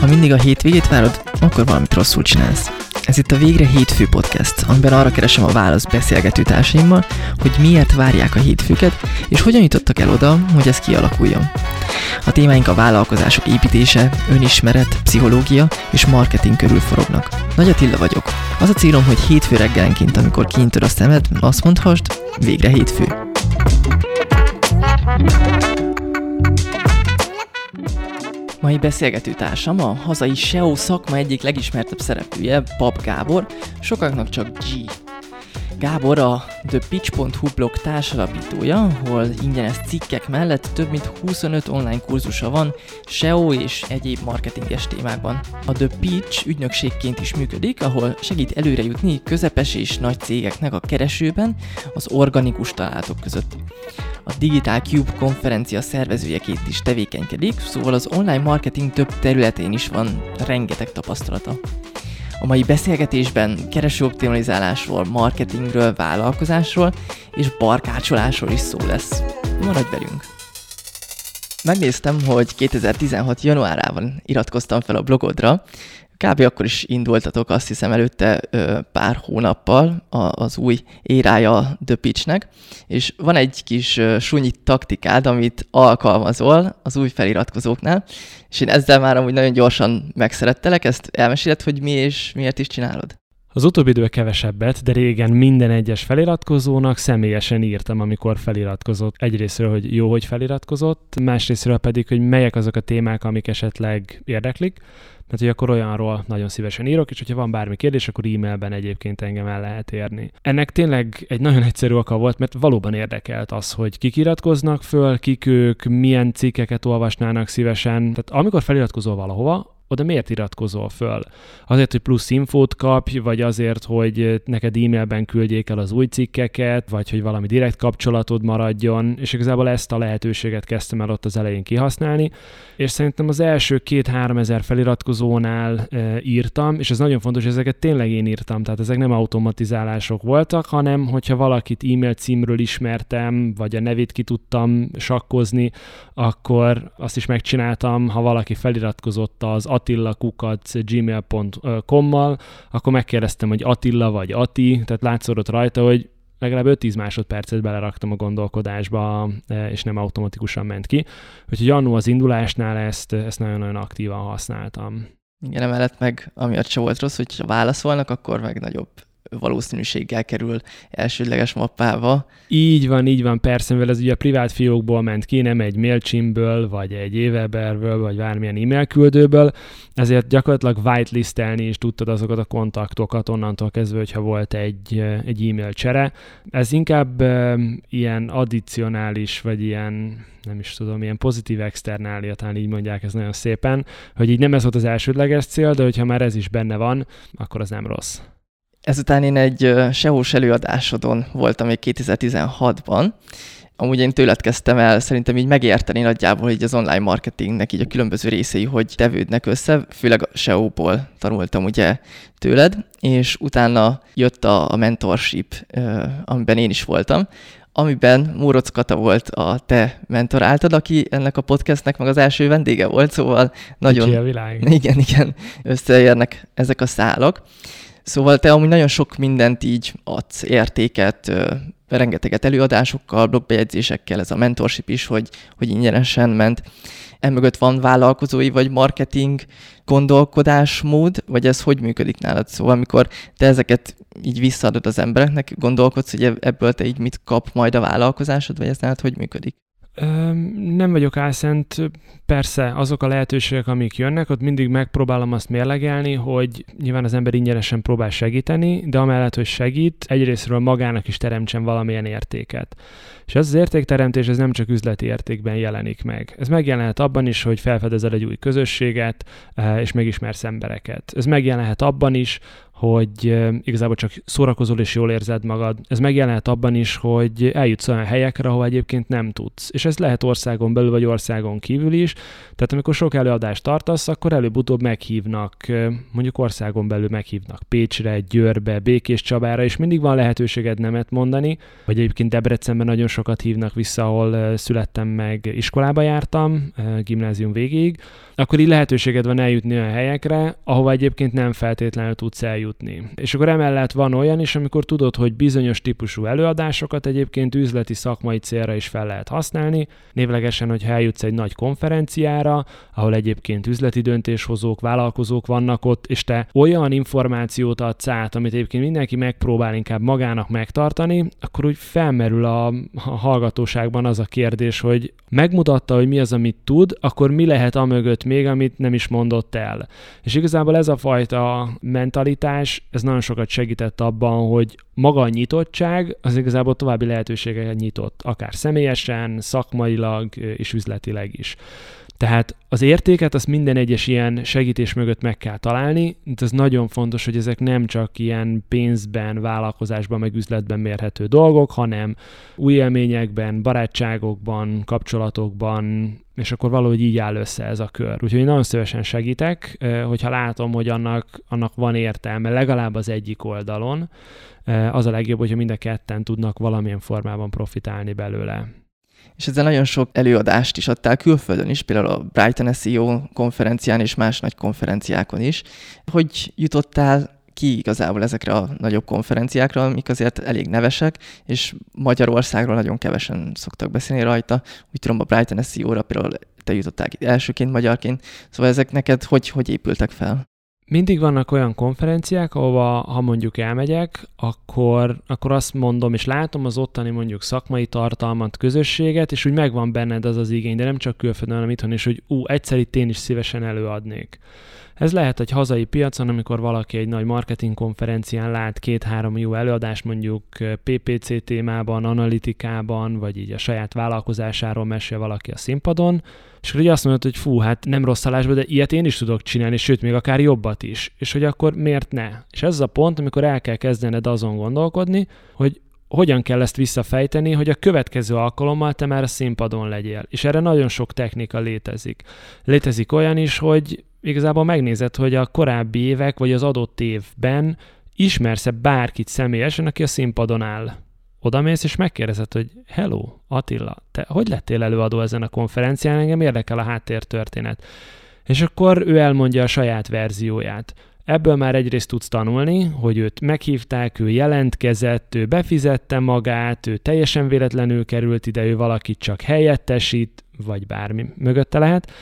Ha mindig a hétvégét várod, akkor valamit rosszul csinálsz. Ez itt a Végre Hétfő Podcast, amiben arra keresem a választ beszélgető társaimmal, hogy miért várják a hétfőket, és hogyan jutottak el oda, hogy ez kialakuljon. A témáink a vállalkozások építése, önismeret, pszichológia és marketing körül forognak. Nagy Attila vagyok. Az a célom, hogy hétfő reggelenként, amikor kinyitod a szemed, azt mondhasd, végre hétfő. Mai beszélgető társam a hazai SEO szakma egyik legismertebb szereplője, Pap Gábor, sokaknak csak G. Gábor a thepitch.hu blog társalapítója, ahol ingyenes cikkek mellett több mint 25 online kurzusa van SEO és egyéb marketinges témákban. A The Pitch ügynökségként is működik, ahol segít előre jutni közepes és nagy cégeknek a keresőben az organikus találatok között. A Digital Cube konferencia szervezőjeként is tevékenykedik, szóval az online marketing több területén is van rengeteg tapasztalata. A mai beszélgetésben keresőoptimalizálásról, marketingről, vállalkozásról és barkácsolásról is szó lesz. Maradj velünk! Megnéztem, hogy 2016. januárában iratkoztam fel a blogodra, kb. akkor is indultatok, azt hiszem előtte pár hónappal az új érája The Pitchnek, és van egy kis sunyi taktikád, amit alkalmazol az új feliratkozóknál, és én ezzel már amúgy nagyon gyorsan megszerettelek, ezt elmeséled, hogy mi és miért is csinálod? Az utóbbi idő kevesebbet, de régen minden egyes feliratkozónak személyesen írtam, amikor feliratkozott. Egyrésztről, hogy jó, hogy feliratkozott, másrésztről pedig, hogy melyek azok a témák, amik esetleg érdeklik, mert hogy akkor olyanról nagyon szívesen írok, és hogyha van bármi kérdés, akkor e-mailben egyébként engem el lehet érni. Ennek tényleg egy nagyon egyszerű oka volt, mert valóban érdekelt az, hogy kik iratkoznak föl, kik ők, milyen cikkeket olvasnának szívesen. Tehát amikor feliratkozol valahova, oda miért iratkozol föl? Azért, hogy plusz infót kapj, vagy azért, hogy neked e-mailben küldjék el az új cikkeket, vagy hogy valami direkt kapcsolatod maradjon, és igazából ezt a lehetőséget kezdtem el ott az elején kihasználni, és szerintem az első két-három ezer feliratkozónál e, írtam, és ez nagyon fontos, hogy ezeket tényleg én írtam, tehát ezek nem automatizálások voltak, hanem hogyha valakit e-mail címről ismertem, vagy a nevét ki tudtam sakkozni, akkor azt is megcsináltam, ha valaki feliratkozott az attilakukac.gmail.com-mal, akkor megkérdeztem, hogy Attila vagy Ati, tehát látszott rajta, hogy legalább 5-10 másodpercet beleraktam a gondolkodásba, e, és nem automatikusan ment ki. Úgyhogy annó az indulásnál ezt, ezt nagyon-nagyon aktívan használtam. Igen, emellett meg amiatt se volt rossz, hogy ha válaszolnak, akkor meg nagyobb valószínűséggel kerül elsődleges mappába. Így van, így van, persze, mivel ez ugye privát fiókból ment ki, nem egy MailChimből, vagy egy Aweberből, vagy bármilyen e-mail küldőből, ezért gyakorlatilag whitelistelni is tudtad azokat a kontaktokat onnantól kezdve, hogyha volt egy, egy e-mail csere. Ez inkább e, ilyen addicionális, vagy ilyen nem is tudom, ilyen pozitív externália, talán így mondják ez nagyon szépen, hogy így nem ez volt az elsődleges cél, de hogyha már ez is benne van, akkor az nem rossz. Ezután én egy SEO-s előadásodon voltam még 2016-ban, amúgy én tőled kezdtem el szerintem így megérteni nagyjából így az online marketingnek így a különböző részei, hogy tevődnek össze, főleg a SEO-ból tanultam ugye tőled, és utána jött a, a mentorship, amiben én is voltam, amiben Móroc Kata volt a te mentoráltad, aki ennek a podcastnek meg az első vendége volt, szóval nagyon... Kicsi a világ. Igen, igen, összeérnek ezek a szálak. Szóval te amúgy nagyon sok mindent így adsz, értéket, rengeteget előadásokkal, blogbejegyzésekkel, ez a mentorship is, hogy, hogy ingyenesen ment. Emögött van vállalkozói vagy marketing gondolkodásmód, vagy ez hogy működik nálad? Szóval amikor te ezeket így visszaadod az embereknek, gondolkodsz, hogy ebből te így mit kap majd a vállalkozásod, vagy ez nálad hogy működik? Nem vagyok álszent, persze azok a lehetőségek, amik jönnek, ott mindig megpróbálom azt mérlegelni, hogy nyilván az ember ingyenesen próbál segíteni, de amellett, hogy segít, egyrésztről magának is teremtsen valamilyen értéket. És ez az értékteremtés ez nem csak üzleti értékben jelenik meg. Ez megjelenhet abban is, hogy felfedezel egy új közösséget, és megismersz embereket. Ez megjelenhet abban is, hogy igazából csak szórakozol és jól érzed magad. Ez megjelenhet abban is, hogy eljutsz olyan helyekre, ahol egyébként nem tudsz. És ez lehet országon belül vagy országon kívül is. Tehát amikor sok előadást tartasz, akkor előbb-utóbb meghívnak, mondjuk országon belül meghívnak Pécsre, Győrbe, Békés Csabára, és mindig van lehetőséged nemet mondani, vagy egyébként Debrecenben nagyon sokat hívnak vissza, ahol születtem meg, iskolába jártam, gimnázium végéig, akkor így lehetőséged van eljutni olyan helyekre, ahova egyébként nem feltétlenül tudsz eljutni. És akkor emellett van olyan is, amikor tudod, hogy bizonyos típusú előadásokat egyébként üzleti szakmai célra is fel lehet használni, névlegesen, hogy eljutsz egy nagy konferenciára, ahol egyébként üzleti döntéshozók, vállalkozók vannak ott, és te olyan információt adsz át, amit egyébként mindenki megpróbál inkább magának megtartani, akkor úgy felmerül a hallgatóságban az a kérdés, hogy megmutatta, hogy mi az, amit tud, akkor mi lehet amögött még, amit nem is mondott el. És igazából ez a fajta mentalitás, ez nagyon sokat segített abban, hogy maga a nyitottság az igazából további lehetőségeket nyitott, akár személyesen, szakmailag és üzletileg is. Tehát az értéket azt minden egyes ilyen segítés mögött meg kell találni, de ez nagyon fontos, hogy ezek nem csak ilyen pénzben, vállalkozásban, meg üzletben mérhető dolgok, hanem új élményekben, barátságokban, kapcsolatokban, és akkor valahogy így áll össze ez a kör. Úgyhogy én nagyon szívesen segítek, hogyha látom, hogy annak, annak van értelme, legalább az egyik oldalon, az a legjobb, hogyha mind a ketten tudnak valamilyen formában profitálni belőle és ezzel nagyon sok előadást is adtál külföldön is, például a Brighton SEO konferencián és más nagy konferenciákon is. Hogy jutottál ki igazából ezekre a nagyobb konferenciákra, amik azért elég nevesek, és Magyarországról nagyon kevesen szoktak beszélni rajta. Úgy tudom, a Brighton SEO-ra például te jutottál elsőként magyarként, szóval ezek neked hogy, hogy épültek fel? Mindig vannak olyan konferenciák, ahova ha mondjuk elmegyek, akkor, akkor azt mondom, és látom az ottani mondjuk szakmai tartalmat, közösséget, és úgy megvan benned az az igény, de nem csak külföldön, hanem itthon is, hogy ú, egyszer itt én is szívesen előadnék. Ez lehet egy hazai piacon, amikor valaki egy nagy marketing konferencián lát két-három jó előadást, mondjuk PPC témában, analitikában, vagy így a saját vállalkozásáról mesél valaki a színpadon, és akkor így azt mondod, hogy fú, hát nem rossz halásba, de ilyet én is tudok csinálni, sőt, még akár jobbat is. És hogy akkor miért ne? És ez az a pont, amikor el kell kezdened azon gondolkodni, hogy hogyan kell ezt visszafejteni, hogy a következő alkalommal te már a színpadon legyél. És erre nagyon sok technika létezik. Létezik olyan is, hogy igazából megnézed, hogy a korábbi évek vagy az adott évben ismersz-e bárkit személyesen, aki a színpadon áll. Oda mész és megkérdezed, hogy hello, Attila, te hogy lettél előadó ezen a konferencián, engem érdekel a háttértörténet. És akkor ő elmondja a saját verzióját. Ebből már egyrészt tudsz tanulni, hogy őt meghívták, ő jelentkezett, ő befizette magát, ő teljesen véletlenül került ide, ő valakit csak helyettesít, vagy bármi mögötte lehet.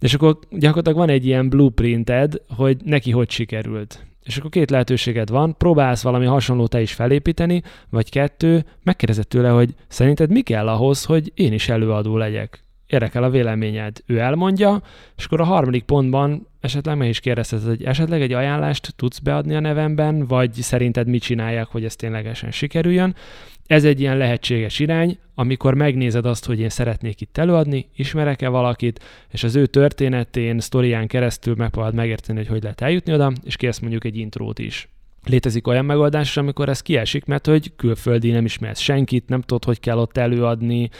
És akkor gyakorlatilag van egy ilyen blueprinted, hogy neki hogy sikerült. És akkor két lehetőséged van, próbálsz valami hasonlót te is felépíteni, vagy kettő, megkérdezed tőle, hogy szerinted mi kell ahhoz, hogy én is előadó legyek. Érdekel a véleményed. Ő elmondja, és akkor a harmadik pontban esetleg meg is kérdezheted, hogy esetleg egy ajánlást tudsz beadni a nevemben, vagy szerinted mit csinálják, hogy ez ténylegesen sikerüljön. Ez egy ilyen lehetséges irány, amikor megnézed azt, hogy én szeretnék itt előadni, ismerek-e valakit, és az ő történetén, sztorián keresztül megpróbálod megérteni, hogy hogy lehet eljutni oda, és kérsz mondjuk egy intrót is. Létezik olyan megoldás, amikor ez kiesik, mert hogy külföldi nem ismersz senkit, nem tudod, hogy kell ott előadni,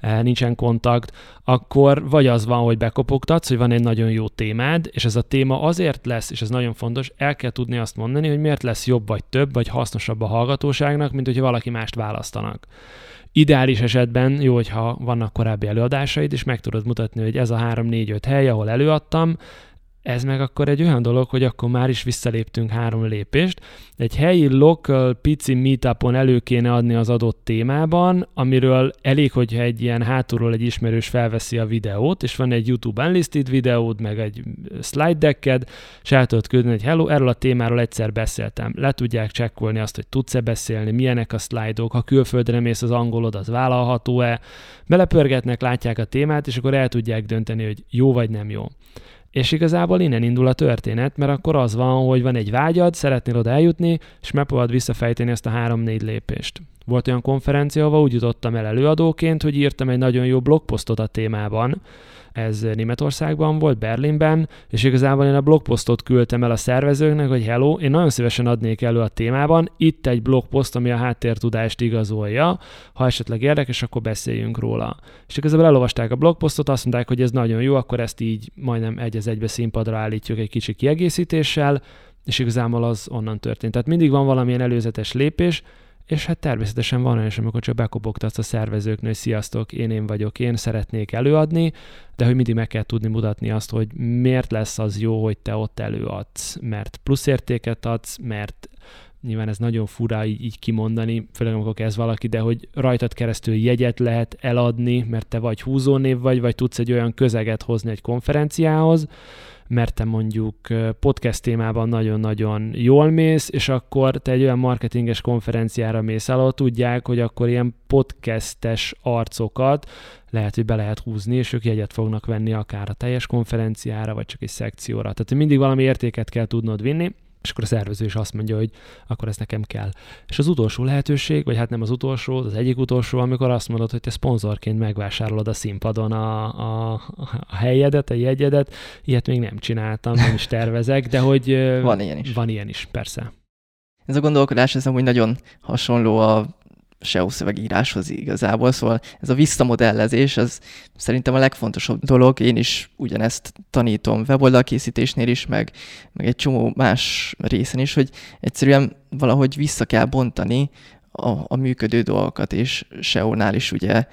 eh, nincsen kontakt, akkor vagy az van, hogy bekopogtatsz, hogy van egy nagyon jó témád, és ez a téma azért lesz, és ez nagyon fontos, el kell tudni azt mondani, hogy miért lesz jobb vagy több, vagy hasznosabb a hallgatóságnak, mint hogyha valaki mást választanak. Ideális esetben jó, hogyha vannak korábbi előadásaid, és meg tudod mutatni, hogy ez a 3-4-5 hely, ahol előadtam, ez meg akkor egy olyan dolog, hogy akkor már is visszaléptünk három lépést. Egy helyi local pici meetupon elő kéne adni az adott témában, amiről elég, hogyha egy ilyen hátulról egy ismerős felveszi a videót, és van egy YouTube unlisted videód, meg egy slide decked, és el tudod küldeni, hogy hello, erről a témáról egyszer beszéltem. Le tudják csekkolni azt, hogy tudsz-e beszélni, milyenek a szlájdok, ha külföldre mész az angolod, az vállalható-e. Belepörgetnek, látják a témát, és akkor el tudják dönteni, hogy jó vagy nem jó. És igazából innen indul a történet, mert akkor az van, hogy van egy vágyad, szeretnél oda eljutni, és megpróbálod visszafejteni ezt a három-négy lépést. Volt olyan konferencia, ahol úgy jutottam el előadóként, hogy írtam egy nagyon jó blogposztot a témában, Ez Németországban volt, Berlinben, és igazából én a blogposztot küldtem el a szervezőknek, hogy hello, én nagyon szívesen adnék elő a témában, itt egy blogposzt, ami a háttértudást igazolja, ha esetleg érdekes, akkor beszéljünk róla. És igazából elolvasták a blogposztot, azt mondták, hogy ez nagyon jó, akkor ezt így majdnem egy az egybe színpadra állítjuk egy kicsi kiegészítéssel, és igazából az onnan történt. Tehát mindig van valamilyen előzetes lépés, és hát természetesen van olyan is, amikor csak bekopogtatsz a szervezőknél, hogy sziasztok, én én vagyok, én szeretnék előadni, de hogy mindig meg kell tudni mutatni azt, hogy miért lesz az jó, hogy te ott előadsz, mert pluszértéket adsz, mert nyilván ez nagyon fura így, így kimondani, főleg amikor kezd valaki, de hogy rajtad keresztül jegyet lehet eladni, mert te vagy húzónév vagy, vagy tudsz egy olyan közeget hozni egy konferenciához, mert te mondjuk podcast témában nagyon-nagyon jól mész, és akkor te egy olyan marketinges konferenciára mész el, ahol tudják, hogy akkor ilyen podcastes arcokat lehet, hogy be lehet húzni, és ők jegyet fognak venni akár a teljes konferenciára, vagy csak egy szekcióra. Tehát mindig valami értéket kell tudnod vinni, és akkor a szervező is azt mondja, hogy akkor ez nekem kell. És az utolsó lehetőség, vagy hát nem az utolsó, az egyik utolsó, amikor azt mondod, hogy te szponzorként megvásárolod a színpadon a, a, a helyedet, a jegyedet, ilyet még nem csináltam, nem is tervezek, de hogy van ilyen is. Van ilyen is, persze. Ez a gondolkodás, ez amúgy nagyon hasonló a SEO szövegíráshoz igazából, szóval ez a visszamodellezés, az szerintem a legfontosabb dolog, én is ugyanezt tanítom weboldalkészítésnél is, meg, meg egy csomó más részen is, hogy egyszerűen valahogy vissza kell bontani a, a működő dolgokat, és SEO-nál is ugye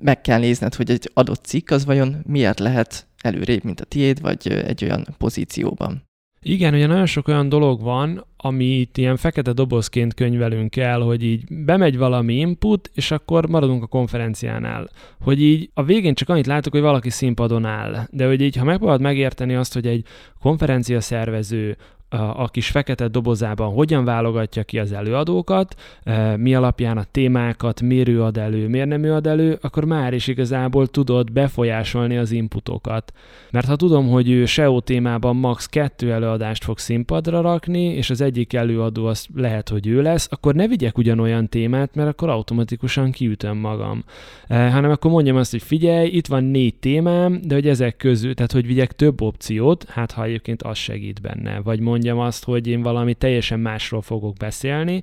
meg kell nézned, hogy egy adott cikk az vajon miért lehet előrébb, mint a tiéd, vagy egy olyan pozícióban. Igen, ugye nagyon sok olyan dolog van, amit ilyen fekete dobozként könyvelünk el, hogy így bemegy valami input, és akkor maradunk a konferenciánál. Hogy így a végén csak annyit látok, hogy valaki színpadon áll. De hogy így, ha megpróbálod megérteni azt, hogy egy konferencia szervező a kis fekete dobozában hogyan válogatja ki az előadókat, e, mi alapján a témákat, miért ő ad elő, miért nem ő ad elő, akkor már is igazából tudod befolyásolni az inputokat. Mert ha tudom, hogy ő SEO témában max. kettő előadást fog színpadra rakni, és az egyik előadó az lehet, hogy ő lesz, akkor ne vigyek ugyanolyan témát, mert akkor automatikusan kiütöm magam. E, hanem akkor mondjam azt, hogy figyelj, itt van négy témám, de hogy ezek közül, tehát hogy vigyek több opciót, hát ha egyébként az segít benne, vagy mondj mondjam azt, hogy én valami teljesen másról fogok beszélni,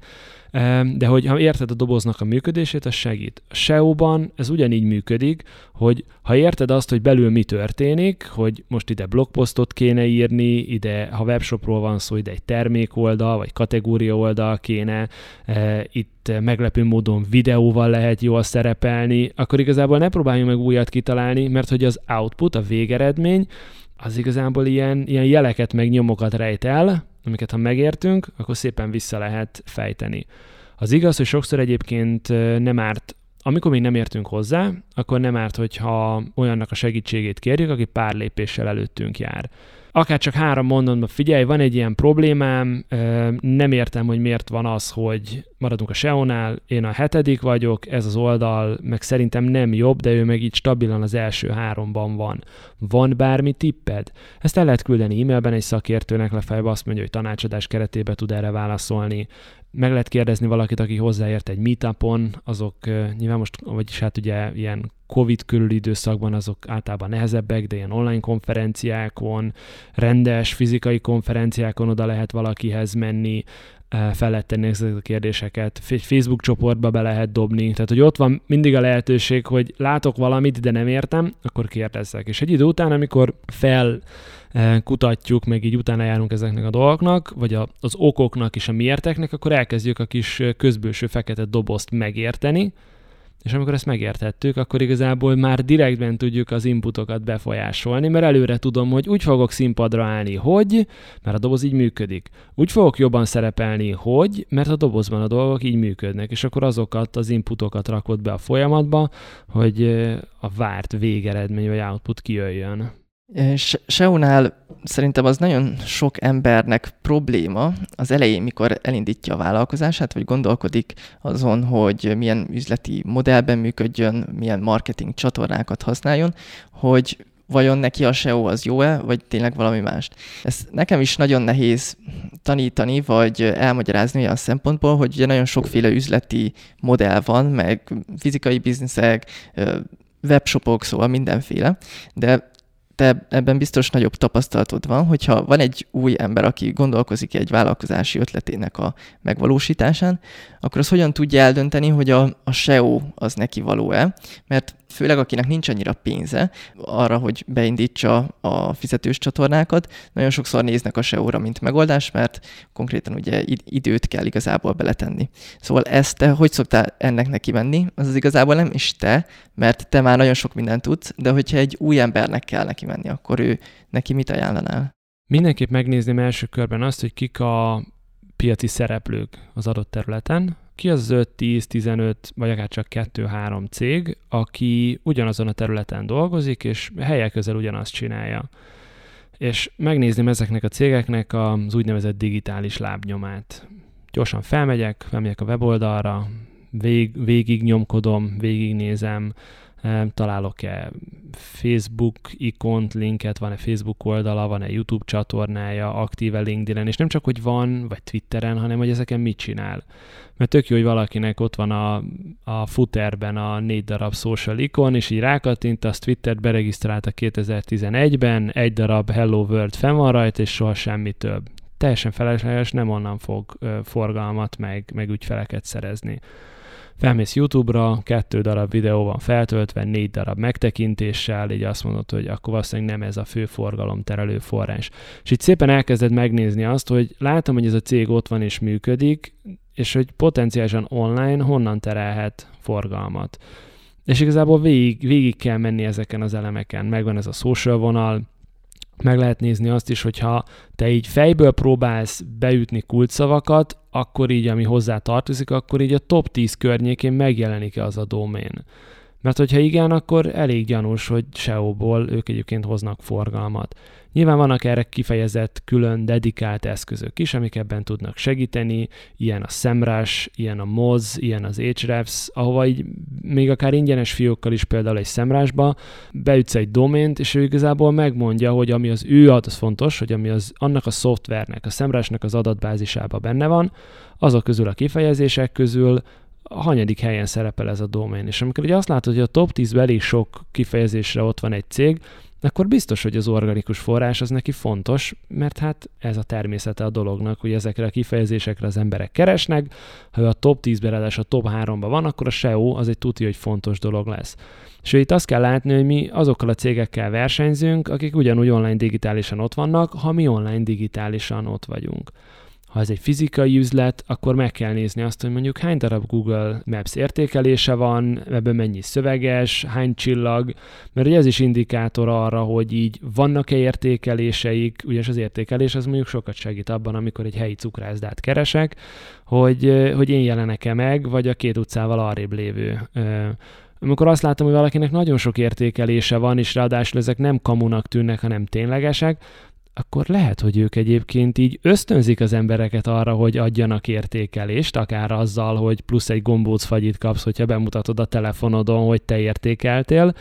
de hogy ha érted a doboznak a működését, az segít. A SEO-ban ez ugyanígy működik, hogy ha érted azt, hogy belül mi történik, hogy most ide blogposztot kéne írni, ide, ha webshopról van szó, ide egy termékoldal, vagy kategória oldal kéne, itt meglepő módon videóval lehet jól szerepelni, akkor igazából ne próbáljunk meg újat kitalálni, mert hogy az output, a végeredmény, az igazából ilyen, ilyen jeleket meg nyomokat rejt el, amiket ha megértünk, akkor szépen vissza lehet fejteni. Az igaz, hogy sokszor egyébként nem árt, amikor még nem értünk hozzá, akkor nem árt, hogyha olyannak a segítségét kérjük, aki pár lépéssel előttünk jár akár csak három mondatban, figyelj, van egy ilyen problémám, nem értem, hogy miért van az, hogy maradunk a SEO-nál, én a hetedik vagyok, ez az oldal meg szerintem nem jobb, de ő meg így stabilan az első háromban van. Van bármi tipped? Ezt el lehet küldeni e-mailben egy szakértőnek, lefejbe azt mondja, hogy tanácsadás keretében tud erre válaszolni meg lehet kérdezni valakit, aki hozzáért egy meetupon, azok nyilván most, vagyis hát ugye ilyen Covid körül időszakban azok általában nehezebbek, de ilyen online konferenciákon, rendes fizikai konferenciákon oda lehet valakihez menni, fel lehet tenni ezeket a kérdéseket, Facebook csoportba be lehet dobni, tehát hogy ott van mindig a lehetőség, hogy látok valamit, de nem értem, akkor kérdezzek. És egy idő után, amikor fel kutatjuk, meg így utána járunk ezeknek a dolgoknak, vagy a, az okoknak és a miérteknek, akkor elkezdjük a kis közbőső fekete dobozt megérteni, és amikor ezt megértettük, akkor igazából már direktben tudjuk az inputokat befolyásolni, mert előre tudom, hogy úgy fogok színpadra állni, hogy, mert a doboz így működik. Úgy fogok jobban szerepelni, hogy, mert a dobozban a dolgok így működnek, és akkor azokat az inputokat rakod be a folyamatba, hogy a várt végeredmény vagy output kijöjjön. SEO-nál szerintem az nagyon sok embernek probléma az elején, mikor elindítja a vállalkozását, vagy gondolkodik azon, hogy milyen üzleti modellben működjön, milyen marketing csatornákat használjon, hogy vajon neki a SEO az jó-e, vagy tényleg valami más. Ez nekem is nagyon nehéz tanítani, vagy elmagyarázni olyan szempontból, hogy ugye nagyon sokféle üzleti modell van, meg fizikai bizniszek, webshopok, szóval mindenféle, de te ebben biztos nagyobb tapasztalatod van, hogyha van egy új ember, aki gondolkozik egy vállalkozási ötletének a megvalósításán, akkor az hogyan tudja eldönteni, hogy a, a SEO az neki való-e, mert főleg akinek nincs annyira pénze arra, hogy beindítsa a fizetős csatornákat, nagyon sokszor néznek a SEO-ra, mint megoldás, mert konkrétan ugye időt kell igazából beletenni. Szóval ezt te hogy szoktál ennek neki menni? Az az igazából nem is te, mert te már nagyon sok mindent tudsz, de hogyha egy új embernek kell neki menni, akkor ő neki mit ajánlanál? Mindenképp megnézném első körben azt, hogy kik a piaci szereplők az adott területen, ki az 5, 10, 15, vagy akár csak 2-3 cég, aki ugyanazon a területen dolgozik, és helyek közel ugyanazt csinálja. És megnézném ezeknek a cégeknek az úgynevezett digitális lábnyomát. Gyorsan felmegyek, felmegyek a weboldalra, vég, végig nyomkodom, végignézem, találok-e Facebook ikont, linket, van-e Facebook oldala, van-e YouTube csatornája, aktíve LinkedIn-en, és nem csak, hogy van, vagy Twitteren, hanem, hogy ezeken mit csinál. Mert tök jó, hogy valakinek ott van a, a footerben a négy darab social ikon, és így rákattint, azt Twittert beregisztrálta 2011-ben, egy darab Hello World fenn van rajta, és soha semmi több. Teljesen felesleges, nem onnan fog forgalmat, meg, meg ügyfeleket szerezni felmész YouTube-ra, kettő darab videó van feltöltve, négy darab megtekintéssel, így azt mondod, hogy akkor valószínűleg nem ez a fő forgalom terelő forrás. És itt szépen elkezded megnézni azt, hogy látom, hogy ez a cég ott van és működik, és hogy potenciálisan online honnan terelhet forgalmat. És igazából végig, végig kell menni ezeken az elemeken. Megvan ez a social vonal, meg lehet nézni azt is, hogyha te így fejből próbálsz beütni kulcsszavakat, akkor így, ami hozzá tartozik, akkor így a top 10 környékén megjelenik-e az a domén. Mert hogyha igen, akkor elég gyanús, hogy SEO-ból ők egyébként hoznak forgalmat. Nyilván vannak erre kifejezett külön dedikált eszközök is, amik ebben tudnak segíteni, ilyen a Semrush, ilyen a Moz, ilyen az Ahrefs, ahova így még akár ingyenes fiókkal is például egy Semrushba beütsz egy domént, és ő igazából megmondja, hogy ami az ő adat, az fontos, hogy ami az annak a szoftvernek, a Semrushnak az adatbázisában benne van, azok közül a kifejezések közül a hanyadik helyen szerepel ez a domain. És amikor ugye azt látod, hogy a top 10 elég sok kifejezésre ott van egy cég, akkor biztos, hogy az organikus forrás az neki fontos, mert hát ez a természete a dolognak, hogy ezekre a kifejezésekre az emberek keresnek, ha a top 10-ben, a top 3-ban van, akkor a SEO az egy tuti, hogy fontos dolog lesz. És itt azt kell látni, hogy mi azokkal a cégekkel versenyzünk, akik ugyanúgy online digitálisan ott vannak, ha mi online digitálisan ott vagyunk. Ha ez egy fizikai üzlet, akkor meg kell nézni azt, hogy mondjuk hány darab Google Maps értékelése van, ebben mennyi szöveges, hány csillag, mert ugye ez is indikátor arra, hogy így vannak-e értékeléseik, ugyanis az értékelés az mondjuk sokat segít abban, amikor egy helyi cukrászdát keresek, hogy, hogy én jelenek-e meg, vagy a két utcával arrébb lévő amikor azt látom, hogy valakinek nagyon sok értékelése van, és ráadásul ezek nem kamunak tűnnek, hanem ténylegesek, akkor lehet, hogy ők egyébként így ösztönzik az embereket arra, hogy adjanak értékelést, akár azzal, hogy plusz egy gombóc fagyit kapsz, hogyha bemutatod a telefonodon, hogy te értékeltél,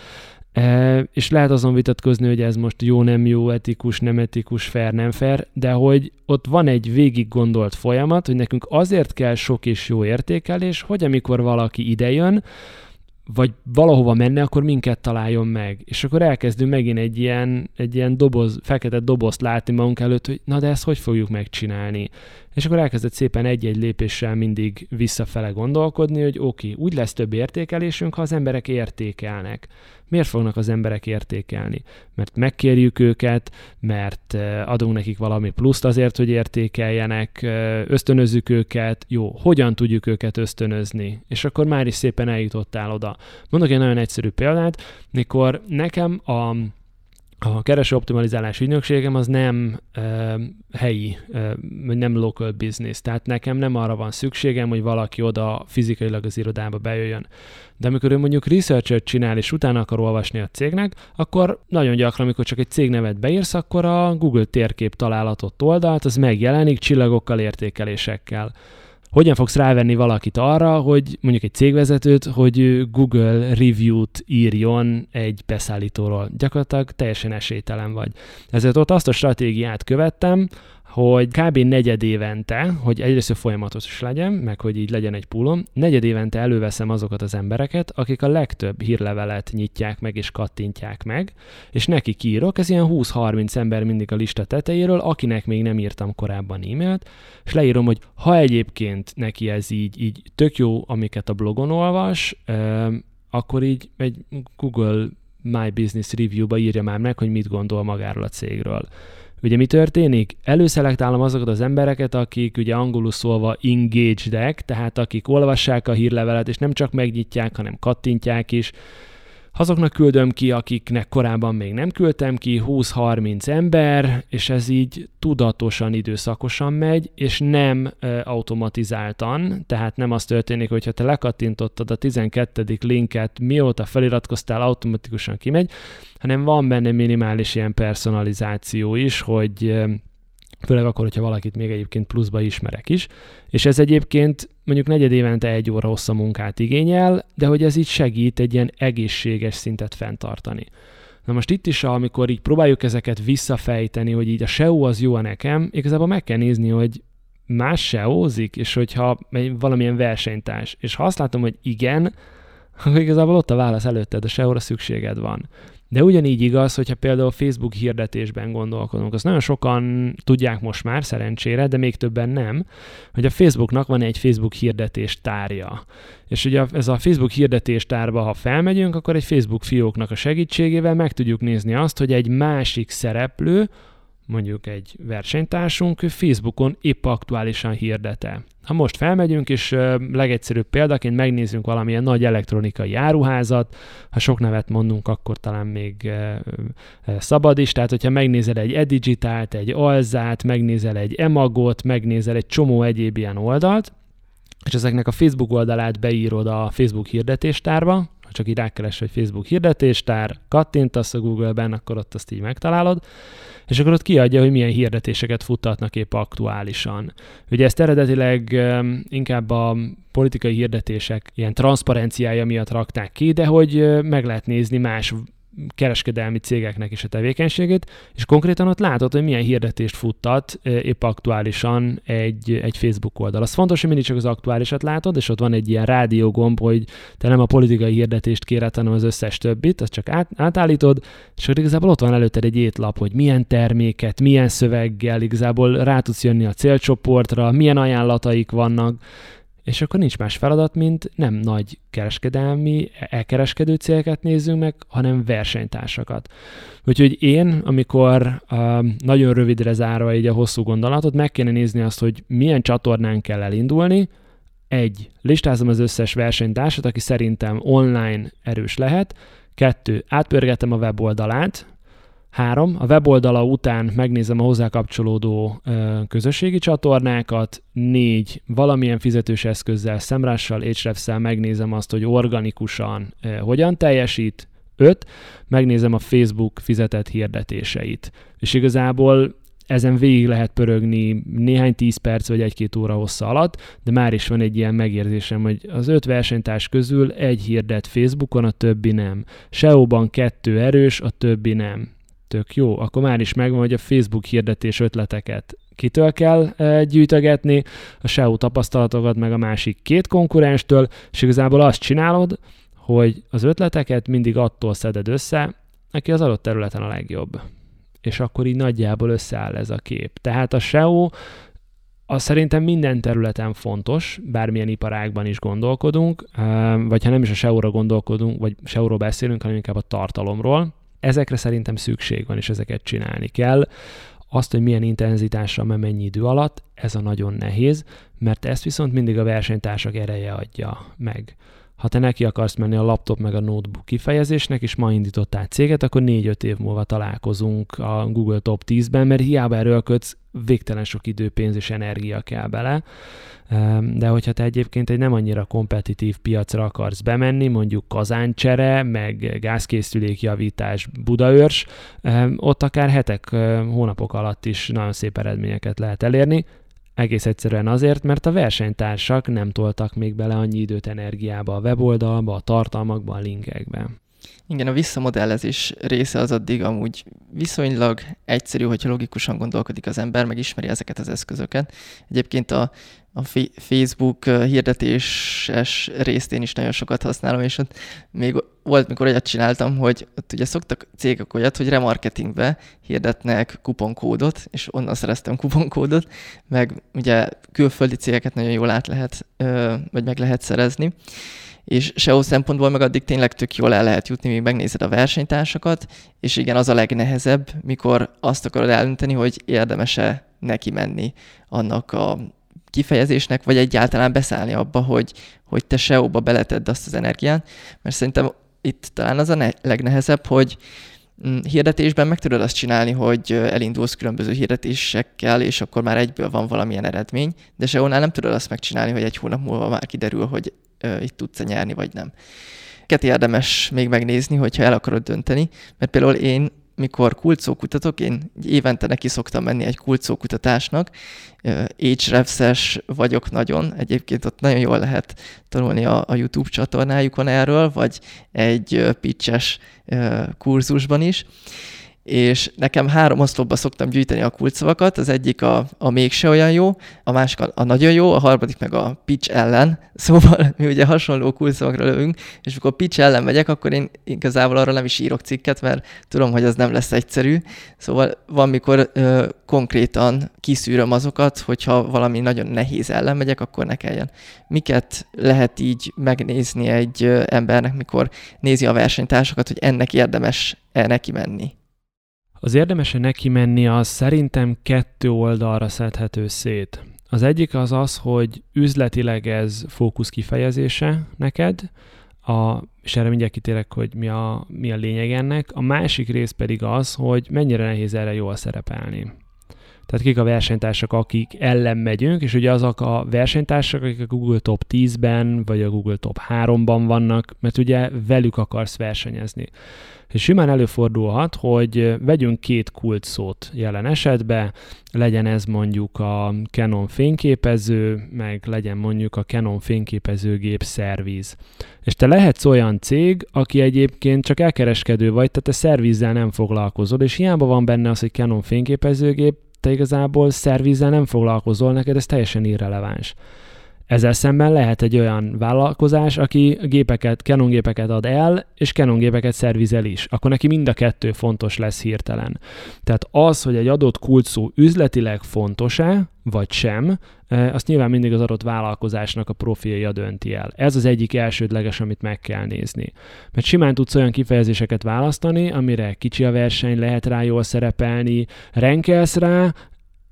e, és lehet azon vitatkozni, hogy ez most jó, nem jó, etikus, nem etikus, fair, nem fair, de hogy ott van egy végig gondolt folyamat, hogy nekünk azért kell sok és jó értékelés, hogy amikor valaki idejön, vagy valahova menne, akkor minket találjon meg. És akkor elkezdünk megint egy ilyen, egy ilyen doboz, fekete dobozt látni magunk előtt, hogy na de ezt hogy fogjuk megcsinálni. És akkor elkezdett szépen egy-egy lépéssel mindig visszafele gondolkodni, hogy oké, okay, úgy lesz több értékelésünk, ha az emberek értékelnek. Miért fognak az emberek értékelni? Mert megkérjük őket, mert adunk nekik valami pluszt azért, hogy értékeljenek, ösztönözzük őket, jó, hogyan tudjuk őket ösztönözni? És akkor már is szépen eljutottál oda. Mondok egy nagyon egyszerű példát, mikor nekem a a kereső optimalizálás ügynökségem az nem uh, helyi, uh, nem local business, tehát nekem nem arra van szükségem, hogy valaki oda fizikailag az irodába bejöjjön. De amikor ő mondjuk research csinál, és utána akar olvasni a cégnek, akkor nagyon gyakran, amikor csak egy cégnevet beírsz, akkor a Google térkép találatot oldalt, az megjelenik csillagokkal, értékelésekkel hogyan fogsz rávenni valakit arra, hogy mondjuk egy cégvezetőt, hogy Google review-t írjon egy beszállítóról. Gyakorlatilag teljesen esélytelen vagy. Ezért ott azt a stratégiát követtem, hogy kb. negyed évente, hogy egyrészt folyamatos legyen, meg hogy így legyen egy pulom, negyed évente előveszem azokat az embereket, akik a legtöbb hírlevelet nyitják meg és kattintják meg, és neki írok, ez ilyen 20-30 ember mindig a lista tetejéről, akinek még nem írtam korábban e-mailt, és leírom, hogy ha egyébként neki ez így, így tök jó, amiket a blogon olvas, akkor így egy Google My Business Review-ba írja már meg, hogy mit gondol magáról a cégről. Ugye mi történik? Előszelektálom azokat az embereket, akik ugye angolul szólva engaged tehát akik olvassák a hírlevelet, és nem csak megnyitják, hanem kattintják is, Azoknak küldöm ki, akiknek korábban még nem küldtem ki, 20-30 ember, és ez így tudatosan, időszakosan megy, és nem e, automatizáltan, tehát nem az történik, hogyha te lekattintottad a 12. linket, mióta feliratkoztál, automatikusan kimegy, hanem van benne minimális ilyen personalizáció is, hogy főleg akkor, hogyha valakit még egyébként pluszba ismerek is, és ez egyébként mondjuk negyed évente egy óra hossza munkát igényel, de hogy ez így segít egy ilyen egészséges szintet fenntartani. Na most itt is, amikor így próbáljuk ezeket visszafejteni, hogy így a SEO az jó nekem, igazából meg kell nézni, hogy más SEO-zik, és hogyha valamilyen versenytárs, és ha azt látom, hogy igen, akkor igazából ott a válasz előtted, a SEO-ra szükséged van. De ugyanígy igaz, hogyha például Facebook hirdetésben gondolkodunk, azt nagyon sokan tudják most már, szerencsére, de még többen nem, hogy a Facebooknak van egy Facebook hirdetés tárja. És ugye ez a Facebook hirdetés tárba, ha felmegyünk, akkor egy Facebook fióknak a segítségével meg tudjuk nézni azt, hogy egy másik szereplő, mondjuk egy versenytársunk Facebookon épp aktuálisan hirdete. Ha most felmegyünk, és legegyszerűbb példaként megnézzünk valamilyen nagy elektronikai áruházat, ha sok nevet mondunk, akkor talán még szabad is, tehát hogyha megnézel egy Edigitalt, egy Alzát, megnézel egy Emagot, megnézel egy csomó egyéb ilyen oldalt, és ezeknek a Facebook oldalát beírod a Facebook hirdetéstárba, csak így rákeres, hogy Facebook hirdetéstár, kattintasz a Google-ben, akkor ott azt így megtalálod, és akkor ott kiadja, hogy milyen hirdetéseket futtatnak épp aktuálisan. Ugye ezt eredetileg inkább a politikai hirdetések ilyen transzparenciája miatt rakták ki, de hogy meg lehet nézni más kereskedelmi cégeknek is a tevékenységét, és konkrétan ott látod, hogy milyen hirdetést futtat épp aktuálisan egy, egy Facebook oldal. Az fontos, hogy mindig csak az aktuálisat látod, és ott van egy ilyen rádiógomb, hogy te nem a politikai hirdetést kéred, hanem az összes többit, azt csak át, átállítod, és akkor igazából ott van előtted egy étlap, hogy milyen terméket, milyen szöveggel, igazából rá tudsz jönni a célcsoportra, milyen ajánlataik vannak, és akkor nincs más feladat, mint nem nagy kereskedelmi, elkereskedő céleket nézzünk meg, hanem versenytársakat. Úgyhogy én, amikor uh, nagyon rövidre zárva így a hosszú gondolatot, meg kéne nézni azt, hogy milyen csatornán kell elindulni, egy, listázom az összes versenytársat, aki szerintem online erős lehet, kettő, átpörgetem a weboldalát, Három, a weboldala után megnézem a hozzá kapcsolódó ö, közösségi csatornákat. Négy, valamilyen fizetős eszközzel, szemrással, hrefs megnézem azt, hogy organikusan ö, hogyan teljesít. Öt, megnézem a Facebook fizetett hirdetéseit. És igazából ezen végig lehet pörögni néhány tíz perc vagy egy-két óra hossza alatt, de már is van egy ilyen megérzésem, hogy az öt versenytárs közül egy hirdet Facebookon, a többi nem. SEO-ban kettő erős, a többi nem tök jó, akkor már is megvan, hogy a Facebook hirdetés ötleteket kitől kell e, gyűjtögetni, a SEO tapasztalatokat meg a másik két konkurenstől, és igazából azt csinálod, hogy az ötleteket mindig attól szeded össze, aki az adott területen a legjobb. És akkor így nagyjából összeáll ez a kép. Tehát a SEO az szerintem minden területen fontos, bármilyen iparágban is gondolkodunk, vagy ha nem is a SEO-ra gondolkodunk, vagy SEO-ról beszélünk, hanem inkább a tartalomról, Ezekre szerintem szükség van, és ezeket csinálni kell. Azt, hogy milyen intenzitással, mert mennyi idő alatt, ez a nagyon nehéz, mert ezt viszont mindig a versenytársak ereje adja meg. Ha te neki akarsz menni a laptop meg a notebook kifejezésnek, és ma indítottál céget, akkor 4-5 év múlva találkozunk a Google Top 10-ben, mert hiába erőlködsz, végtelen sok idő, pénz és energia kell bele. De hogyha te egyébként egy nem annyira kompetitív piacra akarsz bemenni, mondjuk kazáncsere, meg gázkészülékjavítás Budaörs, ott akár hetek, hónapok alatt is nagyon szép eredményeket lehet elérni. Egész egyszerűen azért, mert a versenytársak nem toltak még bele annyi időt, energiába a weboldalba, a tartalmakba, a linkekbe. Igen, a visszamodellezés része az addig amúgy viszonylag egyszerű, hogyha logikusan gondolkodik az ember, meg ismeri ezeket az eszközöket. Egyébként a, a Facebook hirdetéses részt én is nagyon sokat használom, és ott még volt, mikor olyat csináltam, hogy ott ugye szoktak cégek olyat, hogy remarketingbe hirdetnek kuponkódot, és onnan szereztem kuponkódot, meg ugye külföldi cégeket nagyon jól át lehet, vagy meg lehet szerezni, és SEO szempontból meg addig tényleg tök jól el lehet jutni, még megnézed a versenytársakat, és igen, az a legnehezebb, mikor azt akarod eldönteni, hogy érdemese neki menni annak a kifejezésnek, vagy egyáltalán beszállni abba, hogy, hogy te SEO-ba beletedd azt az energiát, mert szerintem itt talán az a ne- legnehezebb, hogy hirdetésben meg tudod azt csinálni, hogy elindulsz különböző hirdetésekkel, és akkor már egyből van valamilyen eredmény, de SEO-nál nem tudod azt megcsinálni, hogy egy hónap múlva már kiderül, hogy itt tudsz nyerni, vagy nem. Ket érdemes még megnézni, hogyha el akarod dönteni, mert például én mikor kulcókutatok, én évente neki szoktam menni egy kulcókutatásnak, Ahrefs-es vagyok nagyon, egyébként ott nagyon jól lehet tanulni a, a YouTube csatornájukon erről, vagy egy pitches kurzusban is, és nekem három oszlopba szoktam gyűjteni a kulcsszavakat, az egyik a, a mégse olyan jó, a másik a, a nagyon jó, a harmadik meg a pitch ellen, szóval mi ugye hasonló kulcsszavakra lövünk, és amikor pitch ellen megyek, akkor én igazából arra nem is írok cikket, mert tudom, hogy az nem lesz egyszerű, szóval van, mikor ö, konkrétan kiszűröm azokat, hogyha valami nagyon nehéz ellen megyek, akkor ne kelljen. Miket lehet így megnézni egy embernek, mikor nézi a versenytársakat, hogy ennek érdemes -e neki menni? Az érdemes neki menni, az szerintem kettő oldalra szedhető szét. Az egyik az az, hogy üzletileg ez fókusz kifejezése neked, a, és erre mindjárt kitérek, hogy mi a, mi a lényeg ennek. A másik rész pedig az, hogy mennyire nehéz erre jól szerepelni. Tehát kik a versenytársak, akik ellen megyünk, és ugye azok a versenytársak, akik a Google Top 10-ben, vagy a Google Top 3-ban vannak, mert ugye velük akarsz versenyezni. És simán előfordulhat, hogy vegyünk két kult szót jelen esetben, legyen ez mondjuk a Canon fényképező, meg legyen mondjuk a Canon fényképezőgép szerviz. És te lehetsz olyan cég, aki egyébként csak elkereskedő vagy, tehát te szervizzel nem foglalkozol, és hiába van benne az, hogy Canon fényképezőgép, te igazából szervizzel nem foglalkozol, neked ez teljesen irreleváns. Ezzel szemben lehet egy olyan vállalkozás, aki gépeket, Canon gépeket ad el, és Canon gépeket szervizel is. Akkor neki mind a kettő fontos lesz hirtelen. Tehát az, hogy egy adott kulcsszó üzletileg fontos-e, vagy sem, e, azt nyilván mindig az adott vállalkozásnak a profilja dönti el. Ez az egyik elsődleges, amit meg kell nézni. Mert simán tudsz olyan kifejezéseket választani, amire kicsi a verseny, lehet rá jól szerepelni, renkelsz rá,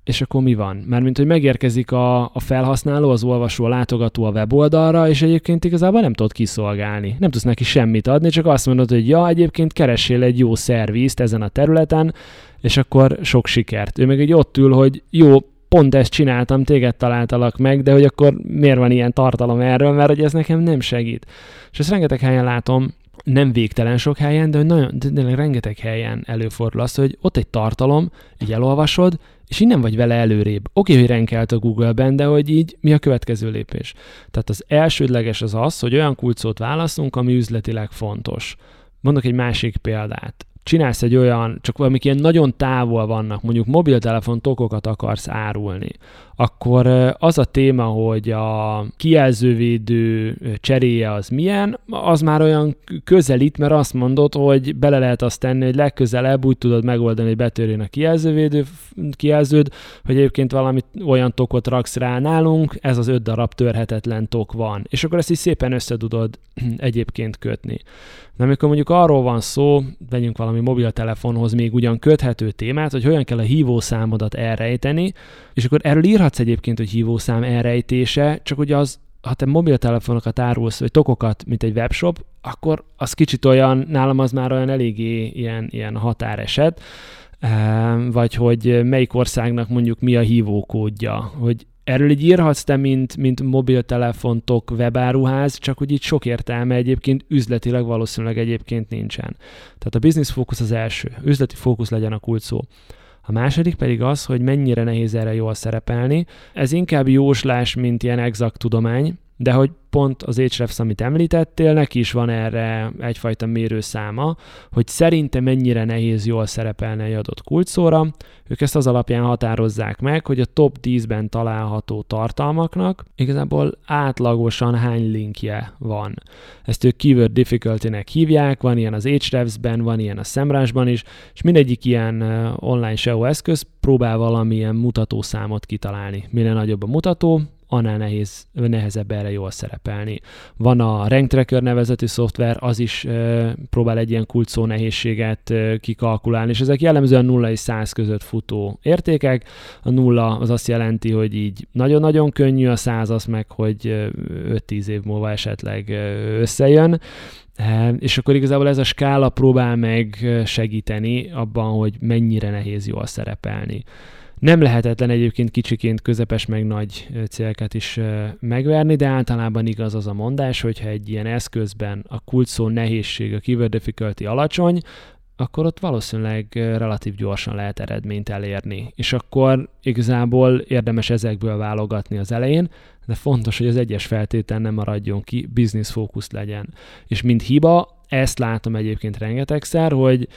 és akkor mi van? Mármint, hogy megérkezik a, a felhasználó, az olvasó, a látogató a weboldalra, és egyébként igazából nem tudod kiszolgálni. Nem tudsz neki semmit adni, csak azt mondod, hogy ja, egyébként keressél egy jó szervizt ezen a területen, és akkor sok sikert. Ő meg egy ott ül, hogy jó, pont ezt csináltam, téged találtalak meg, de hogy akkor miért van ilyen tartalom erről, mert hogy ez nekem nem segít. És ezt rengeteg helyen látom, nem végtelen sok helyen, de, nagyon, de, rengeteg helyen előfordul az, hogy ott egy tartalom, így elolvasod, és innen vagy vele előrébb. Oké, okay, hogy renkelt a Google-ben, de hogy így mi a következő lépés? Tehát az elsődleges az az, hogy olyan kulcsot válaszunk, ami üzletileg fontos. Mondok egy másik példát csinálsz egy olyan, csak valamik ilyen nagyon távol vannak, mondjuk mobiltelefon tokokat akarsz árulni, akkor az a téma, hogy a kijelzővédő cseréje az milyen, az már olyan közelít, mert azt mondod, hogy bele lehet azt tenni, hogy legközelebb úgy tudod megoldani, hogy betörjön a kijelzővédő, kijelződ, hogy egyébként valami olyan tokot raksz rá nálunk, ez az öt darab törhetetlen tok van. És akkor ezt is szépen össze tudod egyébként kötni. De amikor mondjuk arról van szó, vegyünk valami mobiltelefonhoz még ugyan köthető témát, hogy hogyan kell a hívószámodat elrejteni, és akkor erről írhatsz egyébként, hogy hívószám elrejtése, csak hogy az, ha te mobiltelefonokat árulsz, vagy tokokat, mint egy webshop, akkor az kicsit olyan, nálam az már olyan eléggé ilyen, ilyen határeset, ehm, vagy hogy melyik országnak mondjuk mi a hívókódja, hogy Erről így írhatsz te, mint, mint mobiltelefontok webáruház, csak hogy itt sok értelme egyébként üzletileg valószínűleg egyébként nincsen. Tehát a business fókusz az első, üzleti fókusz legyen a kult. A második pedig az, hogy mennyire nehéz erre jól szerepelni. Ez inkább jóslás, mint ilyen exakt tudomány, de hogy pont az Ahrefs, amit említettél, neki is van erre egyfajta mérőszáma, hogy szerinte mennyire nehéz jól szerepelni egy adott kulcsszóra. Ők ezt az alapján határozzák meg, hogy a top 10-ben található tartalmaknak igazából átlagosan hány linkje van. Ezt ők keyword difficulty-nek hívják, van ilyen az Ahrefs-ben, van ilyen a Semrush-ban is, és mindegyik ilyen online SEO eszköz próbál valamilyen mutatószámot kitalálni. Minél nagyobb a mutató, annál nehéz, nehezebb erre jól szerepelni. Van a Rank Tracker nevezetű szoftver, az is e, próbál egy ilyen kulcsszó nehézséget e, kikalkulálni, és ezek jellemzően 0 és 100 között futó értékek. A nulla az azt jelenti, hogy így nagyon-nagyon könnyű, a 100 az meg, hogy 5-10 év múlva esetleg összejön. És akkor igazából ez a skála próbál meg segíteni abban, hogy mennyire nehéz jól szerepelni. Nem lehetetlen egyébként kicsiként közepes meg nagy célket is megverni, de általában igaz az a mondás, hogyha egy ilyen eszközben a kulcsszó nehézség, a keyword difficulty alacsony, akkor ott valószínűleg relatív gyorsan lehet eredményt elérni. És akkor igazából érdemes ezekből válogatni az elején, de fontos, hogy az egyes feltétel nem maradjon ki, business fókusz legyen. És mint hiba, ezt látom egyébként rengetegszer, hogy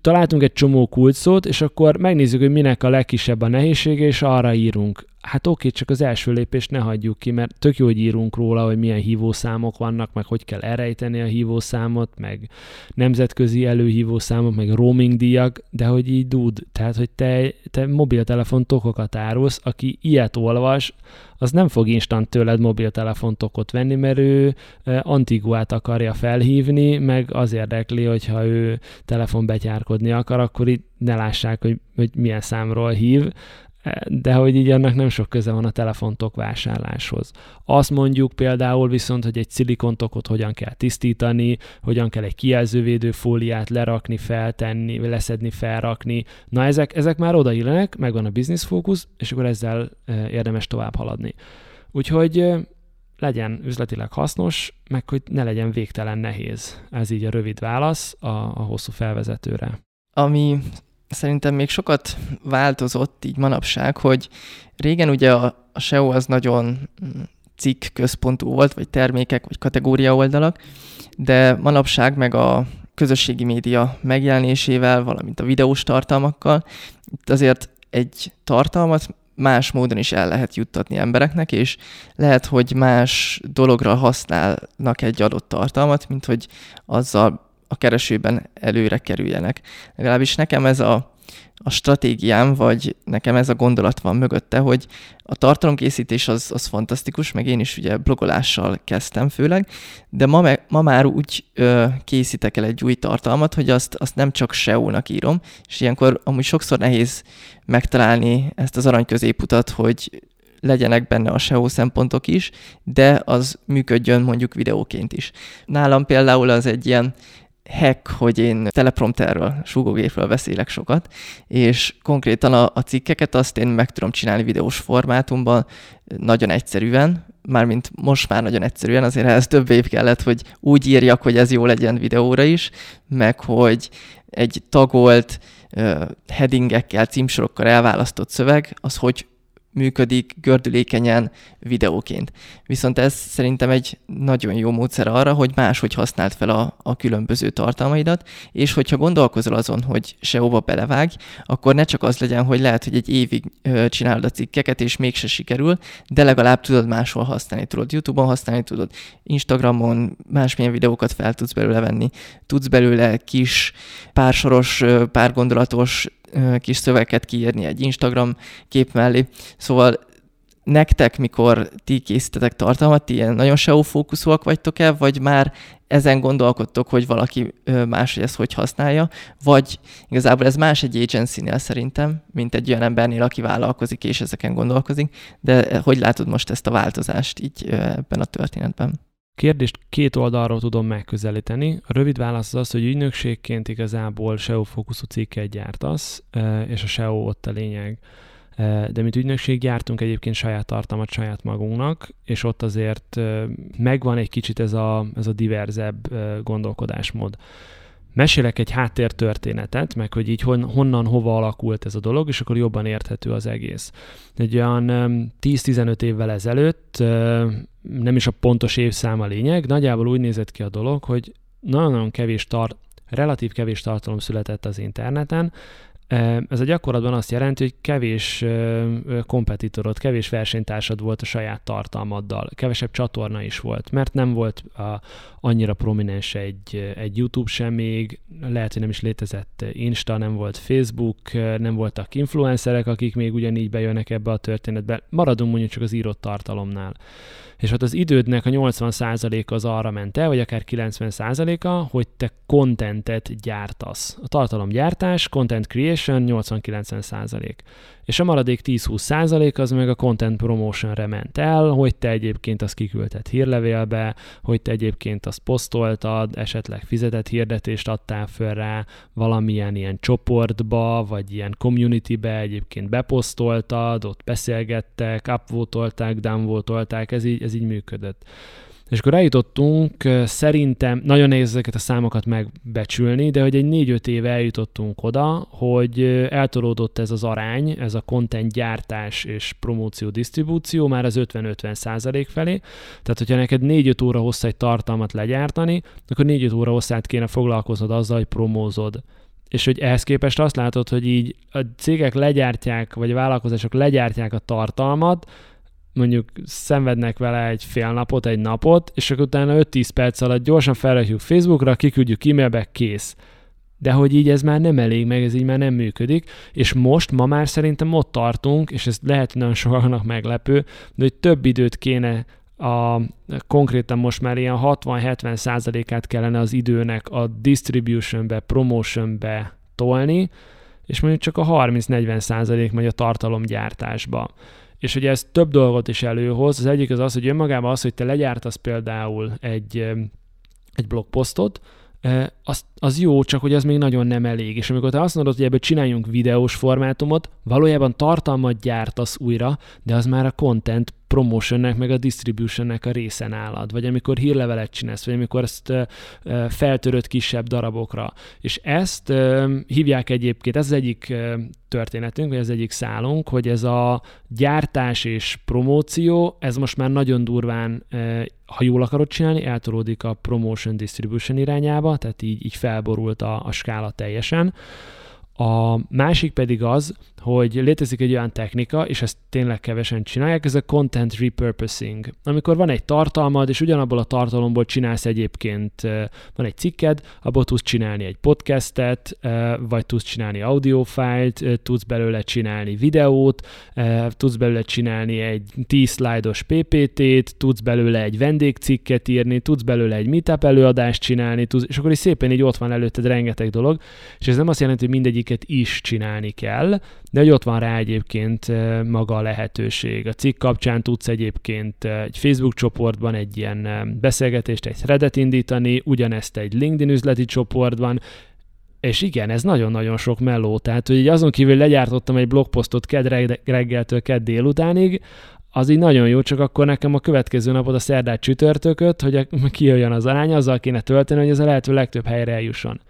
találtunk egy csomó kulcsszót, és akkor megnézzük, hogy minek a legkisebb a nehézsége, és arra írunk. Hát oké, csak az első lépést ne hagyjuk ki, mert tök jó, hogy írunk róla, hogy milyen hívószámok vannak, meg hogy kell elrejteni a hívószámot, meg nemzetközi előhívószámok, meg roaming díjak, de hogy így dud, tehát hogy te, te mobiltelefon tokokat árulsz, aki ilyet olvas, az nem fog instant tőled mobiltelefontokot venni, mert ő Antiguát akarja felhívni, meg az érdekli, hogyha ő telefonbetyárkodni akar, akkor itt ne lássák, hogy, hogy milyen számról hív, de hogy így annak nem sok köze van a telefontok vásárláshoz. Azt mondjuk például viszont, hogy egy szilikontokot hogyan kell tisztítani, hogyan kell egy kijelzővédő fóliát lerakni, feltenni, leszedni, felrakni. Na ezek, ezek már odaillenek, megvan a business fókusz, és akkor ezzel érdemes tovább haladni. Úgyhogy legyen üzletileg hasznos, meg hogy ne legyen végtelen nehéz. Ez így a rövid válasz a, a hosszú felvezetőre. Ami szerintem még sokat változott így manapság, hogy régen ugye a, a SEO az nagyon cikk központú volt, vagy termékek, vagy kategória oldalak, de manapság meg a közösségi média megjelenésével, valamint a videós tartalmakkal, itt azért egy tartalmat más módon is el lehet juttatni embereknek, és lehet, hogy más dologra használnak egy adott tartalmat, mint hogy azzal a keresőben előre kerüljenek. Legalábbis nekem ez a, a stratégiám, vagy nekem ez a gondolat van mögötte, hogy a tartalomkészítés az, az fantasztikus, meg én is ugye blogolással kezdtem főleg, de ma, me, ma már úgy ö, készítek el egy új tartalmat, hogy azt, azt nem csak SEO-nak írom, és ilyenkor amúgy sokszor nehéz megtalálni ezt az arany középutat, hogy legyenek benne a SEO szempontok is, de az működjön mondjuk videóként is. Nálam például az egy ilyen hack, hogy én teleprompterről, súgógépről beszélek sokat, és konkrétan a, a cikkeket azt én meg tudom csinálni videós formátumban nagyon egyszerűen, mármint most már nagyon egyszerűen, azért ez több év kellett, hogy úgy írjak, hogy ez jó legyen videóra is, meg hogy egy tagolt uh, headingekkel, címsorokkal elválasztott szöveg, az hogy működik gördülékenyen videóként. Viszont ez szerintem egy nagyon jó módszer arra, hogy máshogy használt fel a, a különböző tartalmaidat, és hogyha gondolkozol azon, hogy SEO-ba belevágj, akkor ne csak az legyen, hogy lehet, hogy egy évig csinálod a cikkeket, és mégse sikerül, de legalább tudod máshol használni, tudod YouTube-on használni, tudod Instagramon másmilyen videókat fel tudsz belőle venni, tudsz belőle kis pársoros, párgondolatos kis szöveket kiírni egy Instagram kép mellé. Szóval nektek, mikor ti készítetek tartalmat, ti ilyen nagyon SEO fókuszúak vagytok-e, vagy már ezen gondolkodtok, hogy valaki más ezt hogy használja, vagy igazából ez más egy agency szerintem, mint egy olyan embernél, aki vállalkozik és ezeken gondolkozik, de hogy látod most ezt a változást így ebben a történetben? Kérdést két oldalról tudom megközelíteni. A rövid válasz az az, hogy ügynökségként igazából SEO fókuszú cikket gyártasz, és a SEO ott a lényeg. De mint ügynökség gyártunk egyébként saját tartalmat saját magunknak, és ott azért megvan egy kicsit ez a, ez a diverzebb gondolkodásmód. Mesélek egy háttértörténetet, meg hogy így hon, honnan, hova alakult ez a dolog, és akkor jobban érthető az egész. Egy olyan 10-15 évvel ezelőtt, nem is a pontos évszám a lényeg, nagyjából úgy nézett ki a dolog, hogy nagyon-nagyon kevés tart, relatív kevés tartalom született az interneten, ez a gyakorlatban azt jelenti, hogy kevés kompetitorod, kevés versenytársad volt a saját tartalmaddal, kevesebb csatorna is volt, mert nem volt a, annyira prominens egy, egy YouTube sem még, lehet, hogy nem is létezett Insta, nem volt Facebook, nem voltak influencerek, akik még ugyanígy bejönnek ebbe a történetbe. Maradunk mondjuk csak az írott tartalomnál és ott az idődnek a 80%-a az arra ment el, vagy akár 90%-a, hogy te contentet gyártasz. A tartalomgyártás, content creation 80-90% és a maradék 10-20% az meg a content promotionre ment el, hogy te egyébként azt kiküldted hírlevélbe, hogy te egyébként azt posztoltad, esetleg fizetett hirdetést adtál föl rá valamilyen ilyen csoportba, vagy ilyen communitybe egyébként beposztoltad, ott beszélgettek, upvotolták, downvotolták, ez így, ez így működött. És akkor eljutottunk, szerintem nagyon nehéz ezeket a számokat megbecsülni, de hogy egy 4-5 éve eljutottunk oda, hogy eltolódott ez az arány, ez a content gyártás és promóció, disztribúció már az 50-50 százalék felé. Tehát, hogyha neked 4-5 óra hosszá egy tartalmat legyártani, akkor 4-5 óra hosszát kéne foglalkoznod azzal, hogy promózod és hogy ehhez képest azt látod, hogy így a cégek legyártják, vagy a vállalkozások legyártják a tartalmat, mondjuk szenvednek vele egy fél napot, egy napot, és akkor utána 5-10 perc alatt gyorsan felrakjuk Facebookra, kiküldjük e-mailbe, kész. De hogy így ez már nem elég, meg ez így már nem működik, és most, ma már szerintem ott tartunk, és ez lehet nagyon sokaknak meglepő, de hogy több időt kéne a, konkrétan most már ilyen 60-70 százalékát kellene az időnek a distributionbe, promotionbe tolni, és mondjuk csak a 30-40 százalék megy a tartalomgyártásba és ugye ez több dolgot is előhoz. Az egyik az az, hogy önmagában az, hogy te legyártasz például egy, egy blogposztot, az, az jó, csak hogy az még nagyon nem elég. És amikor te azt mondod, hogy ebből csináljunk videós formátumot, valójában tartalmat gyártasz újra, de az már a content promotionnek, meg a distributionnek a része nálad, vagy amikor hírlevelet csinálsz, vagy amikor ezt feltöröd kisebb darabokra. És ezt hívják egyébként, ez az egyik történetünk, vagy az egyik szálunk, hogy ez a gyártás és promóció, ez most már nagyon durván, ha jól akarod csinálni, eltolódik a promotion distribution irányába, tehát így, így felborult a, a skála teljesen. A másik pedig az, hogy létezik egy olyan technika, és ezt tényleg kevesen csinálják, ez a content repurposing. Amikor van egy tartalmad, és ugyanabból a tartalomból csinálsz egyébként, van egy cikked, abból tudsz csinálni egy podcastet, vagy tudsz csinálni audiofájlt, tudsz belőle csinálni videót, tudsz belőle csinálni egy 10 szlájdos PPT-t, tudsz belőle egy vendégcikket írni, tudsz belőle egy meetup előadást csinálni, tudsz, és akkor is szépen így ott van előtted rengeteg dolog, és ez nem azt jelenti, hogy mindegyiket is csinálni kell, de hogy ott van rá egyébként maga a lehetőség. A cikk kapcsán tudsz egyébként egy Facebook csoportban egy ilyen beszélgetést, egy threadet indítani, ugyanezt egy LinkedIn üzleti csoportban, és igen, ez nagyon-nagyon sok melló. Tehát, hogy azon kívül legyártottam egy blogposztot kedd reggeltől kedd délutánig, az így nagyon jó, csak akkor nekem a következő napot a szerdát csütörtököt, hogy kijöjjön az arány, azzal kéne tölteni, hogy ez a lehető legtöbb helyre eljusson.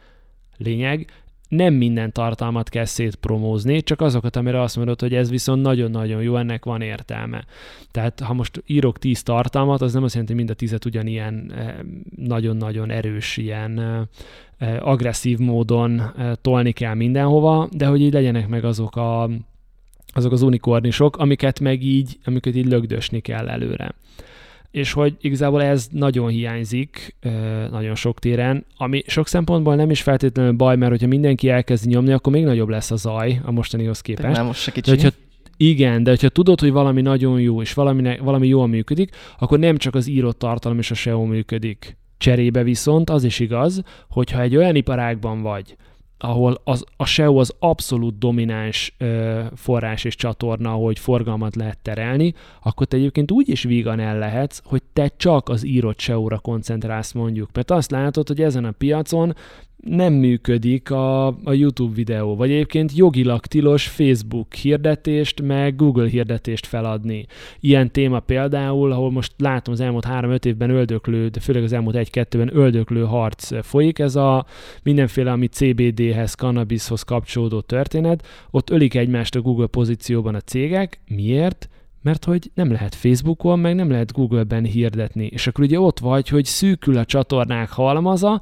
Lényeg, nem minden tartalmat kell szétpromózni, csak azokat, amire azt mondod, hogy ez viszont nagyon-nagyon jó, ennek van értelme. Tehát ha most írok tíz tartalmat, az nem azt jelenti, hogy mind a tízet ugyanilyen eh, nagyon-nagyon erős, ilyen eh, eh, agresszív módon tolni kell mindenhova, de hogy így legyenek meg azok a azok az unikornisok, amiket meg így, amiket így lögdösni kell előre és hogy igazából ez nagyon hiányzik nagyon sok téren, ami sok szempontból nem is feltétlenül baj, mert hogyha mindenki elkezdi nyomni, akkor még nagyobb lesz a zaj a mostanihoz képest. Nem most se kicsi. De hogyha igen, de hogyha tudod, hogy valami nagyon jó, és valami, valami jól működik, akkor nem csak az írott tartalom és a SEO működik. Cserébe viszont az is igaz, hogyha egy olyan iparágban vagy, ahol az, a SEO az abszolút domináns ö, forrás és csatorna, hogy forgalmat lehet terelni, akkor te egyébként úgy is vígan el lehetsz, hogy te csak az írott SEO-ra koncentrálsz mondjuk. Mert azt látod, hogy ezen a piacon nem működik a, a YouTube videó, vagy egyébként jogilag tilos Facebook hirdetést, meg Google hirdetést feladni. Ilyen téma például, ahol most látom az elmúlt 3-5 évben öldöklő, de főleg az elmúlt 1-2-ben öldöklő harc folyik, ez a mindenféle, ami CBD-hez, cannabishoz kapcsolódó történet, ott ölik egymást a Google pozícióban a cégek. Miért? mert hogy nem lehet Facebookon, meg nem lehet Google-ben hirdetni. És akkor ugye ott vagy, hogy szűkül a csatornák halmaza,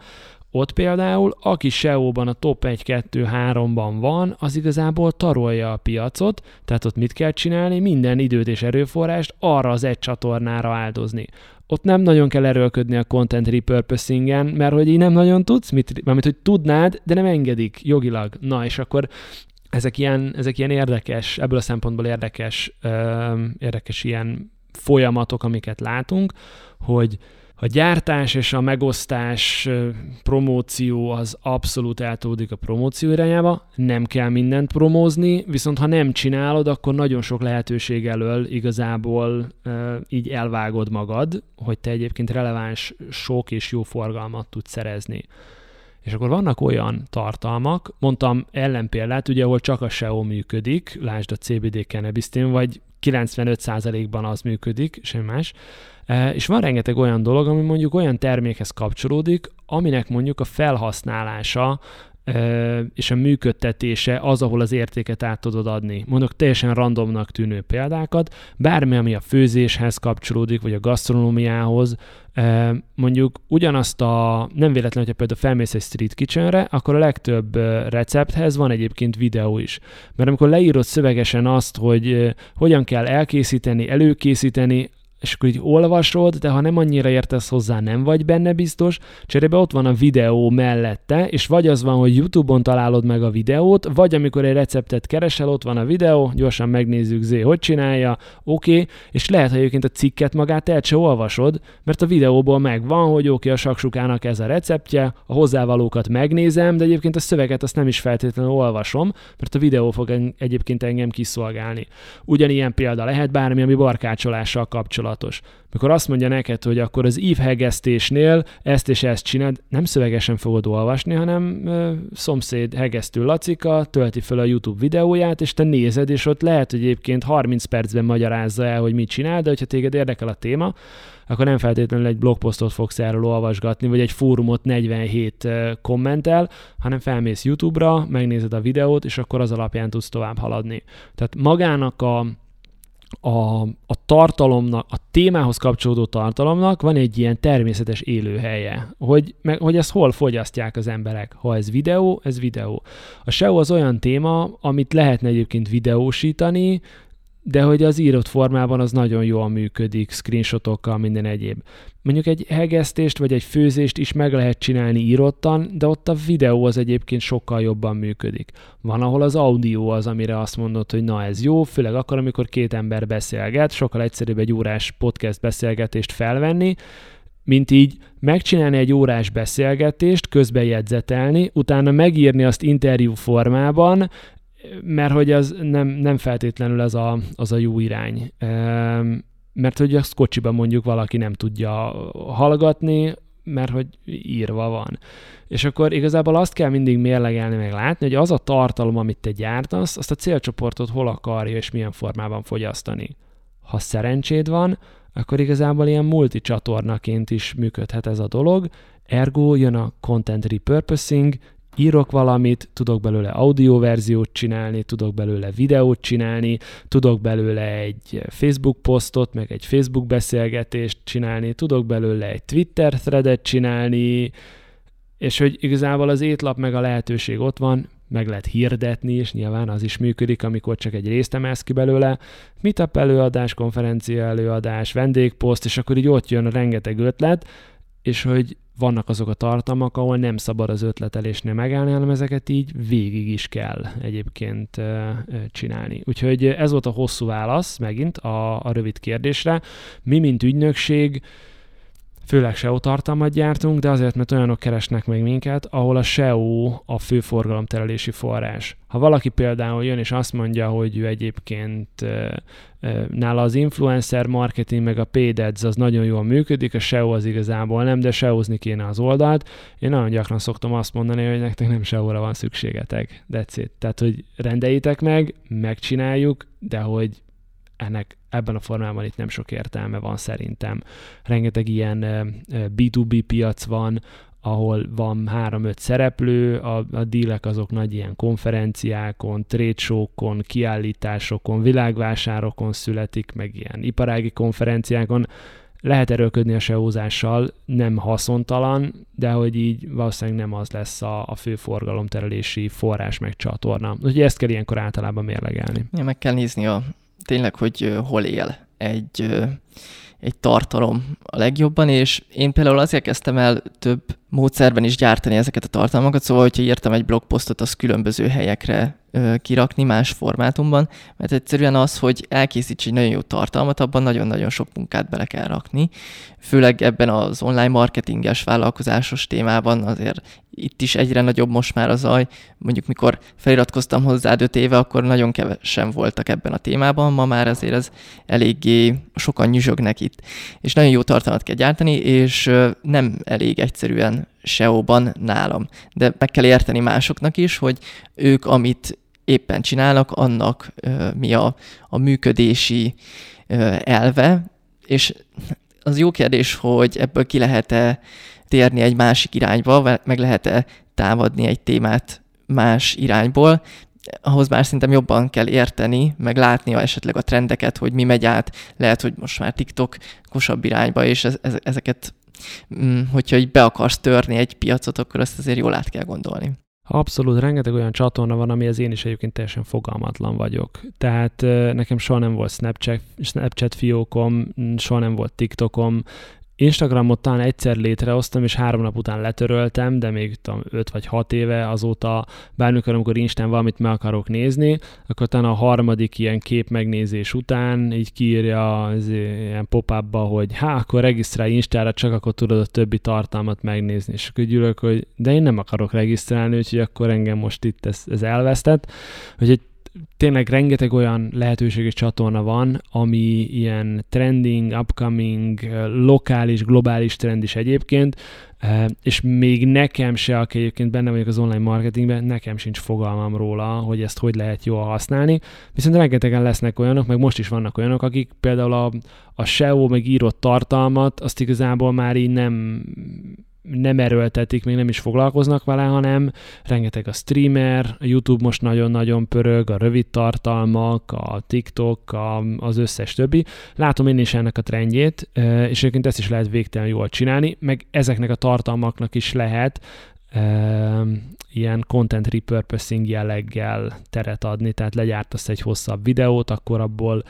ott például, aki SEO-ban a top 1-2-3-ban van, az igazából tarolja a piacot, tehát ott mit kell csinálni? Minden időt és erőforrást arra az egy csatornára áldozni. Ott nem nagyon kell erőlködni a content repurposingen, mert hogy így nem nagyon tudsz, mit, mert hogy tudnád, de nem engedik jogilag. Na, és akkor ezek ilyen, ezek ilyen érdekes, ebből a szempontból érdekes, ö, érdekes ilyen folyamatok, amiket látunk, hogy a gyártás és a megosztás, promóció az abszolút eltódik a promóció irányába, nem kell mindent promózni, viszont ha nem csinálod, akkor nagyon sok lehetőség elől igazából így elvágod magad, hogy te egyébként releváns, sok és jó forgalmat tudsz szerezni. És akkor vannak olyan tartalmak, mondtam ellenpéldát, ugye, ahol csak a SEO működik, lásd a CBD cannabis vagy 95%-ban az működik, semmi más, és van rengeteg olyan dolog, ami mondjuk olyan termékhez kapcsolódik, aminek mondjuk a felhasználása és a működtetése az, ahol az értéket át tudod adni. Mondok teljesen randomnak tűnő példákat, bármi, ami a főzéshez kapcsolódik, vagy a gasztronómiához, mondjuk ugyanazt a, nem véletlen, hogyha például felmész egy street kitchenre, akkor a legtöbb recepthez van egyébként videó is. Mert amikor leírod szövegesen azt, hogy hogyan kell elkészíteni, előkészíteni, és akkor így olvasod, de ha nem annyira értesz hozzá, nem vagy benne biztos, cserébe ott van a videó mellette, és vagy az van, hogy YouTube-on találod meg a videót, vagy amikor egy receptet keresel, ott van a videó, gyorsan megnézzük Zé, hogy csinálja, oké, okay, és lehet, hogy egyébként a cikket magát el se olvasod, mert a videóból megvan, hogy oké, okay, a saksukának ez a receptje, a hozzávalókat megnézem, de egyébként a szöveget azt nem is feltétlenül olvasom, mert a videó fog egyébként engem kiszolgálni. Ugyanilyen példa lehet bármi, ami barkácsolással kapcsolat kapcsolatos. Mikor azt mondja neked, hogy akkor az ívhegesztésnél ezt és ezt csináld, nem szövegesen fogod olvasni, hanem ö, szomszéd hegesztő Lacika tölti fel a YouTube videóját, és te nézed, és ott lehet, hogy egyébként 30 percben magyarázza el, hogy mit csinál, de hogyha téged érdekel a téma, akkor nem feltétlenül egy blogposztot fogsz erről olvasgatni, vagy egy fórumot 47 kommentel, hanem felmész YouTube-ra, megnézed a videót, és akkor az alapján tudsz tovább haladni. Tehát magának a a, a tartalomnak, a témához kapcsolódó tartalomnak van egy ilyen természetes élőhelye, hogy, meg, hogy ezt hol fogyasztják az emberek. Ha ez videó, ez videó. A SEO az olyan téma, amit lehetne egyébként videósítani, de hogy az írott formában az nagyon jól működik, screenshotokkal, minden egyéb. Mondjuk egy hegesztést vagy egy főzést is meg lehet csinálni írottan, de ott a videó az egyébként sokkal jobban működik. Van, ahol az audio az, amire azt mondod, hogy na ez jó, főleg akkor, amikor két ember beszélget, sokkal egyszerűbb egy órás podcast beszélgetést felvenni, mint így megcsinálni egy órás beszélgetést, közbejegyzetelni, utána megírni azt interjú formában, mert hogy az nem, nem feltétlenül az a, az a jó irány. Mert hogy azt kocsiban mondjuk valaki nem tudja hallgatni, mert hogy írva van. És akkor igazából azt kell mindig mérlegelni, meg látni, hogy az a tartalom, amit te gyártasz, azt a célcsoportot hol akarja és milyen formában fogyasztani. Ha szerencséd van, akkor igazából ilyen multicsatornaként is működhet ez a dolog, ergo jön a content repurposing, írok valamit, tudok belőle audioverziót csinálni, tudok belőle videót csinálni, tudok belőle egy Facebook posztot, meg egy Facebook beszélgetést csinálni, tudok belőle egy Twitter threadet csinálni, és hogy igazából az étlap meg a lehetőség ott van, meg lehet hirdetni, és nyilván az is működik, amikor csak egy részt emelsz ki belőle. Meetup előadás, konferencia előadás, vendégposzt, és akkor így ott jön rengeteg ötlet, és hogy vannak azok a tartalmak, ahol nem szabad az ötletelésnél megállni, hanem ezeket így végig is kell egyébként csinálni. Úgyhogy ez volt a hosszú válasz megint a, a rövid kérdésre. Mi, mint ügynökség, főleg SEO tartalmat gyártunk, de azért, mert olyanok keresnek meg minket, ahol a SEO a fő forgalomterelési forrás. Ha valaki például jön és azt mondja, hogy ő egyébként nála az influencer marketing meg a paid ads az nagyon jól működik, a SEO az igazából nem, de SEO-zni kéne az oldalt. Én nagyon gyakran szoktam azt mondani, hogy nektek nem SEO-ra van szükségetek. That's it. Tehát, hogy rendeljétek meg, megcsináljuk, de hogy ennek ebben a formában itt nem sok értelme van szerintem. Rengeteg ilyen B2B piac van, ahol van három-öt szereplő, a, a dílek azok nagy ilyen konferenciákon, trade kiállításokon, világvásárokon születik, meg ilyen iparági konferenciákon. Lehet erőlködni a SEO-zással, nem haszontalan, de hogy így valószínűleg nem az lesz a, a fő forgalomterelési forrás meg csatorna. Úgyhogy ezt kell ilyenkor általában mérlegelni. Ja, meg kell nézni a tényleg, hogy hol él egy, egy tartalom a legjobban, és én például azért kezdtem el több módszerben is gyártani ezeket a tartalmakat, szóval, hogyha írtam egy blogposztot, az különböző helyekre kirakni más formátumban, mert egyszerűen az, hogy elkészíts egy nagyon jó tartalmat, abban nagyon-nagyon sok munkát bele kell rakni. Főleg ebben az online marketinges vállalkozásos témában azért itt is egyre nagyobb most már a zaj. Mondjuk mikor feliratkoztam hozzá öt éve, akkor nagyon kevesen voltak ebben a témában, ma már azért ez eléggé sokan nyüzsögnek itt. És nagyon jó tartalmat kell gyártani, és nem elég egyszerűen SEO-ban nálam. De meg kell érteni másoknak is, hogy ők, amit éppen csinálnak, annak mi a, a működési elve, és az jó kérdés, hogy ebből ki lehet-e térni egy másik irányba, meg lehet-e támadni egy témát más irányból, ahhoz már szerintem jobban kell érteni, meg látni esetleg a trendeket, hogy mi megy át. Lehet, hogy most már TikTok kosabb irányba, és ez, ez, ezeket, hogyha így be akarsz törni egy piacot, akkor ezt azért jól át kell gondolni. Abszolút, rengeteg olyan csatorna van, ami az én is egyébként teljesen fogalmatlan vagyok. Tehát nekem soha nem volt Snapchat, Snapchat fiókom, soha nem volt TikTokom, Instagramot talán egyszer létrehoztam, és három nap után letöröltem, de még tudom, öt vagy hat éve azóta bármikor, amikor Instán valamit meg akarok nézni, akkor talán a harmadik ilyen kép megnézés után így kiírja az ilyen pop hogy há, akkor regisztrálj Instára, csak akkor tudod a többi tartalmat megnézni. És akkor gyűlök, hogy de én nem akarok regisztrálni, úgyhogy akkor engem most itt ez, ez elvesztett. Úgyhogy tényleg rengeteg olyan lehetőséges csatorna van, ami ilyen trending, upcoming, lokális, globális trend is egyébként, és még nekem se, aki egyébként benne vagyok az online marketingben, nekem sincs fogalmam róla, hogy ezt hogy lehet jól használni. Viszont rengetegen lesznek olyanok, meg most is vannak olyanok, akik például a, a SEO meg írott tartalmat, azt igazából már így nem nem erőltetik, még nem is foglalkoznak vele, hanem rengeteg a streamer, a YouTube most nagyon-nagyon pörög, a rövid tartalmak, a TikTok, a, az összes többi. Látom én is ennek a trendjét, és egyébként ezt is lehet végtelen jól csinálni, meg ezeknek a tartalmaknak is lehet ilyen content repurposing jelleggel teret adni, tehát legyártasz egy hosszabb videót, akkor abból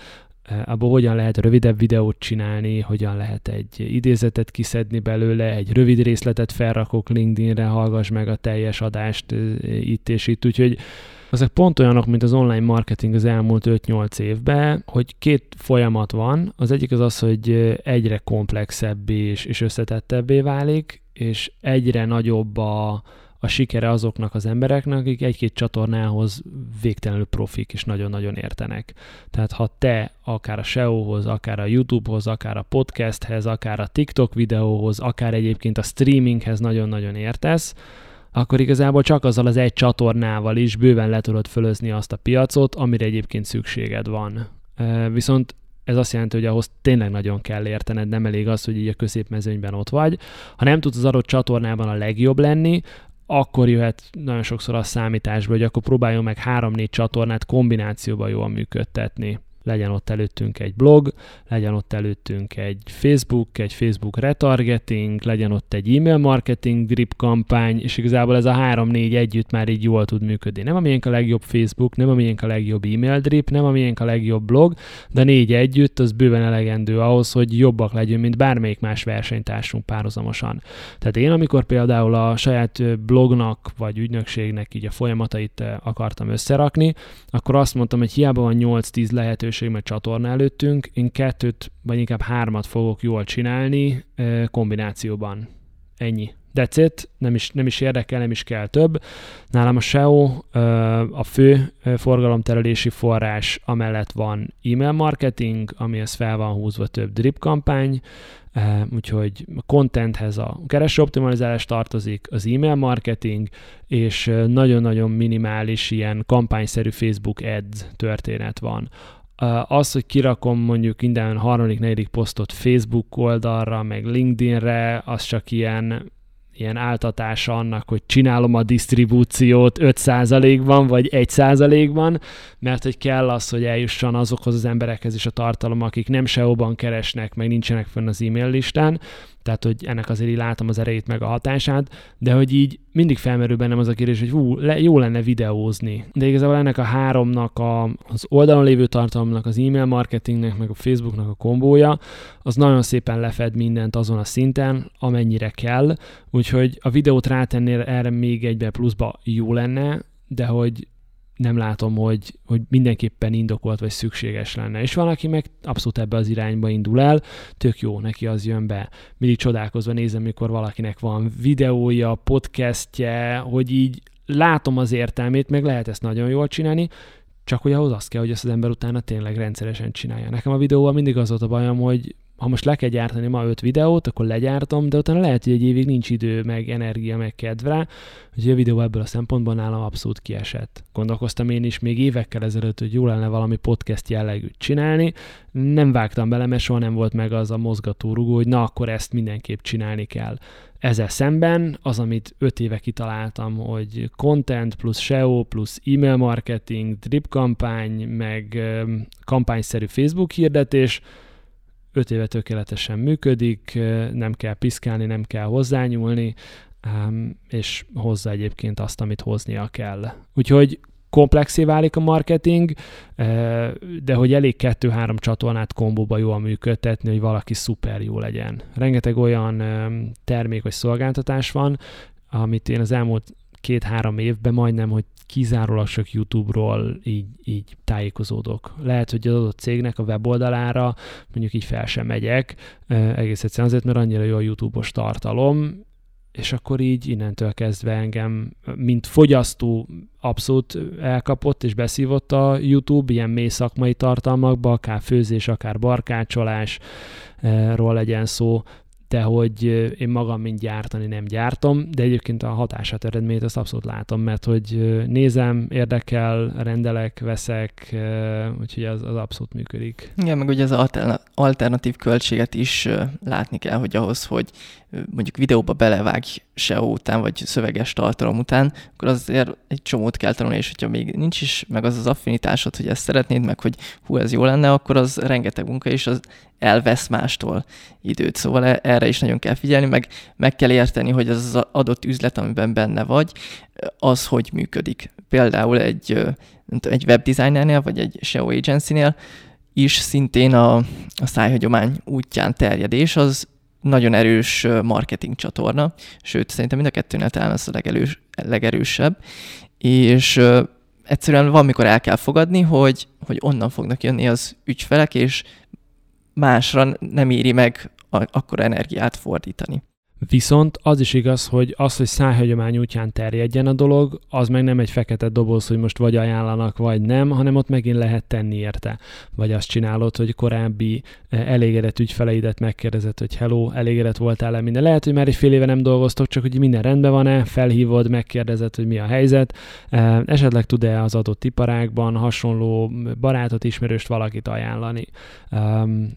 abból hogyan lehet rövidebb videót csinálni, hogyan lehet egy idézetet kiszedni belőle, egy rövid részletet felrakok LinkedInre, hallgass meg a teljes adást itt és itt, úgyhogy azok pont olyanok, mint az online marketing az elmúlt 5-8 évben, hogy két folyamat van. Az egyik az az, hogy egyre komplexebbé és, és összetettebbé válik, és egyre nagyobb a, a sikere azoknak az embereknek, akik egy-két csatornához végtelenül profik és nagyon-nagyon értenek. Tehát ha te akár a SEO-hoz, akár a YouTube-hoz, akár a podcasthez, akár a TikTok videóhoz, akár egyébként a streaminghez nagyon-nagyon értesz, akkor igazából csak azzal az egy csatornával is bőven le tudod fölözni azt a piacot, amire egyébként szükséged van. Viszont ez azt jelenti, hogy ahhoz tényleg nagyon kell értened, nem elég az, hogy így a középmezőnyben ott vagy. Ha nem tudsz az adott csatornában a legjobb lenni, akkor jöhet nagyon sokszor a számításba, hogy akkor próbáljon meg három-négy csatornát kombinációban jól működtetni legyen ott előttünk egy blog, legyen ott előttünk egy Facebook, egy Facebook retargeting, legyen ott egy e-mail marketing drip kampány, és igazából ez a három-négy együtt már így jól tud működni. Nem amilyen a legjobb Facebook, nem amilyen a legjobb e-mail drip, nem amilyen a legjobb blog, de négy együtt az bőven elegendő ahhoz, hogy jobbak legyünk, mint bármelyik más versenytársunk párhuzamosan. Tehát én, amikor például a saját blognak vagy ügynökségnek így a folyamatait akartam összerakni, akkor azt mondtam, hogy hiába van 8-10 lehető lehetőség, mert csatorna előttünk. Én kettőt, vagy inkább hármat fogok jól csinálni kombinációban. Ennyi. That's it, nem is, nem is érdekel, nem is kell több. Nálam a SEO a fő forgalomterelési forrás, amellett van e-mail marketing, amihez fel van húzva több drip kampány, úgyhogy a contenthez a kereső optimalizálás tartozik, az e-mail marketing, és nagyon-nagyon minimális ilyen kampányszerű Facebook ads történet van az, hogy kirakom mondjuk minden harmadik, negyedik posztot Facebook oldalra, meg LinkedInre, az csak ilyen ilyen áltatása annak, hogy csinálom a disztribúciót 5%-ban vagy 1%-ban, mert hogy kell az, hogy eljusson azokhoz az emberekhez is a tartalom, akik nem SEO-ban keresnek, meg nincsenek fönn az e-mail listán, tehát hogy ennek azért így látom az erejét meg a hatását, de hogy így mindig felmerül bennem az a kérdés, hogy hú, le, jó lenne videózni. De igazából ennek a háromnak, a, az oldalon lévő tartalomnak, az e-mail marketingnek, meg a Facebooknak a kombója, az nagyon szépen lefed mindent azon a szinten, amennyire kell, úgyhogy a videót rátenni erre még egybe pluszba jó lenne, de hogy nem látom, hogy, hogy mindenképpen indokolt vagy szükséges lenne. És van, aki meg abszolút ebbe az irányba indul el, tök jó, neki az jön be. Mindig csodálkozva nézem, mikor valakinek van videója, podcastje, hogy így látom az értelmét, meg lehet ezt nagyon jól csinálni, csak hogy ahhoz az kell, hogy ezt az ember utána tényleg rendszeresen csinálja. Nekem a videóval mindig az volt a bajom, hogy ha most le kell gyártani ma öt videót, akkor legyártom, de utána lehet, hogy egy évig nincs idő, meg energia, meg kedv rá, úgyhogy a videó ebből a szempontból nálam abszolút kiesett. Gondolkoztam én is még évekkel ezelőtt, hogy jó lenne valami podcast jellegűt csinálni, nem vágtam bele, mert soha nem volt meg az a mozgatórugó, hogy na akkor ezt mindenképp csinálni kell. Ezzel szemben az, amit öt éve kitaláltam, hogy content plusz SEO plusz email marketing, drip kampány, meg kampányszerű Facebook hirdetés, öt éve tökéletesen működik, nem kell piszkálni, nem kell hozzányúlni, és hozza egyébként azt, amit hoznia kell. Úgyhogy komplexé válik a marketing, de hogy elég kettő-három csatornát kombóba jól működtetni, hogy valaki szuper jó legyen. Rengeteg olyan termék vagy szolgáltatás van, amit én az elmúlt két-három évben majdnem, hogy kizárólag csak YouTube-ról így, így tájékozódok. Lehet, hogy az adott cégnek a weboldalára mondjuk így fel sem megyek, egész egyszerűen azért, mert annyira jó a YouTube-os tartalom, és akkor így innentől kezdve engem, mint fogyasztó abszolút elkapott és beszívott a YouTube, ilyen mély szakmai tartalmakba, akár főzés, akár barkácsolásról legyen szó, de hogy én magam mint gyártani nem gyártom, de egyébként a hatását, eredményt azt abszolút látom, mert hogy nézem, érdekel, rendelek, veszek, úgyhogy az, az abszolút működik. Igen, meg ugye az alternatív költséget is látni kell, hogy ahhoz, hogy mondjuk videóba belevágj SEO után, vagy szöveges tartalom után, akkor azért egy csomót kell tanulni, és hogyha még nincs is meg az az affinitásod, hogy ezt szeretnéd, meg hogy hú, ez jó lenne, akkor az rengeteg munka, és az elvesz mástól időt. Szóval e- erre is nagyon kell figyelni, meg meg kell érteni, hogy az az adott üzlet, amiben benne vagy, az hogy működik. Például egy, egy webdesignernél, vagy egy SEO agencynél is szintén a, a szájhagyomány útján terjedés, az nagyon erős marketing csatorna, sőt, szerintem mind a kettőnél talán az a legelős, legerősebb, és egyszerűen van, mikor el kell fogadni, hogy, hogy onnan fognak jönni az ügyfelek, és másra nem éri meg akkor energiát fordítani. Viszont az is igaz, hogy az, hogy szájhagyomány útján terjedjen a dolog, az meg nem egy fekete doboz, hogy most vagy ajánlanak, vagy nem, hanem ott megint lehet tenni érte. Vagy azt csinálod, hogy korábbi eh, elégedett ügyfeleidet megkérdezed, hogy hello, elégedett voltál-e minden. Lehet, hogy már egy fél éve nem dolgoztok, csak hogy minden rendben van-e, felhívod, megkérdezed, hogy mi a helyzet, eh, esetleg tud-e az adott iparágban hasonló barátot, ismerőst valakit ajánlani.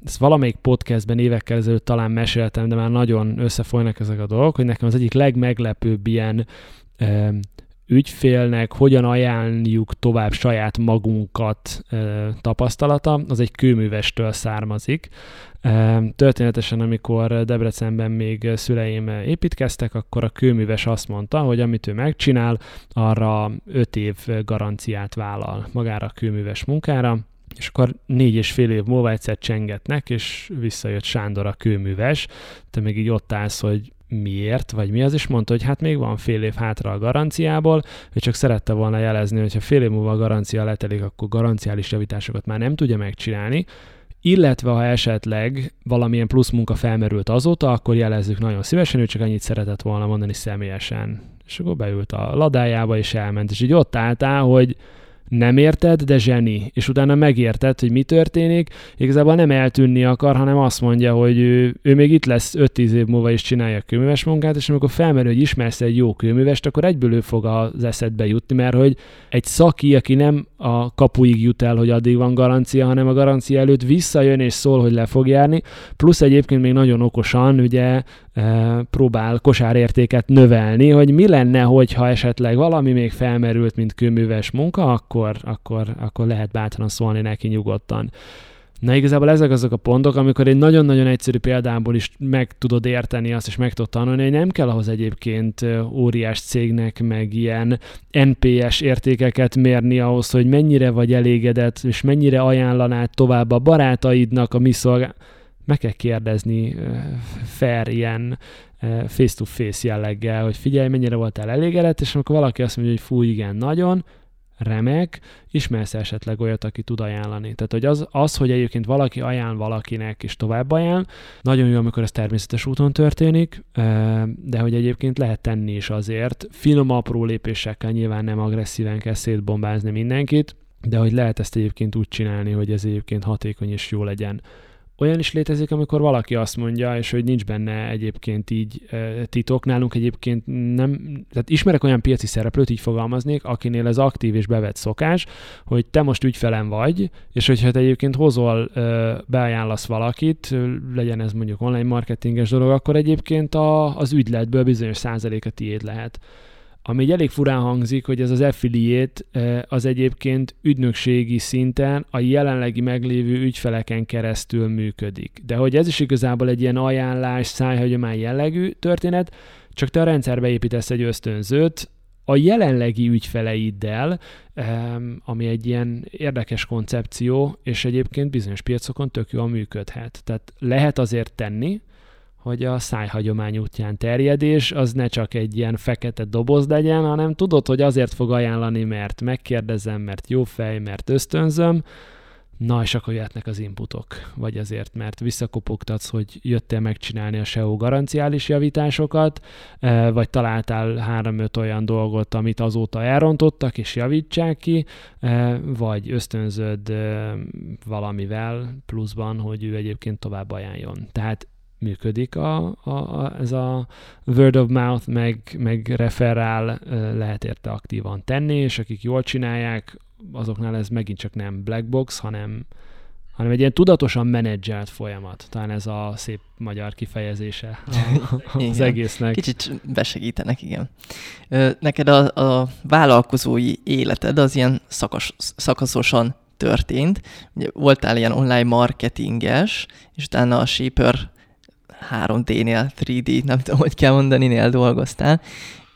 Ezt valamelyik podcastben évekkel ezelőtt talán meséltem, de már nagyon összefolynak történnek ezek a dolgok, hogy nekem az egyik legmeglepőbb ilyen ö, ügyfélnek hogyan ajánljuk tovább saját magunkat ö, tapasztalata, az egy kőművestől származik. Ö, történetesen, amikor Debrecenben még szüleim építkeztek, akkor a kőműves azt mondta, hogy amit ő megcsinál, arra öt év garanciát vállal magára a kőműves munkára, és akkor négy és fél év múlva egyszer csengetnek, és visszajött Sándor a kőműves, te még így ott állsz, hogy miért, vagy mi az, és mondta, hogy hát még van fél év hátra a garanciából, hogy csak szerette volna jelezni, hogy ha fél év múlva a garancia letelik, akkor garanciális javításokat már nem tudja megcsinálni, illetve ha esetleg valamilyen plusz munka felmerült azóta, akkor jelezzük nagyon szívesen, ő csak annyit szeretett volna mondani személyesen. És akkor beült a ladájába, és elment, és így ott álltál, hogy nem érted, de zseni. És utána megérted, hogy mi történik. Igazából nem eltűnni akar, hanem azt mondja, hogy ő, ő még itt lesz 5-10 év múlva is csinálja a kőműves munkát, és amikor felmerül, hogy ismersz egy jó kőművest, akkor egyből ő fog az eszedbe jutni, mert hogy egy szaki, aki nem a kapuig jut el, hogy addig van garancia, hanem a garancia előtt visszajön és szól, hogy le fog járni, plusz egyébként még nagyon okosan ugye próbál kosárértéket növelni, hogy mi lenne, hogyha esetleg valami még felmerült, mint kőműves munka, akkor, akkor, akkor lehet bátran szólni neki nyugodtan. Na igazából ezek azok a pontok, amikor egy nagyon-nagyon egyszerű példából is meg tudod érteni azt, és meg tudod tanulni, hogy nem kell ahhoz egyébként óriás cégnek, meg ilyen NPS értékeket mérni ahhoz, hogy mennyire vagy elégedett, és mennyire ajánlanád tovább a barátaidnak, a mi szolgál meg kell kérdezni fair ilyen face-to-face jelleggel, hogy figyelj, mennyire voltál elégedett, és amikor valaki azt mondja, hogy fú, igen, nagyon, remek, ismersz esetleg olyat, aki tud ajánlani. Tehát, hogy az, az, hogy egyébként valaki ajánl valakinek és tovább ajánl, nagyon jó, amikor ez természetes úton történik, de hogy egyébként lehet tenni is azért. Finom, apró lépésekkel nyilván nem agresszíven kell szétbombázni mindenkit, de hogy lehet ezt egyébként úgy csinálni, hogy ez egyébként hatékony és jó legyen. Olyan is létezik, amikor valaki azt mondja, és hogy nincs benne egyébként így titok. Nálunk egyébként nem, tehát ismerek olyan piaci szereplőt, így fogalmaznék, akinél ez aktív és bevett szokás, hogy te most ügyfelem vagy, és hogyha te egyébként hozol, beajánlasz valakit, legyen ez mondjuk online marketinges dolog, akkor egyébként a, az ügyletből bizonyos százaléka tiéd lehet ami egy elég furán hangzik, hogy ez az affiliate az egyébként ügynökségi szinten a jelenlegi meglévő ügyfeleken keresztül működik. De hogy ez is igazából egy ilyen ajánlás, szájhagyomány jellegű történet, csak te a rendszerbe építesz egy ösztönzőt, a jelenlegi ügyfeleiddel, ami egy ilyen érdekes koncepció, és egyébként bizonyos piacokon tök jól működhet. Tehát lehet azért tenni, hogy a szájhagyomány útján terjedés az ne csak egy ilyen fekete doboz legyen, hanem tudod, hogy azért fog ajánlani, mert megkérdezem, mert jó fej, mert ösztönzöm, na és akkor jöhetnek az inputok, vagy azért, mert visszakopogtatsz, hogy jöttél megcsinálni a SEO garanciális javításokat, e, vagy találtál három-öt olyan dolgot, amit azóta elrontottak, és javítsák ki, e, vagy ösztönzöd e, valamivel pluszban, hogy ő egyébként tovább ajánljon. Tehát működik a, a, a, ez a word of mouth, meg, meg referál lehet érte aktívan tenni, és akik jól csinálják, azoknál ez megint csak nem black box, hanem, hanem egy ilyen tudatosan menedzselt folyamat. Talán ez a szép magyar kifejezése az egésznek. Kicsit besegítenek, igen. Neked a, a vállalkozói életed az ilyen szakos, szakaszosan történt. Ugye voltál ilyen online marketinges, és utána a Shaper 3D-nél, 3D, nem tudom, hogy kell mondani, nél dolgoztál,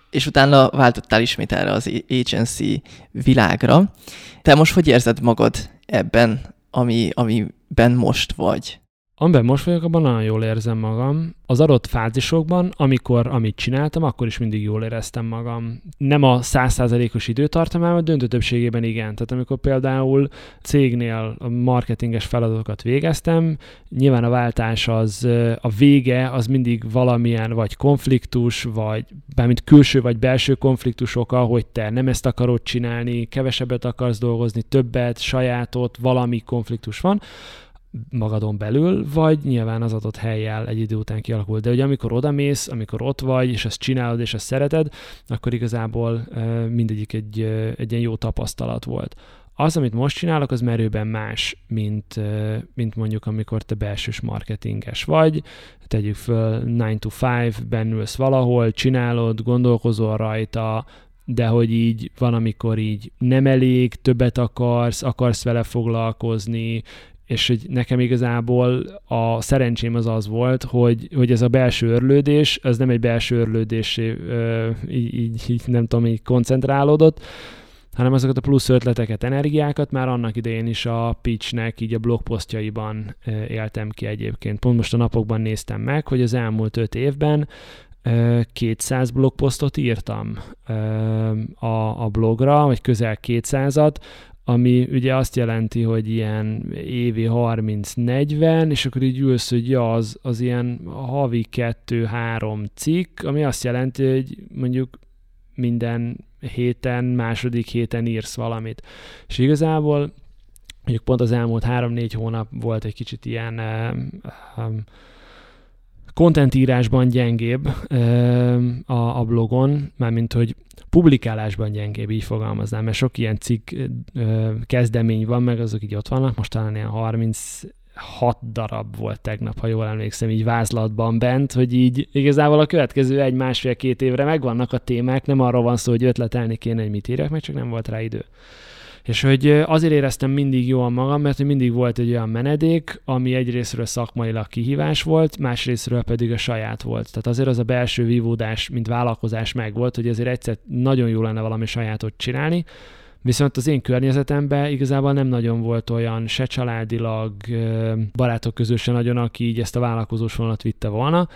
és utána váltottál ismét erre az agency világra. Te most hogy érzed magad ebben, ami, amiben most vagy? Amiben most vagyok, abban nagyon jól érzem magam. Az adott fázisokban, amikor amit csináltam, akkor is mindig jól éreztem magam. Nem a százszázalékos időtartamában, döntő többségében igen. Tehát amikor például cégnél a marketinges feladatokat végeztem, nyilván a váltás az, a vége az mindig valamilyen vagy konfliktus, vagy bármint külső vagy belső konfliktusok, hogy te nem ezt akarod csinálni, kevesebbet akarsz dolgozni, többet, sajátot, valami konfliktus van magadon belül, vagy nyilván az adott helyjel egy idő után kialakul. De ugye amikor odamész, amikor ott vagy, és ezt csinálod, és ezt szereted, akkor igazából mindegyik egy, egy ilyen jó tapasztalat volt. Az, amit most csinálok, az merőben más, mint, mint mondjuk amikor te belsős marketinges vagy, tegyük föl 9 to 5, bennülsz valahol, csinálod, gondolkozol rajta, de hogy így van, amikor így nem elég, többet akarsz, akarsz vele foglalkozni, és hogy nekem igazából a szerencsém az az volt, hogy, hogy ez a belső örlődés, ez nem egy belső örlődésé így, így, így nem tudom, így koncentrálódott, hanem azokat a plusz ötleteket, energiákat már annak idején is a pitchnek, így a blogposztjaiban éltem ki egyébként. Pont most a napokban néztem meg, hogy az elmúlt öt évben 200 blogposztot írtam a, a blogra, vagy közel 200-at, ami ugye azt jelenti, hogy ilyen évi 30-40, és akkor így ülsz, hogy ja, az, az ilyen havi 2-3 cikk, ami azt jelenti, hogy mondjuk minden héten, második héten írsz valamit. És igazából mondjuk pont az elmúlt 3-4 hónap volt egy kicsit ilyen um, kontentírásban gyengébb a, a blogon, mármint hogy publikálásban gyengébb, így fogalmaznám, mert sok ilyen cikk kezdemény van, meg azok így ott vannak, most talán ilyen 30 hat darab volt tegnap, ha jól emlékszem, így vázlatban bent, hogy így igazából a következő egy, másfél, két évre megvannak a témák, nem arról van szó, hogy ötletelni kéne, hogy mit írjak, meg csak nem volt rá idő. És hogy azért éreztem mindig jól magam, mert mindig volt egy olyan menedék, ami egyrésztről szakmailag kihívás volt, másrésztről pedig a saját volt. Tehát azért az a belső vívódás, mint vállalkozás megvolt, hogy azért egyszer nagyon jó lenne valami sajátot csinálni, Viszont az én környezetemben igazából nem nagyon volt olyan se családilag, barátok közül se nagyon, aki így ezt a vállalkozós vonalat vitte volna,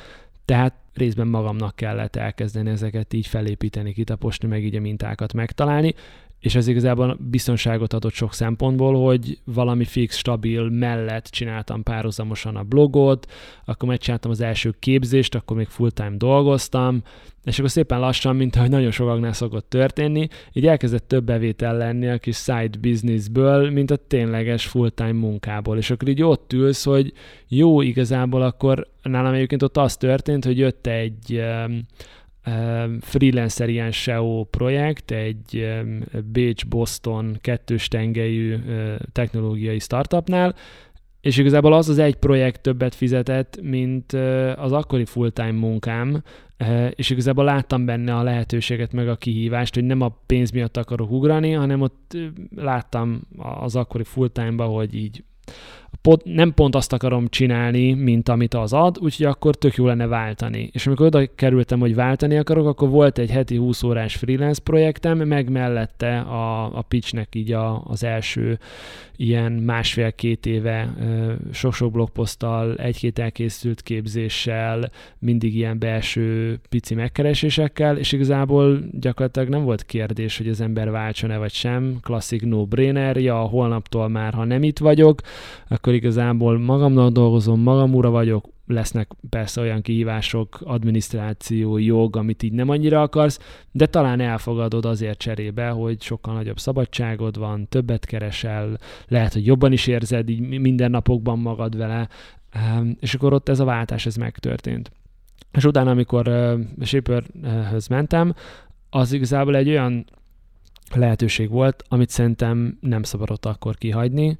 tehát részben magamnak kellett elkezdeni ezeket így felépíteni, kitaposni, meg így a mintákat megtalálni, és ez igazából biztonságot adott sok szempontból, hogy valami fix, stabil mellett csináltam párhuzamosan a blogot, akkor megcsináltam az első képzést, akkor még full-time dolgoztam, és akkor szépen lassan, mint ahogy nagyon sokaknál szokott történni, így elkezdett több bevétel lenni a kis side businessből, mint a tényleges full-time munkából. És akkor így ott ülsz, hogy jó, igazából akkor nálam egyébként ott az történt, hogy jött egy freelancer ilyen SEO projekt, egy Bécs-Boston kettős tengelyű technológiai startupnál, és igazából az az egy projekt többet fizetett, mint az akkori full-time munkám, és igazából láttam benne a lehetőséget, meg a kihívást, hogy nem a pénz miatt akarok ugrani, hanem ott láttam az akkori full-time-ba, hogy így pont, nem pont azt akarom csinálni, mint amit az ad, úgyhogy akkor tök jó lenne váltani. És amikor oda kerültem, hogy váltani akarok, akkor volt egy heti 20 órás freelance projektem, meg mellette a, a pitchnek így a, az első ilyen másfél-két éve sok-sok blogposzttal, egy-két elkészült képzéssel, mindig ilyen belső pici megkeresésekkel, és igazából gyakorlatilag nem volt kérdés, hogy az ember váltson-e vagy sem, klasszik no-brainer, ja, holnaptól már, ha nem itt vagyok, akkor igazából magamnak dolgozom, magam ura vagyok, lesznek persze olyan kihívások, adminisztráció, jog, amit így nem annyira akarsz, de talán elfogadod azért cserébe, hogy sokkal nagyobb szabadságod van, többet keresel, lehet, hogy jobban is érzed így minden napokban magad vele, és akkor ott ez a váltás, ez megtörtént. És utána, amikor uh, Shaperhöz mentem, az igazából egy olyan lehetőség volt, amit szerintem nem szabadott akkor kihagyni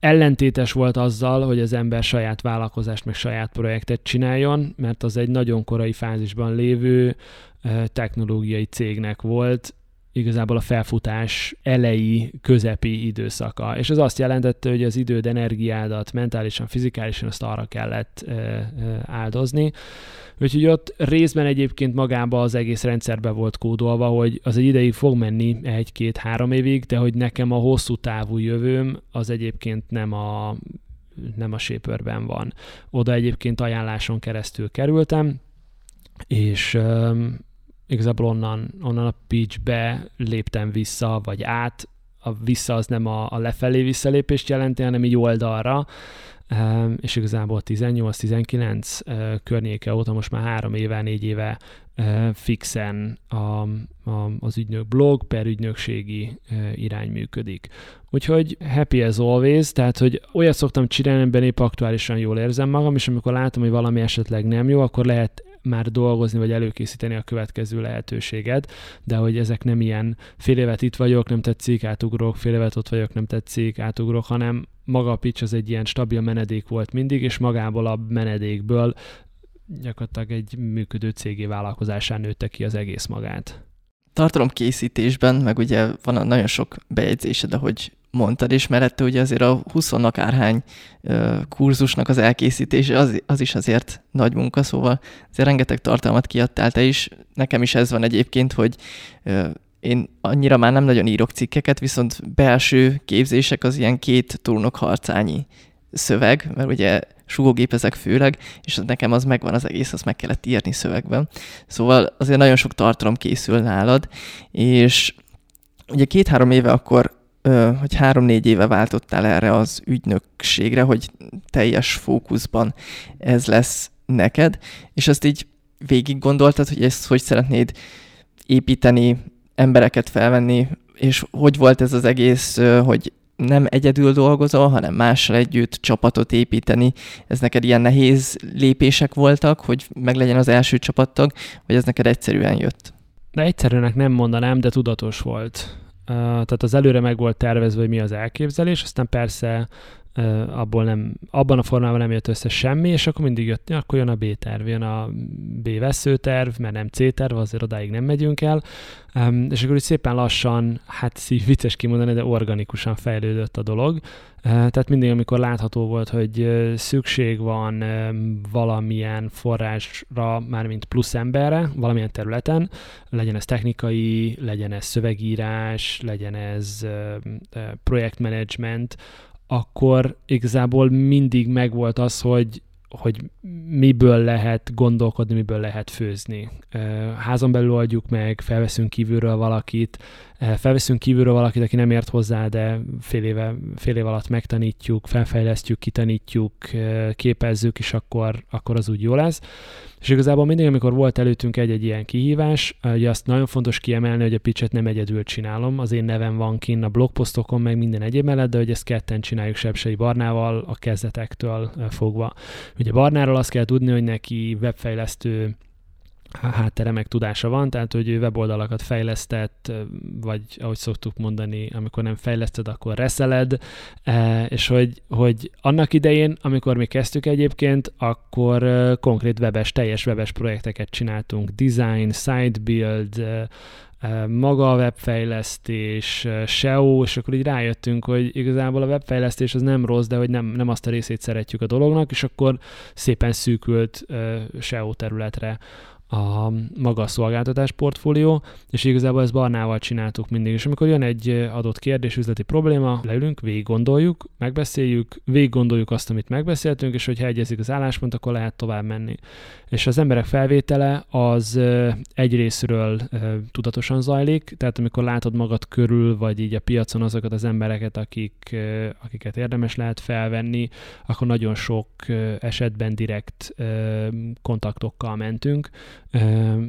ellentétes volt azzal, hogy az ember saját vállalkozást, meg saját projektet csináljon, mert az egy nagyon korai fázisban lévő technológiai cégnek volt, igazából a felfutás elejé, közepi időszaka. És ez azt jelentette, hogy az időd, energiádat mentálisan, fizikálisan azt arra kellett áldozni, Úgyhogy ott részben egyébként magába az egész rendszerbe volt kódolva, hogy az egy ideig fog menni egy-két-három évig, de hogy nekem a hosszú távú jövőm az egyébként nem a nem a Shaperben van. Oda egyébként ajánláson keresztül kerültem, és igazából onnan, onnan a pitchbe léptem vissza, vagy át, a vissza az nem a, a lefelé visszalépést jelenti, hanem így oldalra, és igazából 18-19 környéke óta most már három éve, négy éve fixen a, a, az ügynök blog per ügynökségi irány működik. Úgyhogy happy as always, tehát hogy olyat szoktam csinálni, amiben épp aktuálisan jól érzem magam, és amikor látom, hogy valami esetleg nem jó, akkor lehet már dolgozni, vagy előkészíteni a következő lehetőséget, de hogy ezek nem ilyen fél évet itt vagyok, nem tetszik, átugrok, fél évet ott vagyok, nem tetszik, átugrok, hanem maga a pitch az egy ilyen stabil menedék volt mindig, és magából a menedékből gyakorlatilag egy működő cégé vállalkozásán nőtte ki az egész magát. Tartalom készítésben, meg ugye van nagyon sok bejegyzésed, ahogy mondtad, és mellette ugye azért a 20 akárhány kurzusnak az elkészítése az, az is azért nagy munka, szóval azért rengeteg tartalmat kiadtál te is. Nekem is ez van egyébként, hogy én annyira már nem nagyon írok cikkeket, viszont belső képzések az ilyen két trónok harcányi szöveg, mert ugye sugógépezek főleg, és nekem az megvan az egész, azt meg kellett írni szövegben. Szóval azért nagyon sok tartalom készül nálad, és ugye két-három éve akkor, vagy három-négy éve váltottál erre az ügynökségre, hogy teljes fókuszban ez lesz neked, és azt így végig gondoltad, hogy ezt hogy szeretnéd építeni, embereket felvenni, és hogy volt ez az egész, hogy nem egyedül dolgozol, hanem mással együtt csapatot építeni. Ez neked ilyen nehéz lépések voltak, hogy meglegyen az első csapattag, vagy ez neked egyszerűen jött? De egyszerűnek nem mondanám, de tudatos volt. Tehát az előre meg volt tervezve, hogy mi az elképzelés, aztán persze abból nem, abban a formában nem jött össze semmi, és akkor mindig jött, akkor jön a B terv, jön a B veszőterv, mert nem C terv, azért odáig nem megyünk el, és akkor úgy szépen lassan, hát szív vicces kimondani, de organikusan fejlődött a dolog. Tehát mindig, amikor látható volt, hogy szükség van valamilyen forrásra, mármint plusz emberre, valamilyen területen, legyen ez technikai, legyen ez szövegírás, legyen ez projektmenedzsment, akkor igazából mindig megvolt az, hogy hogy miből lehet gondolkodni, miből lehet főzni. Házon belül oldjuk meg, felveszünk kívülről valakit, felveszünk kívülről valakit, aki nem ért hozzá, de fél, éve, fél év alatt megtanítjuk, felfejlesztjük, kitanítjuk, képezzük, és akkor, akkor az úgy jó lesz. És igazából mindig, amikor volt előttünk egy-egy ilyen kihívás, ugye azt nagyon fontos kiemelni, hogy a pitchet nem egyedül csinálom, az én nevem van kinn a blogposztokon, meg minden egyéb mellett, de hogy ezt ketten csináljuk Sepsei Barnával a kezdetektől fogva. Ugye Barnáról azt kell tudni, hogy neki webfejlesztő háttere meg tudása van, tehát hogy ő weboldalakat fejlesztett, vagy ahogy szoktuk mondani, amikor nem fejleszted, akkor reszeled, és hogy, hogy annak idején, amikor mi kezdtük egyébként, akkor konkrét webes, teljes webes projekteket csináltunk, design, site build, maga a webfejlesztés, SEO, és akkor így rájöttünk, hogy igazából a webfejlesztés az nem rossz, de hogy nem, nem azt a részét szeretjük a dolognak, és akkor szépen szűkült SEO területre a maga a szolgáltatás portfólió, és igazából ezt Barnával csináltuk mindig. És amikor jön egy adott kérdés, üzleti probléma, leülünk, végig gondoljuk, megbeszéljük, végig gondoljuk azt, amit megbeszéltünk, és hogyha egyezik az álláspont, akkor lehet tovább menni. És az emberek felvétele az egyrésztről tudatosan zajlik, tehát amikor látod magad körül, vagy így a piacon azokat az embereket, akik, akiket érdemes lehet felvenni, akkor nagyon sok esetben direkt kontaktokkal mentünk,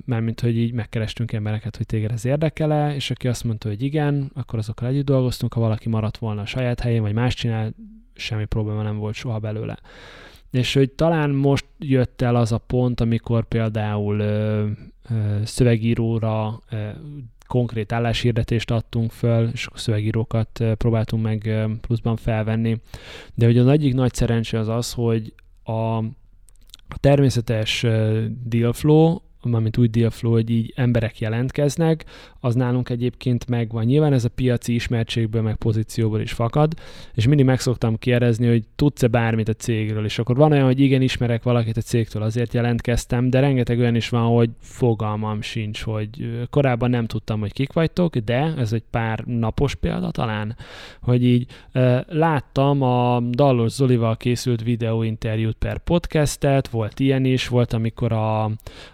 mármint, hogy így megkerestünk embereket, hogy téged ez érdekele, és aki azt mondta, hogy igen, akkor azokkal együtt dolgoztunk, ha valaki maradt volna a saját helyén, vagy más csinál, semmi probléma nem volt soha belőle. És hogy talán most jött el az a pont, amikor például ö, ö, szövegíróra ö, konkrét álláshirdetést adtunk föl, és a szövegírókat próbáltunk meg pluszban felvenni. De hogy az egyik nagy szerencse az az, hogy a a természetes deal flow mármint úgy dealflow, hogy így emberek jelentkeznek, az nálunk egyébként megvan. Nyilván ez a piaci ismertségből, meg pozícióból is fakad, és mindig meg szoktam kérdezni, hogy tudsz-e bármit a cégről, és akkor van olyan, hogy igen, ismerek valakit a cégtől, azért jelentkeztem, de rengeteg olyan is van, hogy fogalmam sincs, hogy korábban nem tudtam, hogy kik vagytok, de ez egy pár napos példa talán, hogy így láttam a Dallos Zolival készült videóinterjút per podcastet, volt ilyen is, volt amikor a,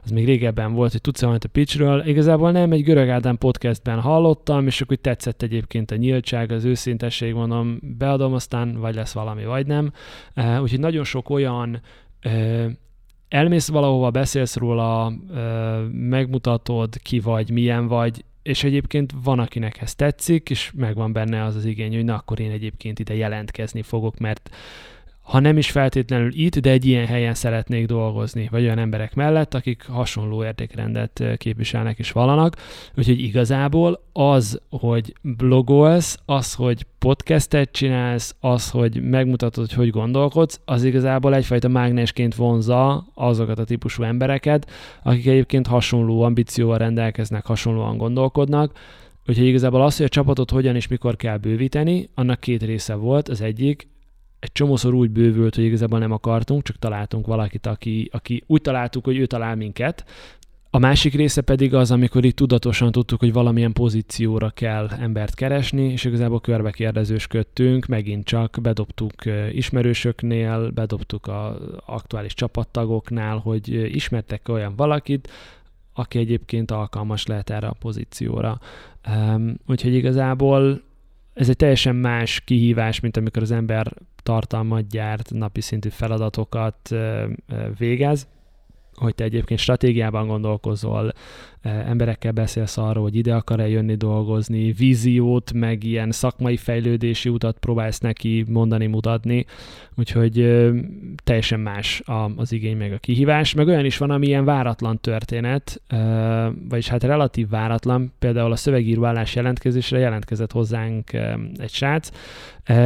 az még régebben volt, hogy tudsz valamit a pitchről. Igazából nem, egy Görög Ádám podcastben hallottam, és akkor tetszett egyébként a nyíltság, az őszintesség, mondom, beadom, aztán vagy lesz valami, vagy nem. Uh, úgyhogy nagyon sok olyan uh, elmész valahova, beszélsz róla, uh, megmutatod, ki vagy, milyen vagy, és egyébként van, akinek ez tetszik, és megvan benne az az igény, hogy na akkor én egyébként ide jelentkezni fogok, mert ha nem is feltétlenül itt, de egy ilyen helyen szeretnék dolgozni, vagy olyan emberek mellett, akik hasonló értékrendet képviselnek és vallanak. Úgyhogy igazából az, hogy blogolsz, az, hogy podcastet csinálsz, az, hogy megmutatod, hogy hogy gondolkodsz, az igazából egyfajta mágnesként vonza azokat a típusú embereket, akik egyébként hasonló ambícióval rendelkeznek, hasonlóan gondolkodnak, Úgyhogy igazából az, hogy a csapatot hogyan és mikor kell bővíteni, annak két része volt. Az egyik, egy csomószor úgy bővült, hogy igazából nem akartunk, csak találtunk valakit, aki, aki úgy találtuk, hogy ő talál minket, A másik része pedig az, amikor itt tudatosan tudtuk, hogy valamilyen pozícióra kell embert keresni, és igazából körbe kérdezősködtünk, megint csak bedobtuk ismerősöknél, bedobtuk az aktuális csapattagoknál, hogy ismertek olyan valakit, aki egyébként alkalmas lehet erre a pozícióra. Úgyhogy igazából ez egy teljesen más kihívás, mint amikor az ember tartalmat gyárt, napi szintű feladatokat végez, hogy te egyébként stratégiában gondolkozol, emberekkel beszélsz arról, hogy ide akar-e jönni dolgozni, víziót, meg ilyen szakmai fejlődési utat próbálsz neki mondani, mutatni, úgyhogy teljesen más az igény meg a kihívás, meg olyan is van, ami ilyen váratlan történet, vagyis hát relatív váratlan, például a szövegíró állás jelentkezésre jelentkezett hozzánk egy srác,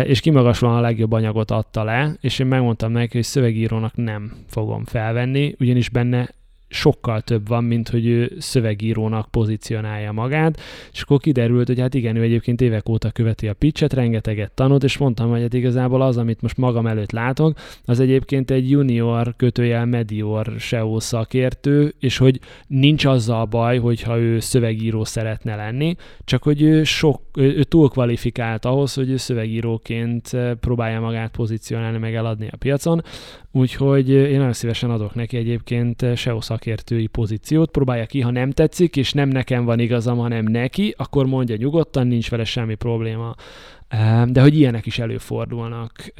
és kimagaslóan a legjobb anyagot adta le, és én megmondtam neki, hogy szövegírónak nem fogom felvenni, ugyanis benne sokkal több van, mint hogy ő szövegírónak pozícionálja magát, és akkor kiderült, hogy hát igen, ő egyébként évek óta követi a pitchet, rengeteget tanult, és mondtam, hogy hát igazából az, amit most magam előtt látok, az egyébként egy junior kötőjel medior SEO szakértő, és hogy nincs azzal baj, hogyha ő szövegíró szeretne lenni, csak hogy ő, sok, ő, ő túl kvalifikált ahhoz, hogy ő szövegíróként próbálja magát pozícionálni, meg eladni a piacon, Úgyhogy én nagyon szívesen adok neki egyébként SEO szakértői pozíciót, próbálja ki, ha nem tetszik, és nem nekem van igazam, hanem neki, akkor mondja nyugodtan, nincs vele semmi probléma. De hogy ilyenek is előfordulnak,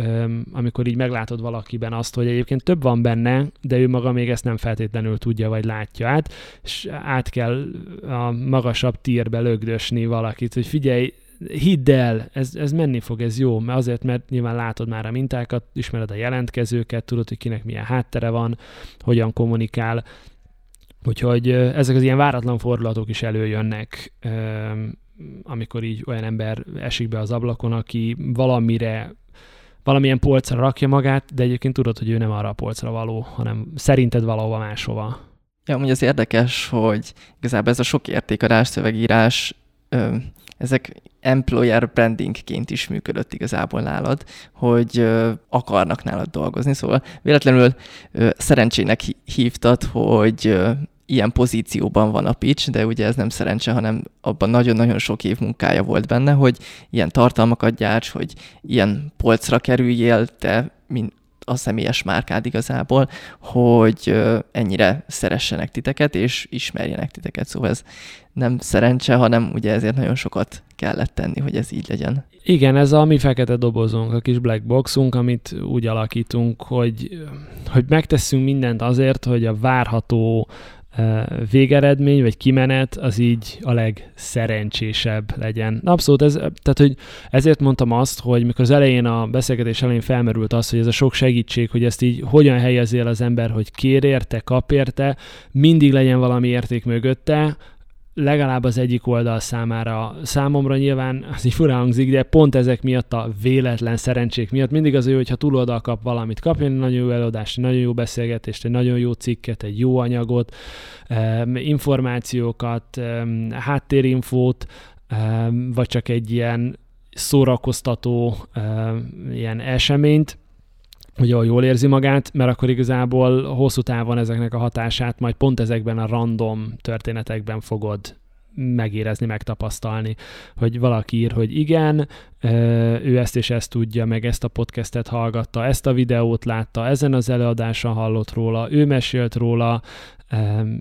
amikor így meglátod valakiben azt, hogy egyébként több van benne, de ő maga még ezt nem feltétlenül tudja, vagy látja át, és át kell a magasabb tírbe lögdösni valakit, hogy figyelj, hidd el, ez, ez menni fog, ez jó, mert azért, mert nyilván látod már a mintákat, ismered a jelentkezőket, tudod, hogy kinek milyen háttere van, hogyan kommunikál, úgyhogy ezek az ilyen váratlan fordulatok is előjönnek, amikor így olyan ember esik be az ablakon, aki valamire valamilyen polcra rakja magát, de egyébként tudod, hogy ő nem arra a polcra való, hanem szerinted valahova máshova. Ja, amúgy az érdekes, hogy igazából ez a sok értékadás, szövegírás ezek employer brandingként is működött igazából nálad, hogy akarnak nálad dolgozni. Szóval véletlenül szerencsének hívtad, hogy ilyen pozícióban van a pitch, de ugye ez nem szerencse, hanem abban nagyon-nagyon sok év munkája volt benne, hogy ilyen tartalmakat gyárts, hogy ilyen polcra kerüljél, te mint a személyes márkád igazából, hogy ennyire szeressenek titeket, és ismerjenek titeket. Szóval ez nem szerencse, hanem ugye ezért nagyon sokat kellett tenni, hogy ez így legyen. Igen, ez a mi fekete dobozunk, a kis black boxunk, amit úgy alakítunk, hogy, hogy megteszünk mindent azért, hogy a várható végeredmény, vagy kimenet, az így a legszerencsésebb legyen. Abszolút, ez, tehát hogy ezért mondtam azt, hogy mikor az elején a beszélgetés elején felmerült az, hogy ez a sok segítség, hogy ezt így hogyan helyezél az ember, hogy kér érte, kap érte, mindig legyen valami érték mögötte, legalább az egyik oldal számára. Számomra nyilván az így fura hangzik, de pont ezek miatt a véletlen szerencsék miatt mindig az ő, hogyha túloldal kap valamit, kapjon egy nagyon jó előadást, egy nagyon jó beszélgetést, egy nagyon jó cikket, egy jó anyagot, információkat, háttérinfót, vagy csak egy ilyen szórakoztató ilyen eseményt, hogy jól érzi magát, mert akkor igazából hosszú távon ezeknek a hatását majd pont ezekben a random történetekben fogod megérezni, megtapasztalni, hogy valaki ír, hogy igen, ő ezt és ezt tudja, meg ezt a podcastet hallgatta, ezt a videót látta, ezen az előadáson hallott róla, ő mesélt róla,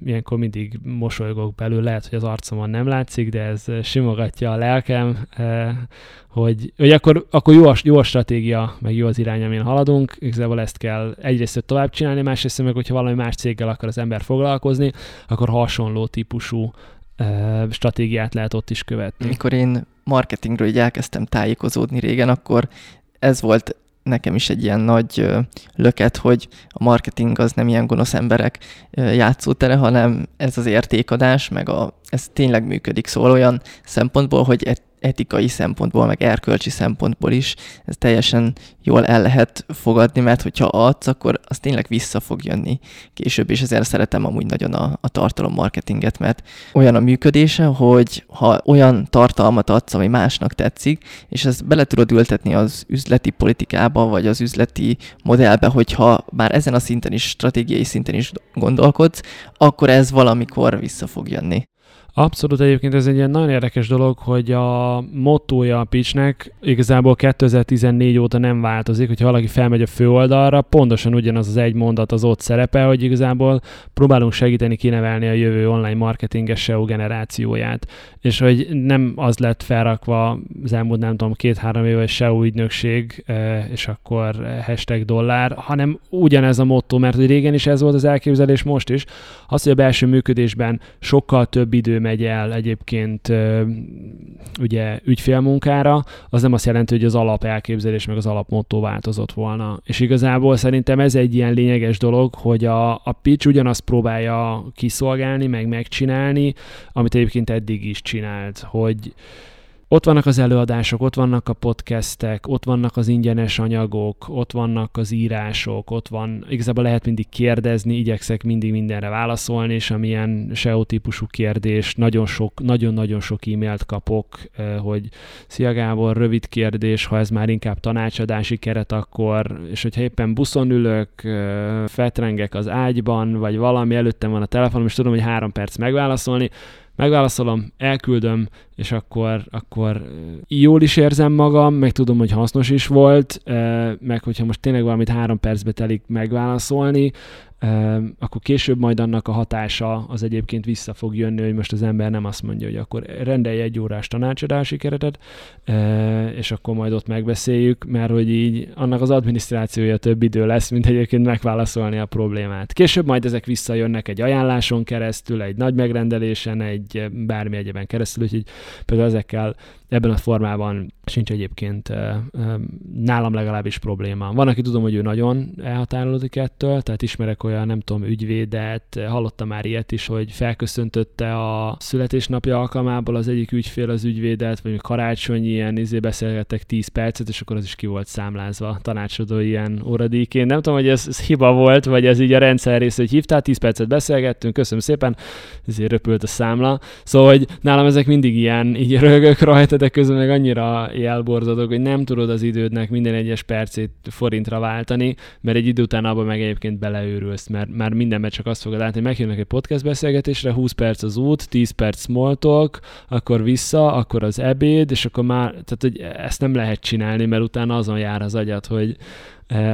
ilyenkor mindig mosolygok belül, lehet, hogy az arcomon nem látszik, de ez simogatja a lelkem, hogy, hogy akkor, akkor jó, a, jó a stratégia, meg jó az irány, amin haladunk, igazából ezt kell egyrészt tovább csinálni, másrészt meg, hogyha valami más céggel akar az ember foglalkozni, akkor hasonló típusú stratégiát lehet ott is követni. Mikor én marketingről így elkezdtem tájékozódni régen, akkor ez volt nekem is egy ilyen nagy löket, hogy a marketing az nem ilyen gonosz emberek játszótere, hanem ez az értékadás, meg a, ez tényleg működik. Szóval olyan szempontból, hogy egy etikai szempontból, meg erkölcsi szempontból is ez teljesen jól el lehet fogadni, mert hogyha adsz, akkor az tényleg vissza fog jönni később, és ezért szeretem amúgy nagyon a, a tartalommarketinget, mert olyan a működése, hogy ha olyan tartalmat adsz, ami másnak tetszik, és ezt bele tudod ültetni az üzleti politikába, vagy az üzleti modellbe, hogyha már ezen a szinten is, stratégiai szinten is gondolkodsz, akkor ez valamikor vissza fog jönni. Abszolút egyébként ez egy ilyen nagyon érdekes dolog, hogy a mottója a pitchnek igazából 2014 óta nem változik, hogyha valaki felmegy a főoldalra, pontosan ugyanaz az egy mondat az ott szerepe, hogy igazából próbálunk segíteni kinevelni a jövő online marketinges SEO generációját. És hogy nem az lett felrakva az elmúlt nem tudom két-három éves SEO ügynökség, és akkor hashtag dollár, hanem ugyanez a motto, mert hogy régen is ez volt az elképzelés, most is. Az, hogy a belső működésben sokkal több idő megy el egyébként ugye ügyfélmunkára, az nem azt jelenti, hogy az alap elképzelés meg az alapmotto változott volna. És igazából szerintem ez egy ilyen lényeges dolog, hogy a, a pitch ugyanazt próbálja kiszolgálni, meg megcsinálni, amit egyébként eddig is csinált, hogy ott vannak az előadások, ott vannak a podcastek, ott vannak az ingyenes anyagok, ott vannak az írások, ott van, igazából lehet mindig kérdezni, igyekszek mindig mindenre válaszolni, és amilyen SEO típusú kérdés, nagyon sok, nagyon-nagyon sok e-mailt kapok, hogy szia Gábor, rövid kérdés, ha ez már inkább tanácsadási keret, akkor, és hogyha éppen buszon ülök, fetrengek az ágyban, vagy valami előttem van a telefonom, és tudom, hogy három perc megválaszolni, megválaszolom, elküldöm, és akkor, akkor jól is érzem magam, meg tudom, hogy hasznos is volt, meg hogyha most tényleg valamit három percbe telik megválaszolni, akkor később majd annak a hatása az egyébként vissza fog jönni, hogy most az ember nem azt mondja, hogy akkor rendelj egy órás tanácsadási keretet, és akkor majd ott megbeszéljük, mert hogy így annak az adminisztrációja több idő lesz, mint egyébként megválaszolni a problémát. Később majd ezek visszajönnek egy ajánláson keresztül, egy nagy megrendelésen, egy bármi egyeben keresztül, úgyhogy például ezekkel ebben a formában sincs egyébként nálam legalábbis probléma. Van, aki tudom, hogy ő nagyon elhatárolódik ettől, tehát ismerek olyan, nem tudom, ügyvédet, hallottam már ilyet is, hogy felköszöntötte a születésnapja alkalmából az egyik ügyfél az ügyvédet, vagy karácsony ilyen, izé beszélgettek 10 percet, és akkor az is ki volt számlázva tanácsadó ilyen óradíjként. Nem tudom, hogy ez, ez hiba volt, vagy ez így a rendszer része, hogy hívtál, 10 percet beszélgettünk, köszönöm szépen, ezért röpült a számla. Szóval, hogy nálam ezek mindig ilyen, így rögök rajta, de közben meg annyira jelborzadok, hogy nem tudod az idődnek minden egyes percét forintra váltani, mert egy idő után abban meg egyébként beleőrülsz, mert már mindenben csak azt fogod látni, megjönnek egy podcast beszélgetésre, 20 perc az út, 10 perc small talk, akkor vissza, akkor az ebéd, és akkor már, tehát hogy ezt nem lehet csinálni, mert utána azon jár az agyat, hogy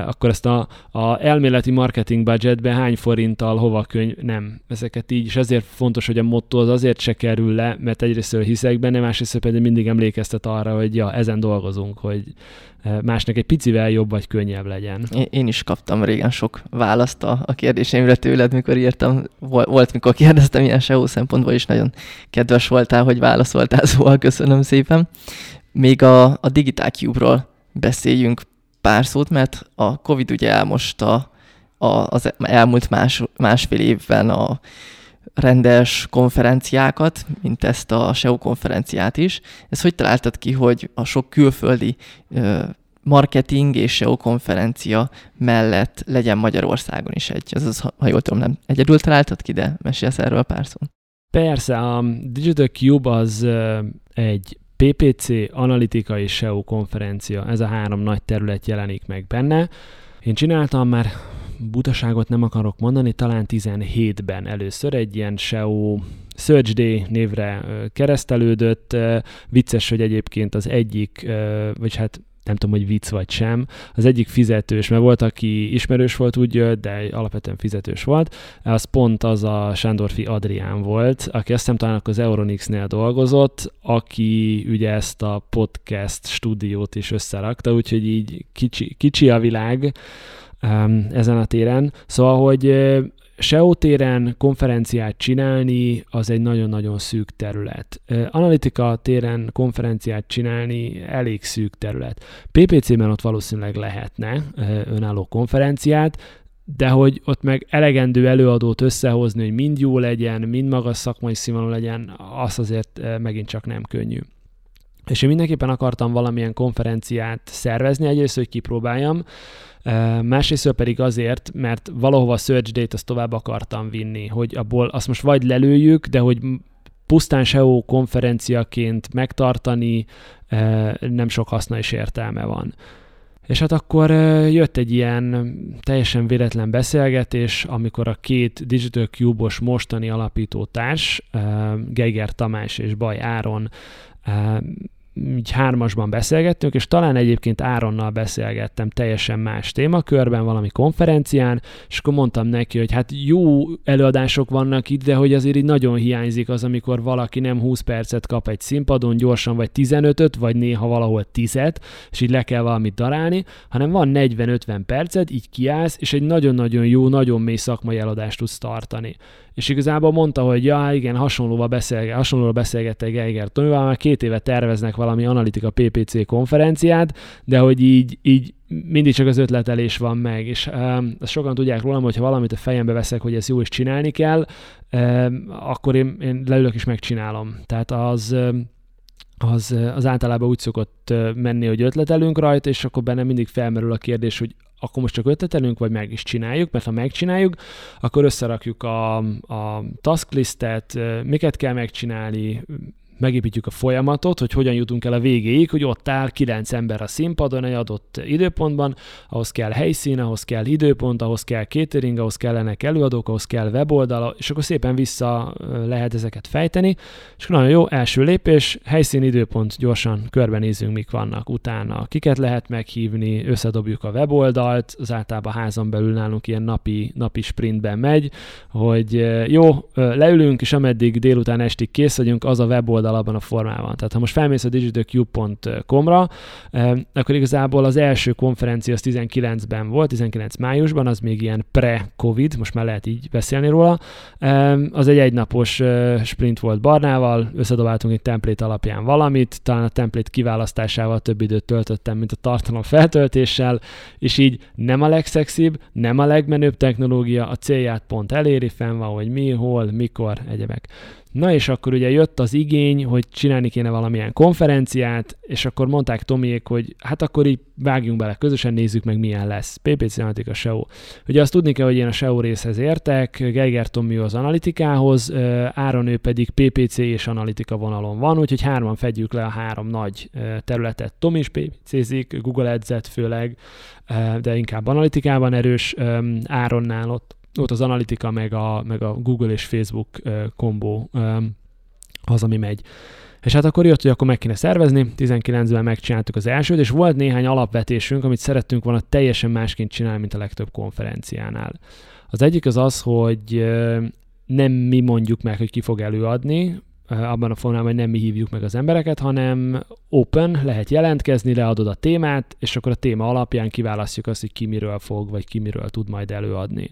akkor ezt a, a elméleti marketing budgetbe hány forinttal hova könyv, nem. Ezeket így, és ezért fontos, hogy a motto az azért se kerül le, mert egyrészt hiszek benne, másrészt pedig mindig emlékeztet arra, hogy ja, ezen dolgozunk, hogy eh, másnak egy picivel jobb vagy könnyebb legyen. Én is kaptam régen sok választ a, a kérdéseimre tőled, mikor írtam. Volt, mikor kérdeztem ilyen SEO szempontból is, nagyon kedves voltál, hogy válaszoltál, szóval köszönöm szépen. Még a, a Digital Cube-ról beszéljünk pár szót, mert a Covid ugye elmosta a, az elmúlt más, másfél évben a rendes konferenciákat, mint ezt a SEO konferenciát is. Ez hogy találtad ki, hogy a sok külföldi marketing és SEO konferencia mellett legyen Magyarországon is egy. Ez az, ha jól tudom, nem egyedül találtad ki, de mesélsz erről pár szót. Persze, a Digital Cube az egy PPC, analitika és SEO konferencia, ez a három nagy terület jelenik meg benne. Én csináltam már butaságot nem akarok mondani, talán 17-ben először egy ilyen SEO Search Day névre keresztelődött. Vicces, hogy egyébként az egyik, vagy hát nem tudom, hogy vicc vagy sem. Az egyik fizetős, mert volt, aki ismerős volt, úgy jött, de alapvetően fizetős volt. Az pont az a Sándorfi Adrián volt, aki azt hiszem talán az Euronix-nél dolgozott, aki ugye ezt a podcast stúdiót is összerakta, úgyhogy így kicsi, kicsi a világ um, ezen a téren. Szóval, hogy SEO téren konferenciát csinálni, az egy nagyon-nagyon szűk terület. Analitika téren konferenciát csinálni elég szűk terület. PPC-ben ott valószínűleg lehetne önálló konferenciát, de hogy ott meg elegendő előadót összehozni, hogy mind jó legyen, mind magas szakmai színvonalú legyen, az azért megint csak nem könnyű. És én mindenképpen akartam valamilyen konferenciát szervezni, egyrészt, hogy kipróbáljam, másrészt pedig azért, mert valahova a search date azt tovább akartam vinni, hogy abból azt most vagy lelőjük, de hogy pusztán SEO konferenciaként megtartani nem sok haszna és értelme van. És hát akkor jött egy ilyen teljesen véletlen beszélgetés, amikor a két Digital Cube-os mostani alapító társ, Geiger Tamás és Baj Áron így hármasban beszélgettünk, és talán egyébként Áronnal beszélgettem teljesen más témakörben, valami konferencián, és akkor mondtam neki, hogy hát jó előadások vannak itt, de hogy azért így nagyon hiányzik az, amikor valaki nem 20 percet kap egy színpadon gyorsan, vagy 15-öt, vagy néha valahol 10 és így le kell valamit darálni, hanem van 40-50 percet, így kiállsz, és egy nagyon-nagyon jó, nagyon mély szakmai előadást tudsz tartani. És igazából mondta, hogy ja, igen, hasonlóval beszélge, hasonlóval beszélgettek Geiger Tomival, már két éve terveznek valami analitika PPC konferenciát, de hogy így, így mindig csak az ötletelés van meg, és um, ezt sokan tudják rólam, hogy ha valamit a fejembe veszek, hogy ezt jó is csinálni kell, um, akkor én, én leülök és megcsinálom. Tehát az, um, az, az általában úgy szokott menni, hogy ötletelünk rajta, és akkor benne mindig felmerül a kérdés, hogy akkor most csak ötletelünk, vagy meg is csináljuk, mert ha megcsináljuk, akkor összerakjuk a, a task listet, miket kell megcsinálni, megépítjük a folyamatot, hogy hogyan jutunk el a végéig, hogy ott áll kilenc ember a színpadon egy adott időpontban, ahhoz kell helyszín, ahhoz kell időpont, ahhoz kell catering, ahhoz kellenek előadók, ahhoz kell weboldala, és akkor szépen vissza lehet ezeket fejteni, és nagyon jó, első lépés, helyszín, időpont, gyorsan körbenézünk, mik vannak. Utána, kiket lehet meghívni, összedobjuk a weboldalt, az általában házon belül nálunk ilyen napi, napi sprintben megy, hogy jó, leülünk, és ameddig délután estig kész vagyunk, az a weboldal oldal abban a formában. Tehát ha most felmész a digitalcube.com-ra, eh, akkor igazából az első konferencia az 19-ben volt, 19 májusban, az még ilyen pre-covid, most már lehet így beszélni róla. Eh, az egy egynapos eh, sprint volt Barnával, összedobáltunk egy templét alapján valamit, talán a templét kiválasztásával több időt töltöttem, mint a tartalom feltöltéssel, és így nem a legszexibb, nem a legmenőbb technológia, a célját pont eléri, fenn van, hogy mi, hol, mikor, egyebek. Na és akkor ugye jött az igény, hogy csinálni kéne valamilyen konferenciát, és akkor mondták Tomiék, hogy hát akkor így vágjunk bele, közösen nézzük meg milyen lesz. PPC Analytica SEO. Ugye azt tudni kell, hogy én a SEO részhez értek, Geiger Tomi az analitikához, Áron ő pedig PPC és analitika vonalon van, úgyhogy hárman fedjük le a három nagy területet. Tomi is PPC-zik, Google Ads-et főleg, de inkább analitikában erős, Áronnál ott ott az analitika, meg a, meg a Google és Facebook kombó az, ami megy. És hát akkor jött, hogy akkor meg kéne szervezni, 19-ben megcsináltuk az elsőt, és volt néhány alapvetésünk, amit szerettünk volna teljesen másként csinálni, mint a legtöbb konferenciánál. Az egyik az az, hogy nem mi mondjuk meg, hogy ki fog előadni, abban a formában, hogy nem mi hívjuk meg az embereket, hanem open, lehet jelentkezni, leadod a témát, és akkor a téma alapján kiválasztjuk azt, hogy ki miről fog, vagy ki miről tud majd előadni.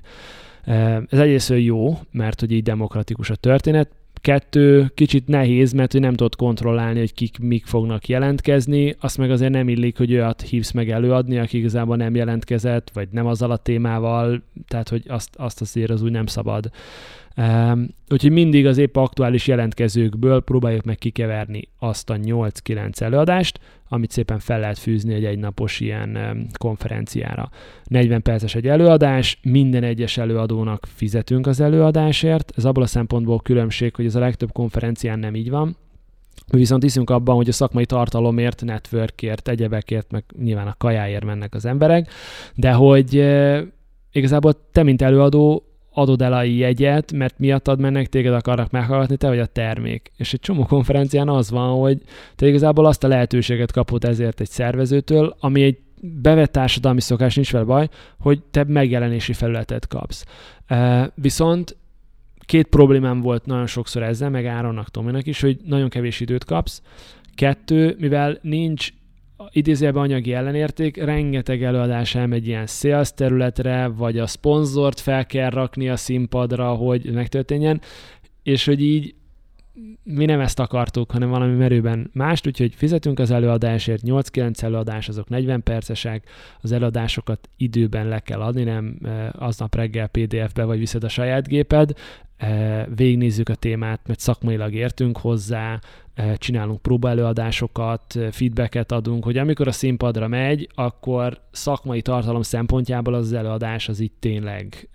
Ez egyrészt jó, mert hogy így demokratikus a történet, Kettő, kicsit nehéz, mert hogy nem tudod kontrollálni, hogy kik mik fognak jelentkezni, azt meg azért nem illik, hogy olyat hívsz meg előadni, aki igazából nem jelentkezett, vagy nem azzal a témával, tehát hogy azt, azt azért az úgy nem szabad. Úgyhogy mindig az épp aktuális jelentkezőkből próbáljuk meg kikeverni azt a 8-9 előadást, amit szépen fel lehet fűzni egy egynapos ilyen konferenciára. 40 perces egy előadás, minden egyes előadónak fizetünk az előadásért, ez abból a szempontból különbség, hogy ez a legtöbb konferencián nem így van, mi viszont hiszünk abban, hogy a szakmai tartalomért, networkért, egyebekért, meg nyilván a kajáért mennek az emberek, de hogy e, igazából te, mint előadó, adod el a jegyet, mert miattad mennek, téged akarnak meghallgatni, te vagy a termék. És egy csomó konferencián az van, hogy te igazából azt a lehetőséget kapod ezért egy szervezőtől, ami egy bevett társadalmi szokás, nincs vele baj, hogy te megjelenési felületet kapsz. Viszont két problémám volt nagyon sokszor ezzel, meg Áronnak, Tominak is, hogy nagyon kevés időt kapsz. Kettő, mivel nincs idézőjelben anyagi ellenérték, rengeteg előadás elmegy ilyen sales területre, vagy a szponzort fel kell rakni a színpadra, hogy megtörténjen, és hogy így mi nem ezt akartuk, hanem valami merőben mást, úgyhogy fizetünk az előadásért, 8-9 előadás, azok 40 percesek, az előadásokat időben le kell adni, nem aznap reggel PDF-be vagy viszed a saját géped, végignézzük a témát, mert szakmailag értünk hozzá, csinálunk próbaelőadásokat, feedbacket adunk, hogy amikor a színpadra megy, akkor szakmai tartalom szempontjából az előadás az itt tényleg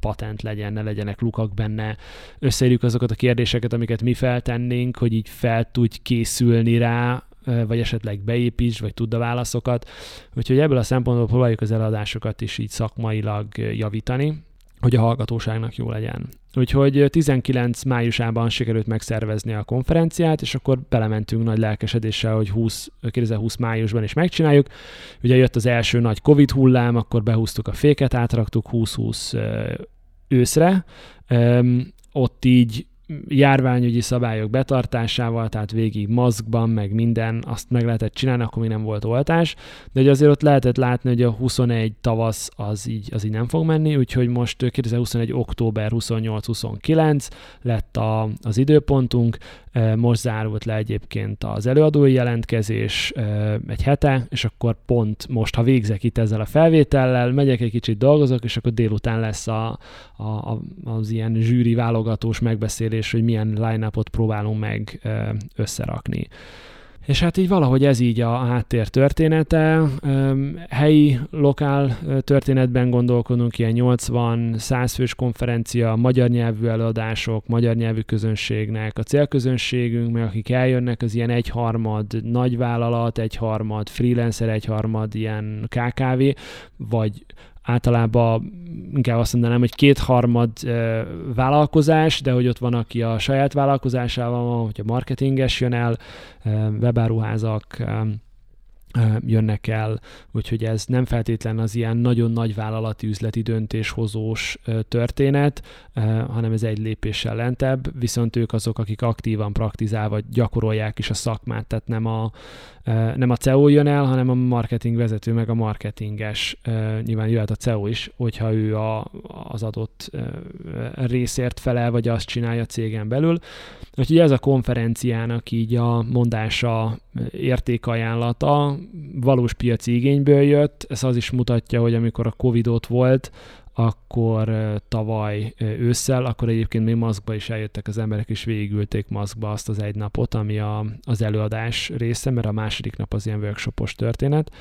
patent legyen, ne legyenek lukak benne. Összeírjuk azokat a kérdéseket, amiket mi feltennénk, hogy így fel tudj készülni rá, vagy esetleg beépíts, vagy tudd a válaszokat. Úgyhogy ebből a szempontból próbáljuk az eladásokat is így szakmailag javítani, hogy a hallgatóságnak jó legyen. Úgyhogy 19 májusában sikerült megszervezni a konferenciát, és akkor belementünk nagy lelkesedéssel, hogy 20, 2020 májusban is megcsináljuk. Ugye jött az első nagy Covid hullám, akkor behúztuk a féket, átraktuk 2020 őszre. Ott így járványügyi szabályok betartásával, tehát végig maszkban, meg minden, azt meg lehetett csinálni, akkor még nem volt oltás, de hogy azért ott lehetett látni, hogy a 21 tavasz az így, az így nem fog menni, úgyhogy most 2021. október 28-29 lett a, az időpontunk, most zárult le egyébként az előadói jelentkezés egy hete, és akkor pont most, ha végzek itt ezzel a felvétellel, megyek egy kicsit dolgozok, és akkor délután lesz a, a, az ilyen zsűri válogatós megbeszélés, hogy milyen line-upot próbálunk meg összerakni. És hát így valahogy ez így a háttér története. Helyi, lokál történetben gondolkodunk, ilyen 80-100 fős konferencia, magyar nyelvű előadások, magyar nyelvű közönségnek. A célközönségünk, meg akik eljönnek, az ilyen egyharmad nagyvállalat, egyharmad freelancer, egyharmad ilyen KKV, vagy általában inkább azt mondanám, hogy kétharmad e, vállalkozás, de hogy ott van, aki a saját vállalkozásával van, hogy a marketinges jön el, webáruházak, jönnek el, úgyhogy ez nem feltétlen az ilyen nagyon nagy vállalati üzleti döntéshozós történet, hanem ez egy lépéssel lentebb, viszont ők azok, akik aktívan praktizálva gyakorolják is a szakmát, tehát nem a, nem a CEO jön el, hanem a marketing vezető, meg a marketinges, nyilván jöhet a CEO is, hogyha ő a, az adott részért felel, vagy azt csinálja a cégen belül. Úgyhogy ez a konferenciának így a mondása, értékajánlata valós piaci igényből jött, ez az is mutatja, hogy amikor a Covid ott volt, akkor tavaly ősszel, akkor egyébként még maszkba is eljöttek az emberek, és végigülték maszkba azt az egy napot, ami a, az előadás része, mert a második nap az ilyen workshopos történet.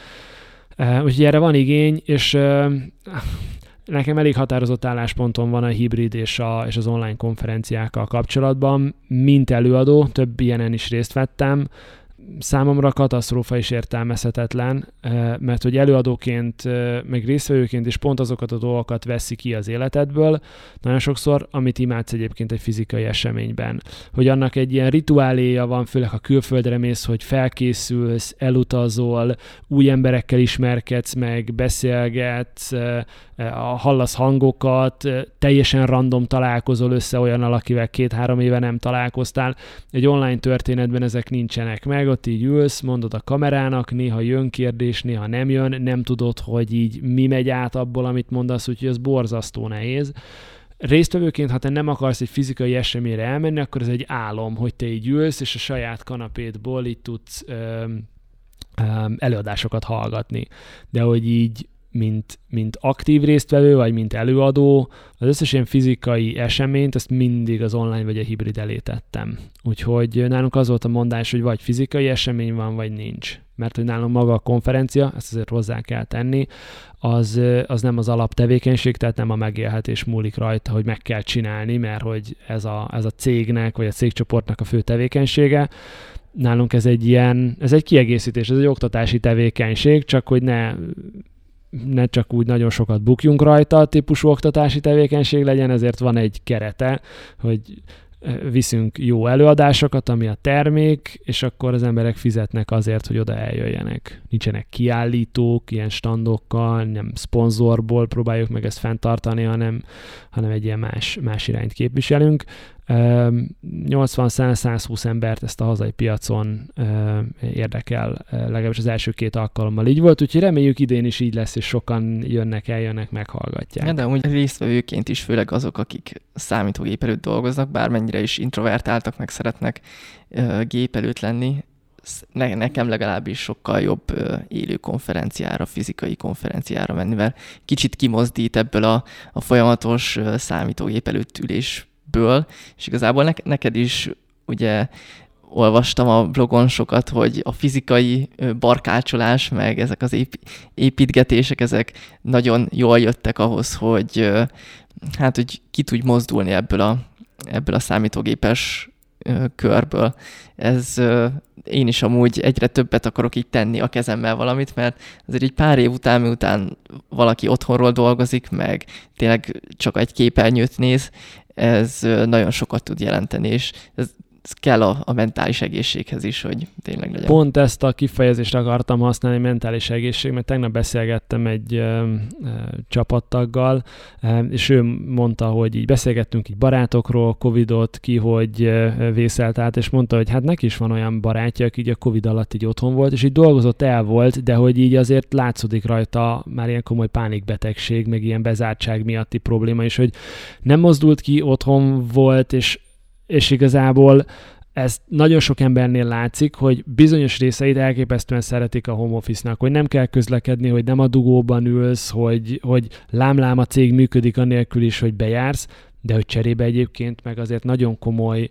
Úgyhogy erre van igény, és nekem elég határozott állásponton van a hibrid és, a, és az online konferenciákkal kapcsolatban. Mint előadó, több ilyenen is részt vettem, számomra katasztrófa is értelmezhetetlen, mert hogy előadóként, meg részvevőként is pont azokat a dolgokat veszi ki az életedből, nagyon sokszor, amit imádsz egyébként egy fizikai eseményben. Hogy annak egy ilyen rituáléja van, főleg ha külföldre mész, hogy felkészülsz, elutazol, új emberekkel ismerkedsz meg, beszélgetsz, hallasz hangokat, teljesen random találkozol össze olyan akivel két-három éve nem találkoztál. Egy online történetben ezek nincsenek meg, ott így ülsz, mondod a kamerának, néha jön kérdés, néha nem jön, nem tudod, hogy így mi megy át abból, amit mondasz, úgyhogy ez borzasztó nehéz résztvevőként, ha te nem akarsz egy fizikai eseményre elmenni, akkor ez egy álom, hogy te így ülsz, és a saját kanapétból így tudsz öm, öm, előadásokat hallgatni. De hogy így mint, mint aktív résztvevő, vagy mint előadó, az összes ilyen fizikai eseményt, ezt mindig az online vagy a hibrid elé tettem. Úgyhogy nálunk az volt a mondás, hogy vagy fizikai esemény van, vagy nincs. Mert hogy nálunk maga a konferencia, ezt azért hozzá kell tenni, az, az nem az alaptevékenység, tehát nem a megélhetés múlik rajta, hogy meg kell csinálni, mert hogy ez a, ez a cégnek, vagy a cégcsoportnak a fő tevékenysége, nálunk ez egy ilyen, ez egy kiegészítés, ez egy oktatási tevékenység, csak hogy ne ne csak úgy nagyon sokat bukjunk rajta típusú oktatási tevékenység legyen, ezért van egy kerete, hogy viszünk jó előadásokat, ami a termék, és akkor az emberek fizetnek azért, hogy oda eljöjjenek. Nincsenek kiállítók, ilyen standokkal, nem szponzorból próbáljuk meg ezt fenntartani, hanem, hanem egy ilyen más, más irányt képviselünk. 80-100-120 embert ezt a hazai piacon érdekel, legalábbis az első két alkalommal így volt, úgyhogy reméljük idén is így lesz, és sokan jönnek, eljönnek, meghallgatják. Ja, de úgy résztvevőként is, főleg azok, akik számítógép előtt dolgoznak, bármennyire is introvertáltak, meg szeretnek gép előtt lenni, ne, nekem legalábbis sokkal jobb élő konferenciára, fizikai konferenciára menni, mert kicsit kimozdít ebből a, a folyamatos számítógép előtt ülés ből, és igazából ne, neked is ugye olvastam a blogon sokat, hogy a fizikai barkácsolás, meg ezek az építgetések, ezek nagyon jól jöttek ahhoz, hogy hát, hogy ki tudj mozdulni ebből a, ebből a számítógépes körből. Ez én is amúgy egyre többet akarok így tenni a kezemmel valamit, mert azért egy pár év után, miután valaki otthonról dolgozik, meg tényleg csak egy képernyőt néz, ez nagyon sokat tud jelenteni, és ez ez kell a, a mentális egészséghez is, hogy tényleg legyen. Pont ezt a kifejezést akartam használni, mentális egészség, mert tegnap beszélgettem egy ö, ö, csapattaggal, ö, és ő mondta, hogy így beszélgettünk így barátokról, Covidot, ki hogy ö, vészelt át, és mondta, hogy hát neki is van olyan barátja, aki így a Covid alatt így otthon volt, és így dolgozott, el volt, de hogy így azért látszódik rajta már ilyen komoly pánikbetegség, meg ilyen bezártság miatti probléma is, hogy nem mozdult ki, otthon volt, és és igazából ez nagyon sok embernél látszik, hogy bizonyos részeit elképesztően szeretik a home office-nak, hogy nem kell közlekedni, hogy nem a dugóban ülsz, hogy, hogy lámlám a cég működik anélkül is, hogy bejársz, de hogy cserébe egyébként meg azért nagyon komoly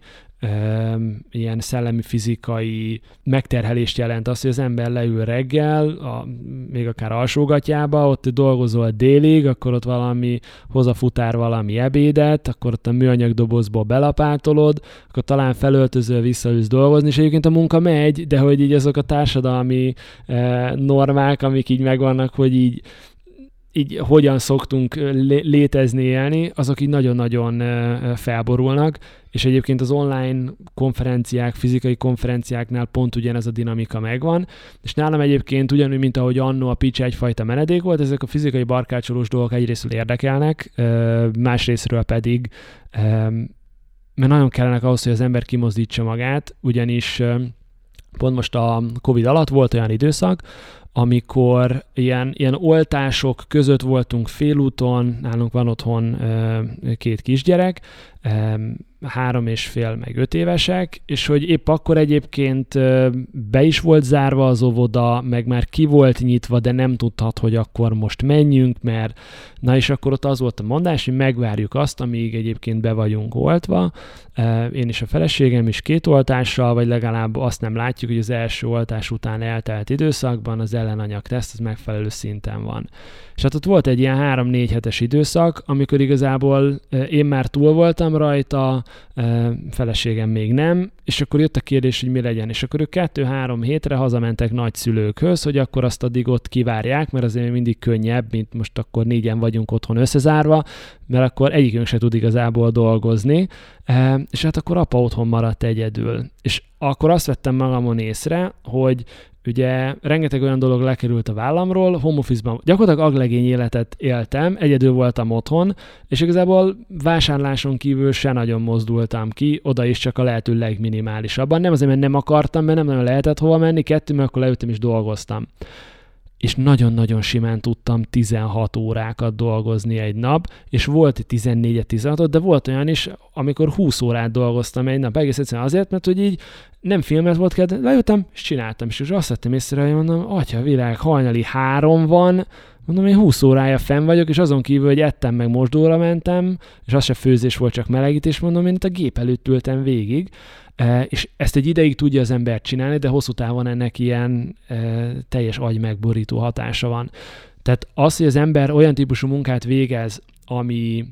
ilyen szellemi, fizikai megterhelést jelent az, hogy az ember leül reggel, a, még akár alsógatjába, ott dolgozol délig, akkor ott valami, hoz a futár valami ebédet, akkor ott a műanyag dobozból belapátolod, akkor talán felöltözöl, visszaülsz dolgozni, és egyébként a munka megy, de hogy így azok a társadalmi e, normák, amik így megvannak, hogy így így hogyan szoktunk létezni, élni, azok így nagyon-nagyon felborulnak, és egyébként az online konferenciák, fizikai konferenciáknál pont ugyanez a dinamika megvan, és nálam egyébként ugyanúgy, mint ahogy annó a pitch egyfajta menedék volt, ezek a fizikai barkácsolós dolgok egyrésztről érdekelnek, másrésztről pedig mert nagyon kellenek ahhoz, hogy az ember kimozdítsa magát, ugyanis pont most a Covid alatt volt olyan időszak, amikor ilyen, ilyen oltások között voltunk félúton, nálunk van otthon két kisgyerek, három és fél, meg öt évesek, és hogy épp akkor egyébként be is volt zárva az óvoda, meg már ki volt nyitva, de nem tudhat, hogy akkor most menjünk, mert na és akkor ott az volt a mondás, hogy megvárjuk azt, amíg egyébként be vagyunk oltva. Én és a feleségem is két oltással, vagy legalább azt nem látjuk, hogy az első oltás után eltelt időszakban az ellenanyag teszt az megfelelő szinten van. És hát ott volt egy ilyen három-négy hetes időszak, amikor igazából én már túl voltam rajta, feleségem még nem, és akkor jött a kérdés, hogy mi legyen. És akkor ők kettő-három hétre hazamentek nagyszülőkhöz, hogy akkor azt addig ott kivárják, mert azért mindig könnyebb, mint most akkor négyen vagyunk otthon összezárva, mert akkor egyikünk se tud igazából dolgozni, és hát akkor apa otthon maradt egyedül. És akkor azt vettem magamon észre, hogy ugye rengeteg olyan dolog lekerült a vállamról, home office-ban gyakorlatilag aglegény életet éltem, egyedül voltam otthon, és igazából vásárláson kívül se nagyon mozdultam ki, oda is csak a lehető legminimálisabban. Nem azért, mert nem akartam, mert nem nagyon lehetett hova menni, kettő, mert akkor leültem és dolgoztam és nagyon-nagyon simán tudtam 16 órákat dolgozni egy nap, és volt 14-16, de volt olyan is, amikor 20 órát dolgoztam egy nap, egész egyszerűen azért, mert hogy így nem filmet volt kell, leültem, és csináltam, és azt vettem észre, hogy mondom, atya világ, hajnali három van, mondom, én 20 órája fenn vagyok, és azon kívül, hogy ettem, meg mosdóra mentem, és az se főzés volt, csak melegítés, mondom, én itt a gép előtt ültem végig, és ezt egy ideig tudja az ember csinálni, de hosszú távon ennek ilyen teljes agy megborító hatása van. Tehát az, hogy az ember olyan típusú munkát végez, ami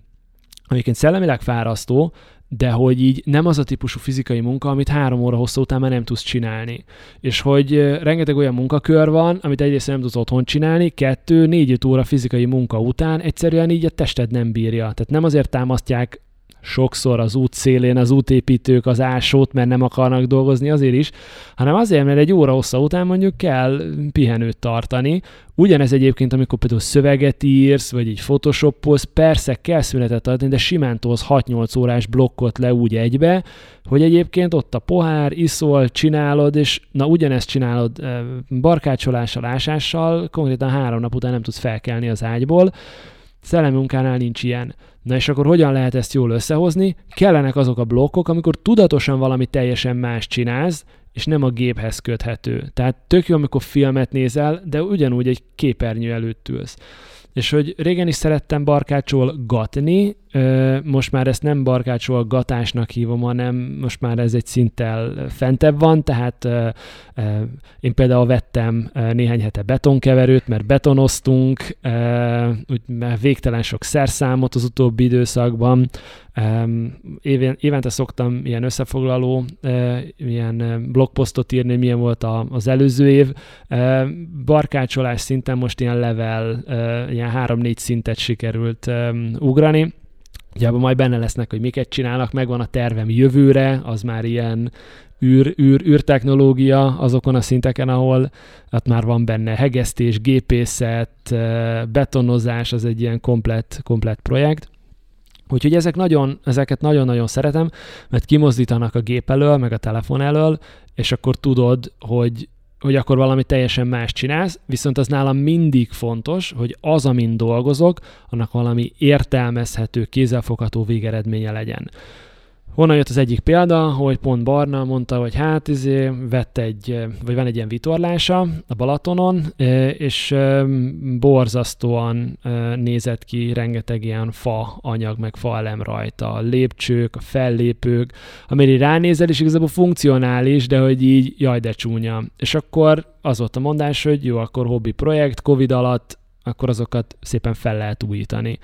amiket szellemileg fárasztó, de hogy így nem az a típusú fizikai munka, amit három óra hosszú után már nem tudsz csinálni. És hogy rengeteg olyan munkakör van, amit egyrészt nem tudsz otthon csinálni, kettő, négy óra fizikai munka után egyszerűen így a tested nem bírja. Tehát nem azért támasztják sokszor az út szélén az útépítők az ásót, mert nem akarnak dolgozni azért is, hanem azért, mert egy óra hossza után mondjuk kell pihenőt tartani. Ugyanez egyébként, amikor például szöveget írsz, vagy egy photoshopolsz, persze kell szünetet adni, de simán tolsz 6-8 órás blokkot le úgy egybe, hogy egyébként ott a pohár, iszol, csinálod, és na ugyanezt csinálod barkácsolással, ásással, konkrétan három nap után nem tudsz felkelni az ágyból, Szellemi munkánál nincs ilyen. Na és akkor hogyan lehet ezt jól összehozni? Kellenek azok a blokkok, amikor tudatosan valami teljesen más csinálsz, és nem a géphez köthető. Tehát tök jó, amikor filmet nézel, de ugyanúgy egy képernyő előtt ülsz. És hogy régen is szerettem barkácsolgatni, most már ezt nem barkácsol gatásnak hívom, hanem most már ez egy szinttel fentebb van, tehát én például vettem néhány hete betonkeverőt, mert betonoztunk, úgy, mert végtelen sok szerszámot az utóbbi időszakban, évente szoktam ilyen összefoglaló, ilyen blogposztot írni, milyen volt az előző év. Barkácsolás szinten most ilyen level, ilyen három-négy szintet sikerült ugrani. Ugye majd benne lesznek, hogy miket csinálnak, megvan a tervem jövőre, az már ilyen űr, űr, űrtechnológia azokon a szinteken, ahol ott már van benne hegesztés, gépészet, betonozás, az egy ilyen komplet, komplet projekt. Úgyhogy ezek nagyon, ezeket nagyon-nagyon szeretem, mert kimozdítanak a gép elől, meg a telefon elől, és akkor tudod, hogy, hogy akkor valami teljesen más csinálsz, viszont az nálam mindig fontos, hogy az, amin dolgozok, annak valami értelmezhető, kézzelfogható végeredménye legyen. Honnan jött az egyik példa, hogy pont Barna mondta, hogy hát izé, vett egy, vagy van egy ilyen vitorlása a Balatonon, és borzasztóan nézett ki rengeteg ilyen fa anyag, meg fa elem rajta, a lépcsők, a fellépők, amire ránézel, és igazából funkcionális, de hogy így jaj, de csúnya. És akkor az volt a mondás, hogy jó, akkor hobbi projekt, Covid alatt, akkor azokat szépen fel lehet újítani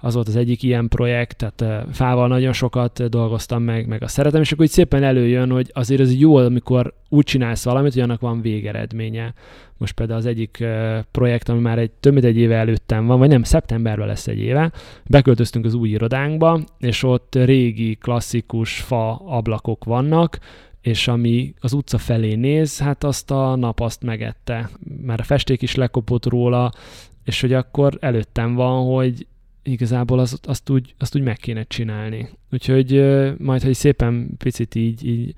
az volt az egyik ilyen projekt, tehát fával nagyon sokat dolgoztam meg, meg a szeretem, és akkor úgy szépen előjön, hogy azért az jó, amikor úgy csinálsz valamit, hogy annak van végeredménye. Most például az egyik projekt, ami már egy több mint egy éve előttem van, vagy nem, szeptemberben lesz egy éve, beköltöztünk az új irodánkba, és ott régi, klasszikus fa ablakok vannak, és ami az utca felé néz, hát azt a nap azt megette. Már a festék is lekopott róla, és hogy akkor előttem van, hogy igazából az, azt, úgy, azt úgy meg kéne csinálni. Úgyhogy majd, hogy szépen picit így, így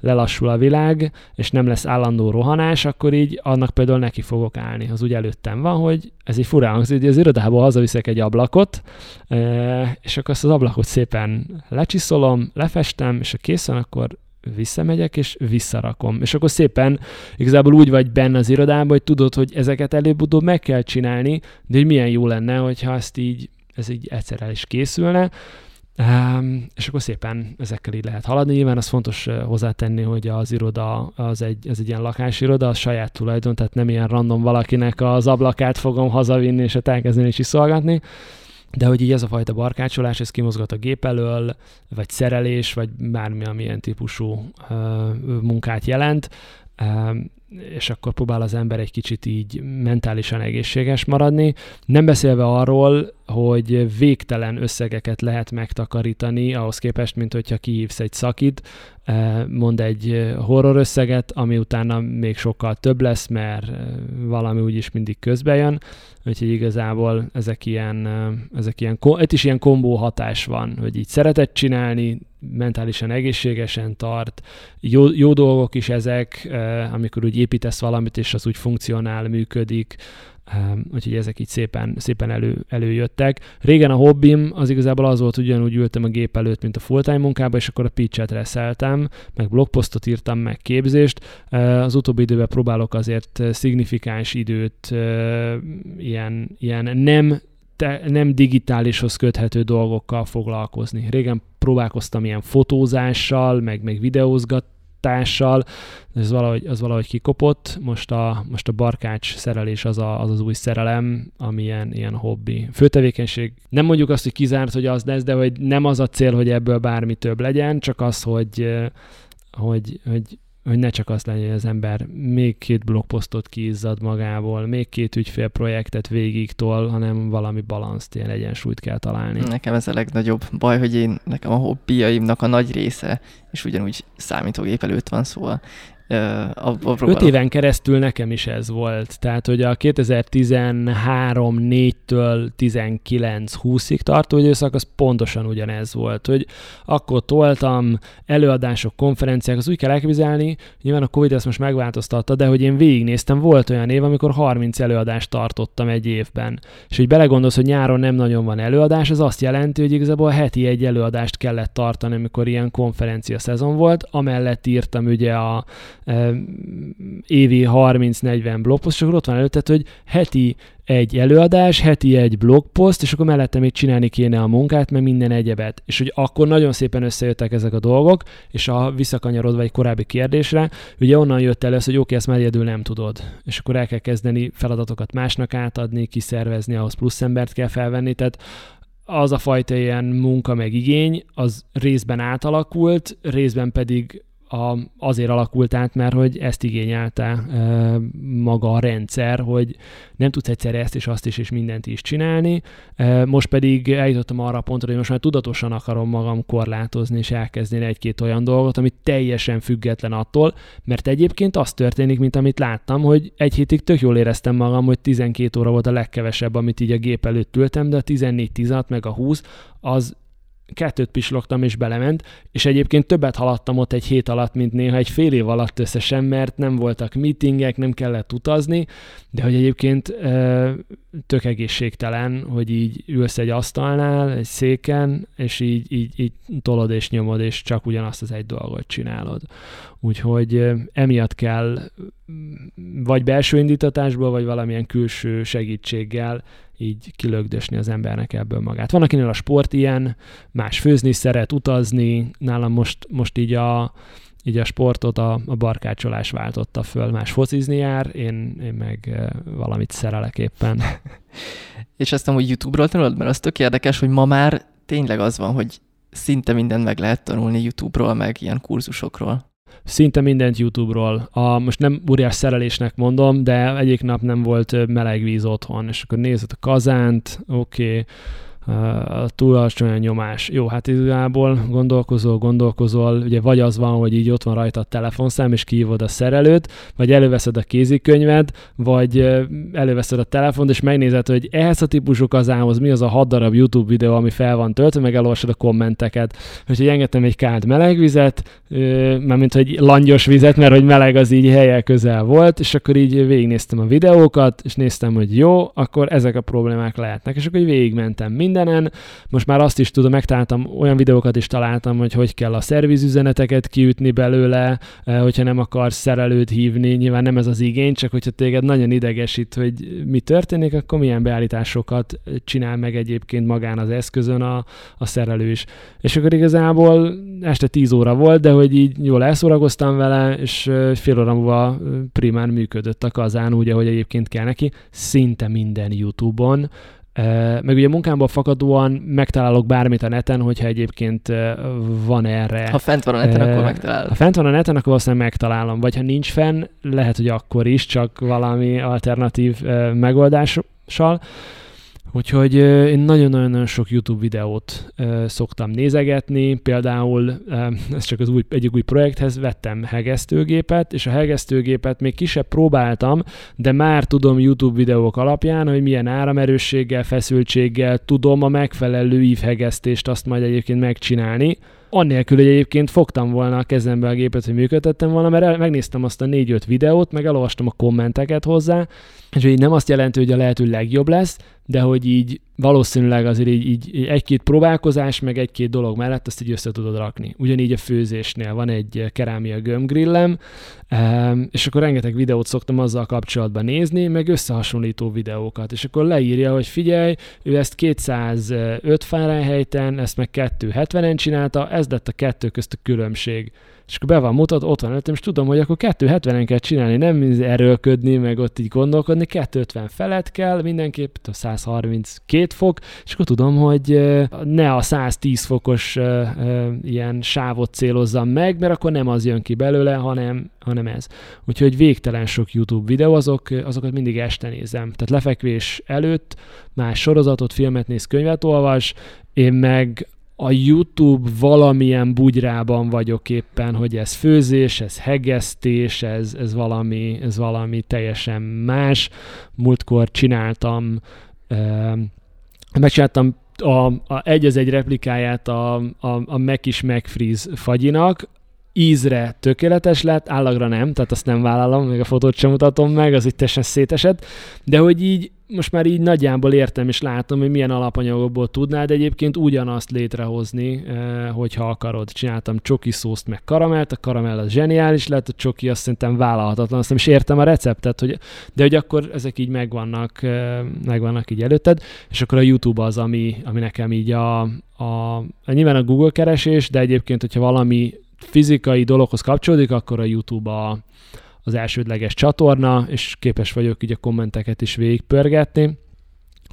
lelassul a világ, és nem lesz állandó rohanás, akkor így annak például neki fogok állni. Az úgy előttem van, hogy ez egy furán hangzik, az irodából hazaviszek egy ablakot, és akkor azt az ablakot szépen lecsiszolom, lefestem, és ha kész akkor visszamegyek, és visszarakom. És akkor szépen igazából úgy vagy benne az irodában, hogy tudod, hogy ezeket előbb-utóbb meg kell csinálni, de hogy milyen jó lenne, hogyha ezt így, ez így egyszer el is készülne. Um, és akkor szépen ezekkel így lehet haladni. Nyilván az fontos hozzátenni, hogy az iroda az egy, ez egy ilyen lakásiroda, az saját tulajdon, tehát nem ilyen random valakinek az ablakát fogom hazavinni és elkezdeni is iszolgatni, de hogy így ez a fajta barkácsolás, ez kimozgat a gép elől, vagy szerelés, vagy bármi, amilyen típusú uh, munkát jelent, uh, és akkor próbál az ember egy kicsit így mentálisan egészséges maradni. Nem beszélve arról, hogy végtelen összegeket lehet megtakarítani, ahhoz képest, mint hogyha kihívsz egy szakit, mond egy horror összeget, ami utána még sokkal több lesz, mert valami úgyis mindig közbe jön, úgyhogy igazából ezek ilyen, ezek ilyen, itt is ilyen kombó hatás van, hogy így szeretett csinálni, mentálisan egészségesen tart, jó, jó dolgok is ezek, amikor úgy építesz valamit, és az úgy funkcionál, működik, úgyhogy ezek így szépen, szépen elő, előjöttek. Régen a hobbim az igazából az volt, ugyanúgy ültem a gép előtt, mint a full-time munkába, és akkor a pitchet reszeltem, meg blogposztot írtam, meg képzést. Az utóbbi időben próbálok azért szignifikáns időt ilyen, ilyen nem te, nem digitálishoz köthető dolgokkal foglalkozni. Régen próbálkoztam ilyen fotózással, meg, meg videózgat, tással, ez valahogy, az valahogy kikopott. Most a, most a barkács szerelés az, a, az az új szerelem, ami ilyen, ilyen hobbi. Főtevékenység, nem mondjuk azt, hogy kizárt, hogy az lesz, de hogy nem az a cél, hogy ebből bármi több legyen, csak az, hogy, hogy, hogy hogy ne csak az legyen, hogy az ember még két blogposztot kiizzad magából, még két ügyfélprojektet végig tol, hanem valami balanszt, ilyen egyensúlyt kell találni. Nekem ez a legnagyobb baj, hogy én, nekem a hobbiaimnak a nagy része, és ugyanúgy számítógép előtt van, szóval a, a Öt éven keresztül nekem is ez volt. Tehát, hogy a 2013-4-től 19-20-ig tartó időszak, az pontosan ugyanez volt, hogy akkor toltam előadások, konferenciák, az úgy kell elképzelni, nyilván a Covid ezt most megváltoztatta, de hogy én végignéztem, volt olyan év, amikor 30 előadást tartottam egy évben. És hogy belegondolsz, hogy nyáron nem nagyon van előadás, az azt jelenti, hogy igazából heti egy előadást kellett tartani, amikor ilyen konferencia szezon volt, amellett írtam ugye a évi 30-40 blogpost, csak ott van előtted, hogy heti egy előadás, heti egy blogpost, és akkor mellette még csinálni kéne a munkát, meg minden egyebet. És hogy akkor nagyon szépen összejöttek ezek a dolgok, és a visszakanyarodva egy korábbi kérdésre, ugye onnan jött el ez, hogy oké, ezt már egyedül nem tudod. És akkor el kell kezdeni feladatokat másnak átadni, kiszervezni, ahhoz plusz embert kell felvenni, tehát az a fajta ilyen munka meg igény, az részben átalakult, részben pedig a, azért alakult át, mert hogy ezt igényelte e, maga a rendszer, hogy nem tudsz egyszerre ezt és azt is és mindent is csinálni. E, most pedig eljutottam arra a pontra, hogy most már tudatosan akarom magam korlátozni és elkezdeni egy-két olyan dolgot, ami teljesen független attól, mert egyébként az történik, mint amit láttam, hogy egy hétig tök jól éreztem magam, hogy 12 óra volt a legkevesebb, amit így a gép előtt ültem, de a 14-16 meg a 20 az kettőt pislogtam és belement, és egyébként többet haladtam ott egy hét alatt, mint néha egy fél év alatt összesen, mert nem voltak meetingek, nem kellett utazni, de hogy egyébként tök egészségtelen, hogy így ülsz egy asztalnál, egy széken, és így, így, így tolod és nyomod, és csak ugyanazt az egy dolgot csinálod. Úgyhogy emiatt kell vagy belső indítatásból, vagy valamilyen külső segítséggel így kilögdösni az embernek ebből magát. Van, akinél a sport ilyen, más főzni szeret, utazni, nálam most, most így a, így a sportot a, a barkácsolás váltotta föl, más focizni jár, én, én meg eh, valamit szerelek éppen. És azt hogy YouTube-ról tanulod, mert az tök érdekes, hogy ma már tényleg az van, hogy szinte mindent meg lehet tanulni YouTube-ról, meg ilyen kurzusokról szinte mindent YouTube-ról. A, most nem óriás szerelésnek mondom, de egyik nap nem volt meleg víz otthon, és akkor nézed a kazánt, oké, okay, a túl alacsony a nyomás. Jó, hát igazából gondolkozol, gondolkozol, ugye vagy az van, hogy így ott van rajta a telefonszám, és kihívod a szerelőt, vagy előveszed a kézikönyved, vagy előveszed a telefont, és megnézed, hogy ehhez a típusú kazához mi az a hat darab YouTube videó, ami fel van töltve, meg elolvasod a kommenteket. Úgyhogy engedtem egy kált meleg vizet, mint hogy langyos vizet, mert hogy meleg az így helyel közel volt, és akkor így végignéztem a videókat, és néztem, hogy jó, akkor ezek a problémák lehetnek, és akkor így végigmentem mind mindenen. Most már azt is tudom, megtaláltam, olyan videókat is találtam, hogy hogy kell a szervizüzeneteket kiütni belőle, eh, hogyha nem akarsz szerelőt hívni, nyilván nem ez az igény, csak hogyha téged nagyon idegesít, hogy mi történik, akkor milyen beállításokat csinál meg egyébként magán az eszközön a, a szerelő is. És akkor igazából este 10 óra volt, de hogy így jól elszórakoztam vele, és eh, fél óra múlva eh, primán működött a kazán úgy, ahogy egyébként kell neki, szinte minden YouTube-on, meg ugye munkámból fakadóan megtalálok bármit a neten, hogyha egyébként van erre. Ha fent van a neten, akkor megtalálod. Ha fent van a neten, akkor valószínűleg megtalálom. Vagy ha nincs fenn, lehet, hogy akkor is, csak valami alternatív megoldással. Úgyhogy én nagyon-nagyon sok YouTube videót szoktam nézegetni, például ez csak az új, egyik új projekthez vettem hegesztőgépet, és a hegesztőgépet még kisebb próbáltam, de már tudom YouTube videók alapján, hogy milyen áramerősséggel, feszültséggel tudom a megfelelő ívhegesztést azt majd egyébként megcsinálni, annélkül, hogy egyébként fogtam volna a kezembe a gépet, hogy működtettem volna, mert megnéztem azt a 4-5 videót, meg elolvastam a kommenteket hozzá, és így nem azt jelenti, hogy a lehető legjobb lesz, de hogy így valószínűleg azért így, így egy-két próbálkozás, meg egy-két dolog mellett azt így össze tudod rakni. Ugyanígy a főzésnél van egy kerámia gömbgrillem, és akkor rengeteg videót szoktam azzal kapcsolatban nézni, meg összehasonlító videókat, és akkor leírja, hogy figyelj, ő ezt 205 Fahrenheiten, ezt meg 270-en csinálta, ez lett a kettő közt a különbség és akkor be van mutat, ott van előttem, és tudom, hogy akkor 270-en kell csinálni, nem erőlködni, meg ott így gondolkodni, 250 felett kell mindenképp, 132 fok, és akkor tudom, hogy ne a 110 fokos ilyen sávot célozzam meg, mert akkor nem az jön ki belőle, hanem, hanem ez. Úgyhogy végtelen sok YouTube videó, azok, azokat mindig este nézem. Tehát lefekvés előtt más sorozatot, filmet néz, könyvet olvas, én meg a YouTube valamilyen bugyrában vagyok éppen, hogy ez főzés, ez hegesztés, ez, ez, valami, ez valami teljesen más. Múltkor csináltam, uh, megcsináltam a, a egy az egy replikáját a, a, a Mac is McFreeze fagyinak, ízre tökéletes lett, állagra nem, tehát azt nem vállalom, még a fotót sem mutatom meg, az itt teljesen szétesett, de hogy így most már így nagyjából értem és látom, hogy milyen alapanyagokból tudnád egyébként ugyanazt létrehozni, eh, hogyha akarod. Csináltam csoki szószt meg karamelt, a karamell az zseniális lett, a csoki azt szerintem vállalhatatlan, azt nem is értem a receptet, hogy, de hogy akkor ezek így megvannak, eh, megvannak így előtted, és akkor a YouTube az, ami, ami nekem így a, a nyilván a Google keresés, de egyébként, hogyha valami fizikai dologhoz kapcsolódik, akkor a YouTube a, az elsődleges csatorna, és képes vagyok így a kommenteket is végigpörgetni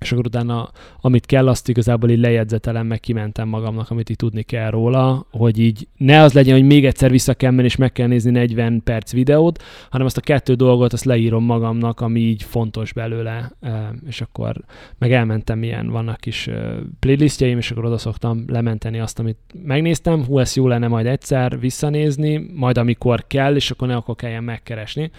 és akkor utána, amit kell, azt igazából így lejegyzetelem, meg kimentem magamnak, amit így tudni kell róla, hogy így ne az legyen, hogy még egyszer vissza kell menni, és meg kell nézni 40 perc videót, hanem azt a kettő dolgot azt leírom magamnak, ami így fontos belőle, és akkor meg elmentem ilyen, vannak kis playlistjeim, és akkor oda szoktam lementeni azt, amit megnéztem, hú, ez jó lenne majd egyszer visszanézni, majd amikor kell, és akkor ne akkor kelljen megkeresni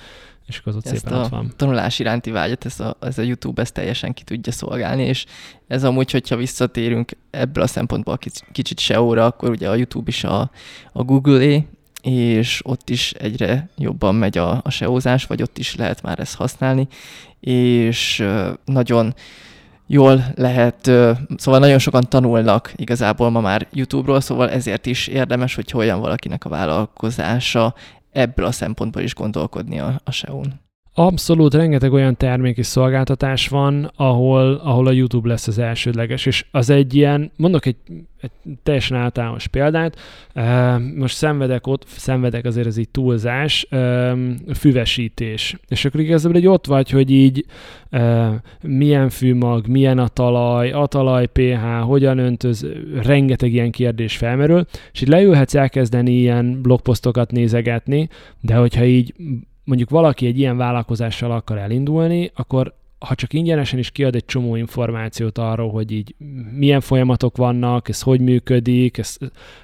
és akkor az ott ezt szépen a ott van. tanulás iránti vágyat, ez a, ez a YouTube ezt teljesen ki tudja szolgálni, és ez amúgy, hogyha visszatérünk ebből a szempontból kicsit SEO-ra, akkor ugye a YouTube is a, a Google-é, és ott is egyre jobban megy a, a SEO-zás, vagy ott is lehet már ezt használni, és nagyon jól lehet, szóval nagyon sokan tanulnak igazából ma már YouTube-ról, szóval ezért is érdemes, hogy hogyan valakinek a vállalkozása ebből a szempontból is gondolkodni a, a SEO-n. Abszolút, rengeteg olyan termék és szolgáltatás van, ahol, ahol a YouTube lesz az elsődleges, és az egy ilyen, mondok egy, egy teljesen általános példát, most szenvedek ott, szenvedek azért ez így túlzás, füvesítés, és akkor igazából egy ott vagy, hogy így milyen fűmag, milyen a talaj, a talaj pH, hogyan öntöz, rengeteg ilyen kérdés felmerül, és így leülhetsz elkezdeni ilyen blogposztokat nézegetni, de hogyha így mondjuk valaki egy ilyen vállalkozással akar elindulni, akkor ha csak ingyenesen is kiad egy csomó információt arról, hogy így milyen folyamatok vannak, ez hogy működik, ez,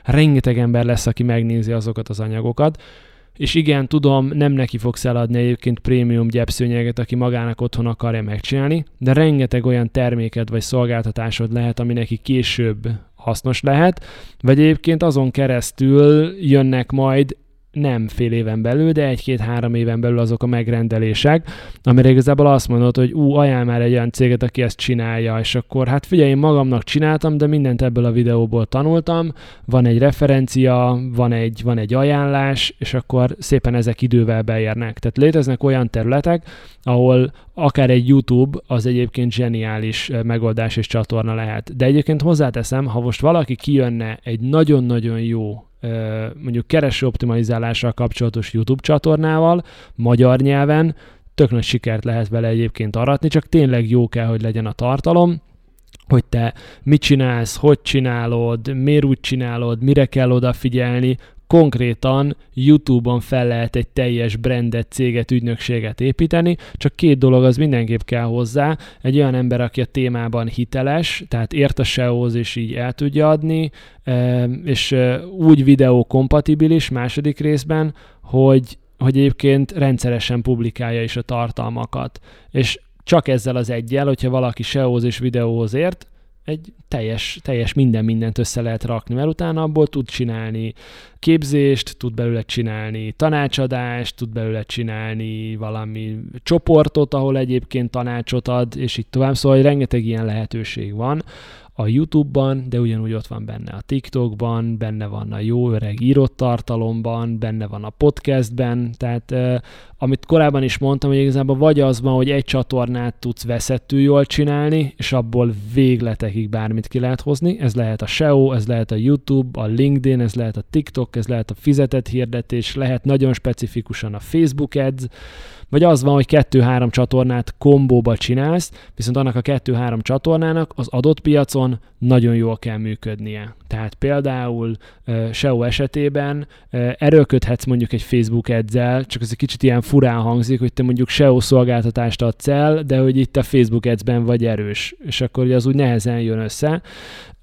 rengeteg ember lesz, aki megnézi azokat az anyagokat, és igen, tudom, nem neki fogsz eladni egyébként prémium gyepszőnyeget, aki magának otthon akarja megcsinálni, de rengeteg olyan terméket vagy szolgáltatásod lehet, ami neki később hasznos lehet, vagy egyébként azon keresztül jönnek majd nem fél éven belül, de egy-két-három éven belül azok a megrendelések, amire igazából azt mondod, hogy ú, ajánl már egy olyan céget, aki ezt csinálja, és akkor hát figyelj, én magamnak csináltam, de mindent ebből a videóból tanultam, van egy referencia, van egy, van egy ajánlás, és akkor szépen ezek idővel beérnek. Tehát léteznek olyan területek, ahol akár egy YouTube az egyébként zseniális megoldás és csatorna lehet. De egyébként hozzáteszem, ha most valaki kijönne egy nagyon-nagyon jó mondjuk kereső optimalizálással kapcsolatos YouTube csatornával, magyar nyelven, tök nagy sikert lehet vele egyébként aratni, csak tényleg jó kell, hogy legyen a tartalom, hogy te mit csinálsz, hogy csinálod, miért úgy csinálod, mire kell odafigyelni, konkrétan YouTube-on fel lehet egy teljes brandet, céget, ügynökséget építeni, csak két dolog az mindenképp kell hozzá. Egy olyan ember, aki a témában hiteles, tehát ért a SEO-hoz és így el tudja adni, és úgy videó kompatibilis második részben, hogy, hogy egyébként rendszeresen publikálja is a tartalmakat. És csak ezzel az egyel, hogyha valaki SEO-hoz és videóhoz ért, egy teljes, teljes minden mindent össze lehet rakni, mert utána abból tud csinálni képzést, tud belőle csinálni tanácsadást, tud belőle csinálni valami csoportot, ahol egyébként tanácsot ad, és így tovább. Szóval rengeteg ilyen lehetőség van, a YouTube-ban, de ugyanúgy ott van benne a TikTokban, benne van a jó öreg írott tartalomban, benne van a podcastben, tehát eh, amit korábban is mondtam, hogy igazából vagy az van, hogy egy csatornát tudsz veszettül jól csinálni, és abból végletekig bármit ki lehet hozni, ez lehet a SEO, ez lehet a YouTube, a LinkedIn, ez lehet a TikTok, ez lehet a fizetett hirdetés, lehet nagyon specifikusan a Facebook Ads, vagy az van, hogy kettő-három csatornát kombóba csinálsz, viszont annak a kettő-három csatornának az adott piacon nagyon jól kell működnie. Tehát például uh, SEO esetében uh, erőlködhetsz mondjuk egy Facebook ads csak ez egy kicsit ilyen furán hangzik, hogy te mondjuk SEO szolgáltatást adsz el, de hogy itt a Facebook ads vagy erős, és akkor az úgy nehezen jön össze,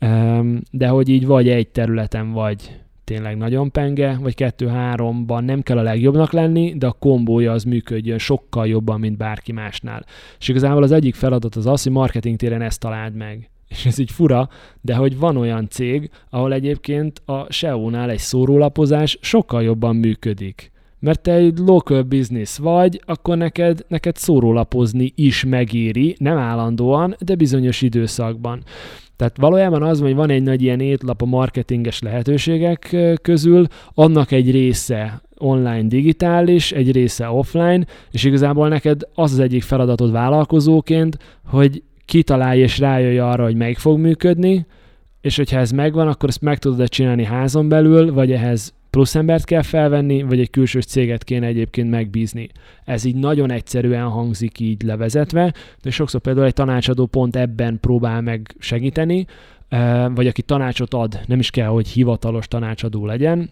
um, de hogy így vagy egy területen vagy tényleg nagyon penge, vagy kettő-háromban nem kell a legjobbnak lenni, de a kombója az működjön sokkal jobban, mint bárki másnál. És igazából az egyik feladat az az, hogy marketing téren ezt találd meg. és ez így fura, de hogy van olyan cég, ahol egyébként a SEO-nál egy szórólapozás sokkal jobban működik. Mert te egy local business vagy, akkor neked, neked szórólapozni is megéri, nem állandóan, de bizonyos időszakban. Tehát valójában az, hogy van egy nagy ilyen étlap a marketinges lehetőségek közül, annak egy része online digitális, egy része offline, és igazából neked az az egyik feladatod vállalkozóként, hogy kitalálj és rájöjj arra, hogy meg fog működni, és hogyha ez megvan, akkor ezt meg tudod csinálni házon belül, vagy ehhez plusz embert kell felvenni, vagy egy külső céget kéne egyébként megbízni. Ez így nagyon egyszerűen hangzik így levezetve, de sokszor például egy tanácsadó pont ebben próbál meg segíteni, vagy aki tanácsot ad, nem is kell, hogy hivatalos tanácsadó legyen,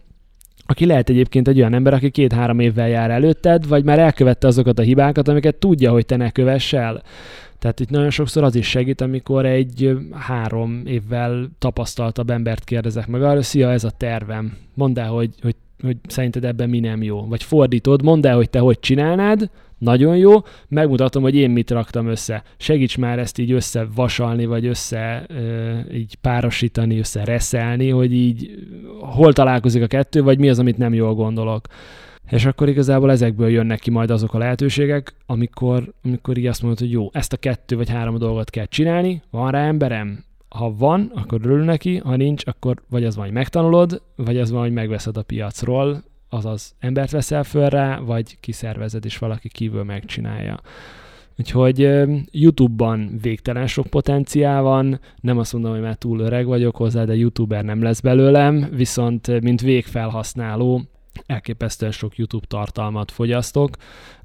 aki lehet egyébként egy olyan ember, aki két-három évvel jár előtted, vagy már elkövette azokat a hibákat, amiket tudja, hogy te ne kövess el. Tehát itt nagyon sokszor az is segít, amikor egy három évvel tapasztaltabb embert kérdezek meg arra, szia, ez a tervem. Mondd el, hogy, hogy, hogy szerinted ebben mi nem jó. Vagy fordítod, mondd el, hogy te hogy csinálnád, nagyon jó, megmutatom, hogy én mit raktam össze. Segíts már ezt így összevasalni, vagy össze így párosítani, összereszelni, hogy így hol találkozik a kettő, vagy mi az, amit nem jól gondolok. És akkor igazából ezekből jönnek ki majd azok a lehetőségek, amikor, amikor így azt mondod, hogy jó, ezt a kettő vagy három dolgot kell csinálni, van rá emberem? Ha van, akkor örül neki, ha nincs, akkor vagy az van, hogy megtanulod, vagy az van, hogy megveszed a piacról, azaz embert veszel föl rá, vagy kiszervezed, és valaki kívül megcsinálja. Úgyhogy YouTube-ban végtelen sok potenciál van, nem azt mondom, hogy már túl öreg vagyok hozzá, de YouTuber nem lesz belőlem, viszont mint végfelhasználó elképesztően sok YouTube tartalmat fogyasztok,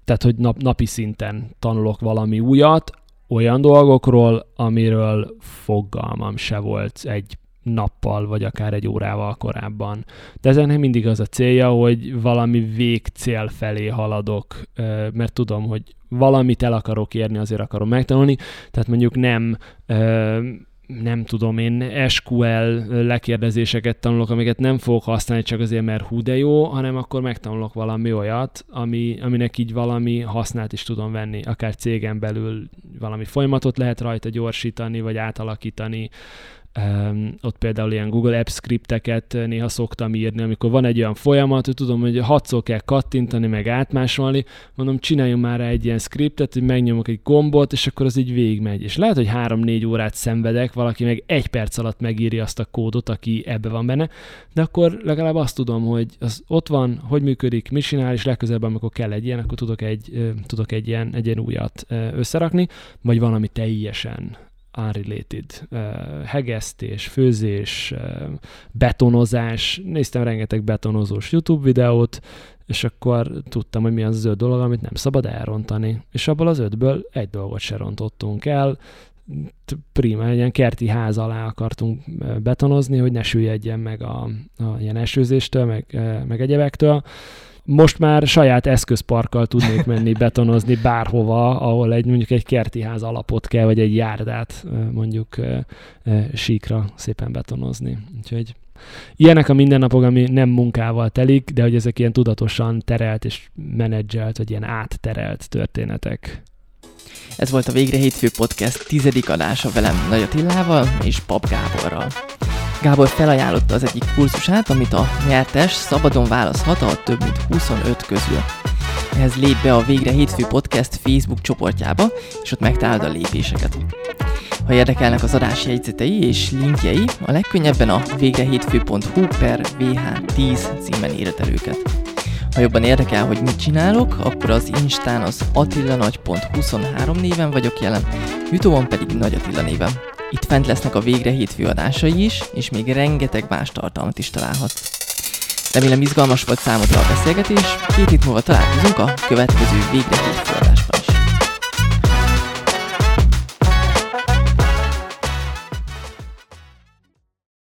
tehát hogy nap, napi szinten tanulok valami újat, olyan dolgokról, amiről fogalmam se volt egy nappal, vagy akár egy órával korábban. De ezen mindig az a célja, hogy valami végcél felé haladok, mert tudom, hogy valamit el akarok érni, azért akarom megtanulni, tehát mondjuk nem nem tudom én, SQL lekérdezéseket tanulok, amiket nem fogok használni csak azért, mert hú de jó, hanem akkor megtanulok valami olyat, ami, aminek így valami hasznát is tudom venni. Akár cégen belül valami folyamatot lehet rajta gyorsítani, vagy átalakítani, Um, ott például ilyen Google Apps scripteket néha szoktam írni, amikor van egy olyan folyamat, hogy tudom, hogy hatszor kell kattintani, meg átmásolni, mondom, csináljunk már egy ilyen scriptet, hogy megnyomok egy gombot, és akkor az így végigmegy. És lehet, hogy három-négy órát szenvedek, valaki meg egy perc alatt megírja azt a kódot, aki ebbe van benne, de akkor legalább azt tudom, hogy az ott van, hogy működik, mi csinál, és legközelebb, amikor kell egy ilyen, akkor tudok egy, tudok egy ilyen, egy ilyen újat összerakni, vagy valami teljesen unrelated. Hegesztés, főzés, betonozás. Néztem rengeteg betonozós YouTube videót, és akkor tudtam, hogy mi az az öt dolog, amit nem szabad elrontani. És abból az ötből egy dolgot se rontottunk el. Prima, egy ilyen kerti ház alá akartunk betonozni, hogy ne süllyedjen meg a, a ilyen esőzéstől, meg, meg egyebektől most már saját eszközparkkal tudnék menni betonozni bárhova, ahol egy mondjuk egy kerti ház alapot kell, vagy egy járdát mondjuk síkra szépen betonozni. Úgyhogy ilyenek a mindennapok, ami nem munkával telik, de hogy ezek ilyen tudatosan terelt és menedzselt, vagy ilyen átterelt történetek. Ez volt a Végre Hétfő Podcast tizedik adása velem Nagy Attilával és Pap Gáborral. Gábor felajánlotta az egyik kurzusát, amit a nyertes szabadon választhat a több mint 25 közül. Ehhez lép be a Végre Hétfő Podcast Facebook csoportjába, és ott megtalálod a lépéseket. Ha érdekelnek az adás jegyzetei és linkjei, a legkönnyebben a végrehétfő.hu per vh10 címen éred el őket. Ha jobban érdekel, hogy mit csinálok, akkor az Instán az attillanagy.23 néven vagyok jelen, Youtube-on pedig Nagy Attila néven. Itt fent lesznek a végre hétfő adásai is, és még rengeteg más tartalmat is találhatsz. Remélem izgalmas volt számodra a beszélgetés, két hét múlva találkozunk a következő végre hétfő adásban.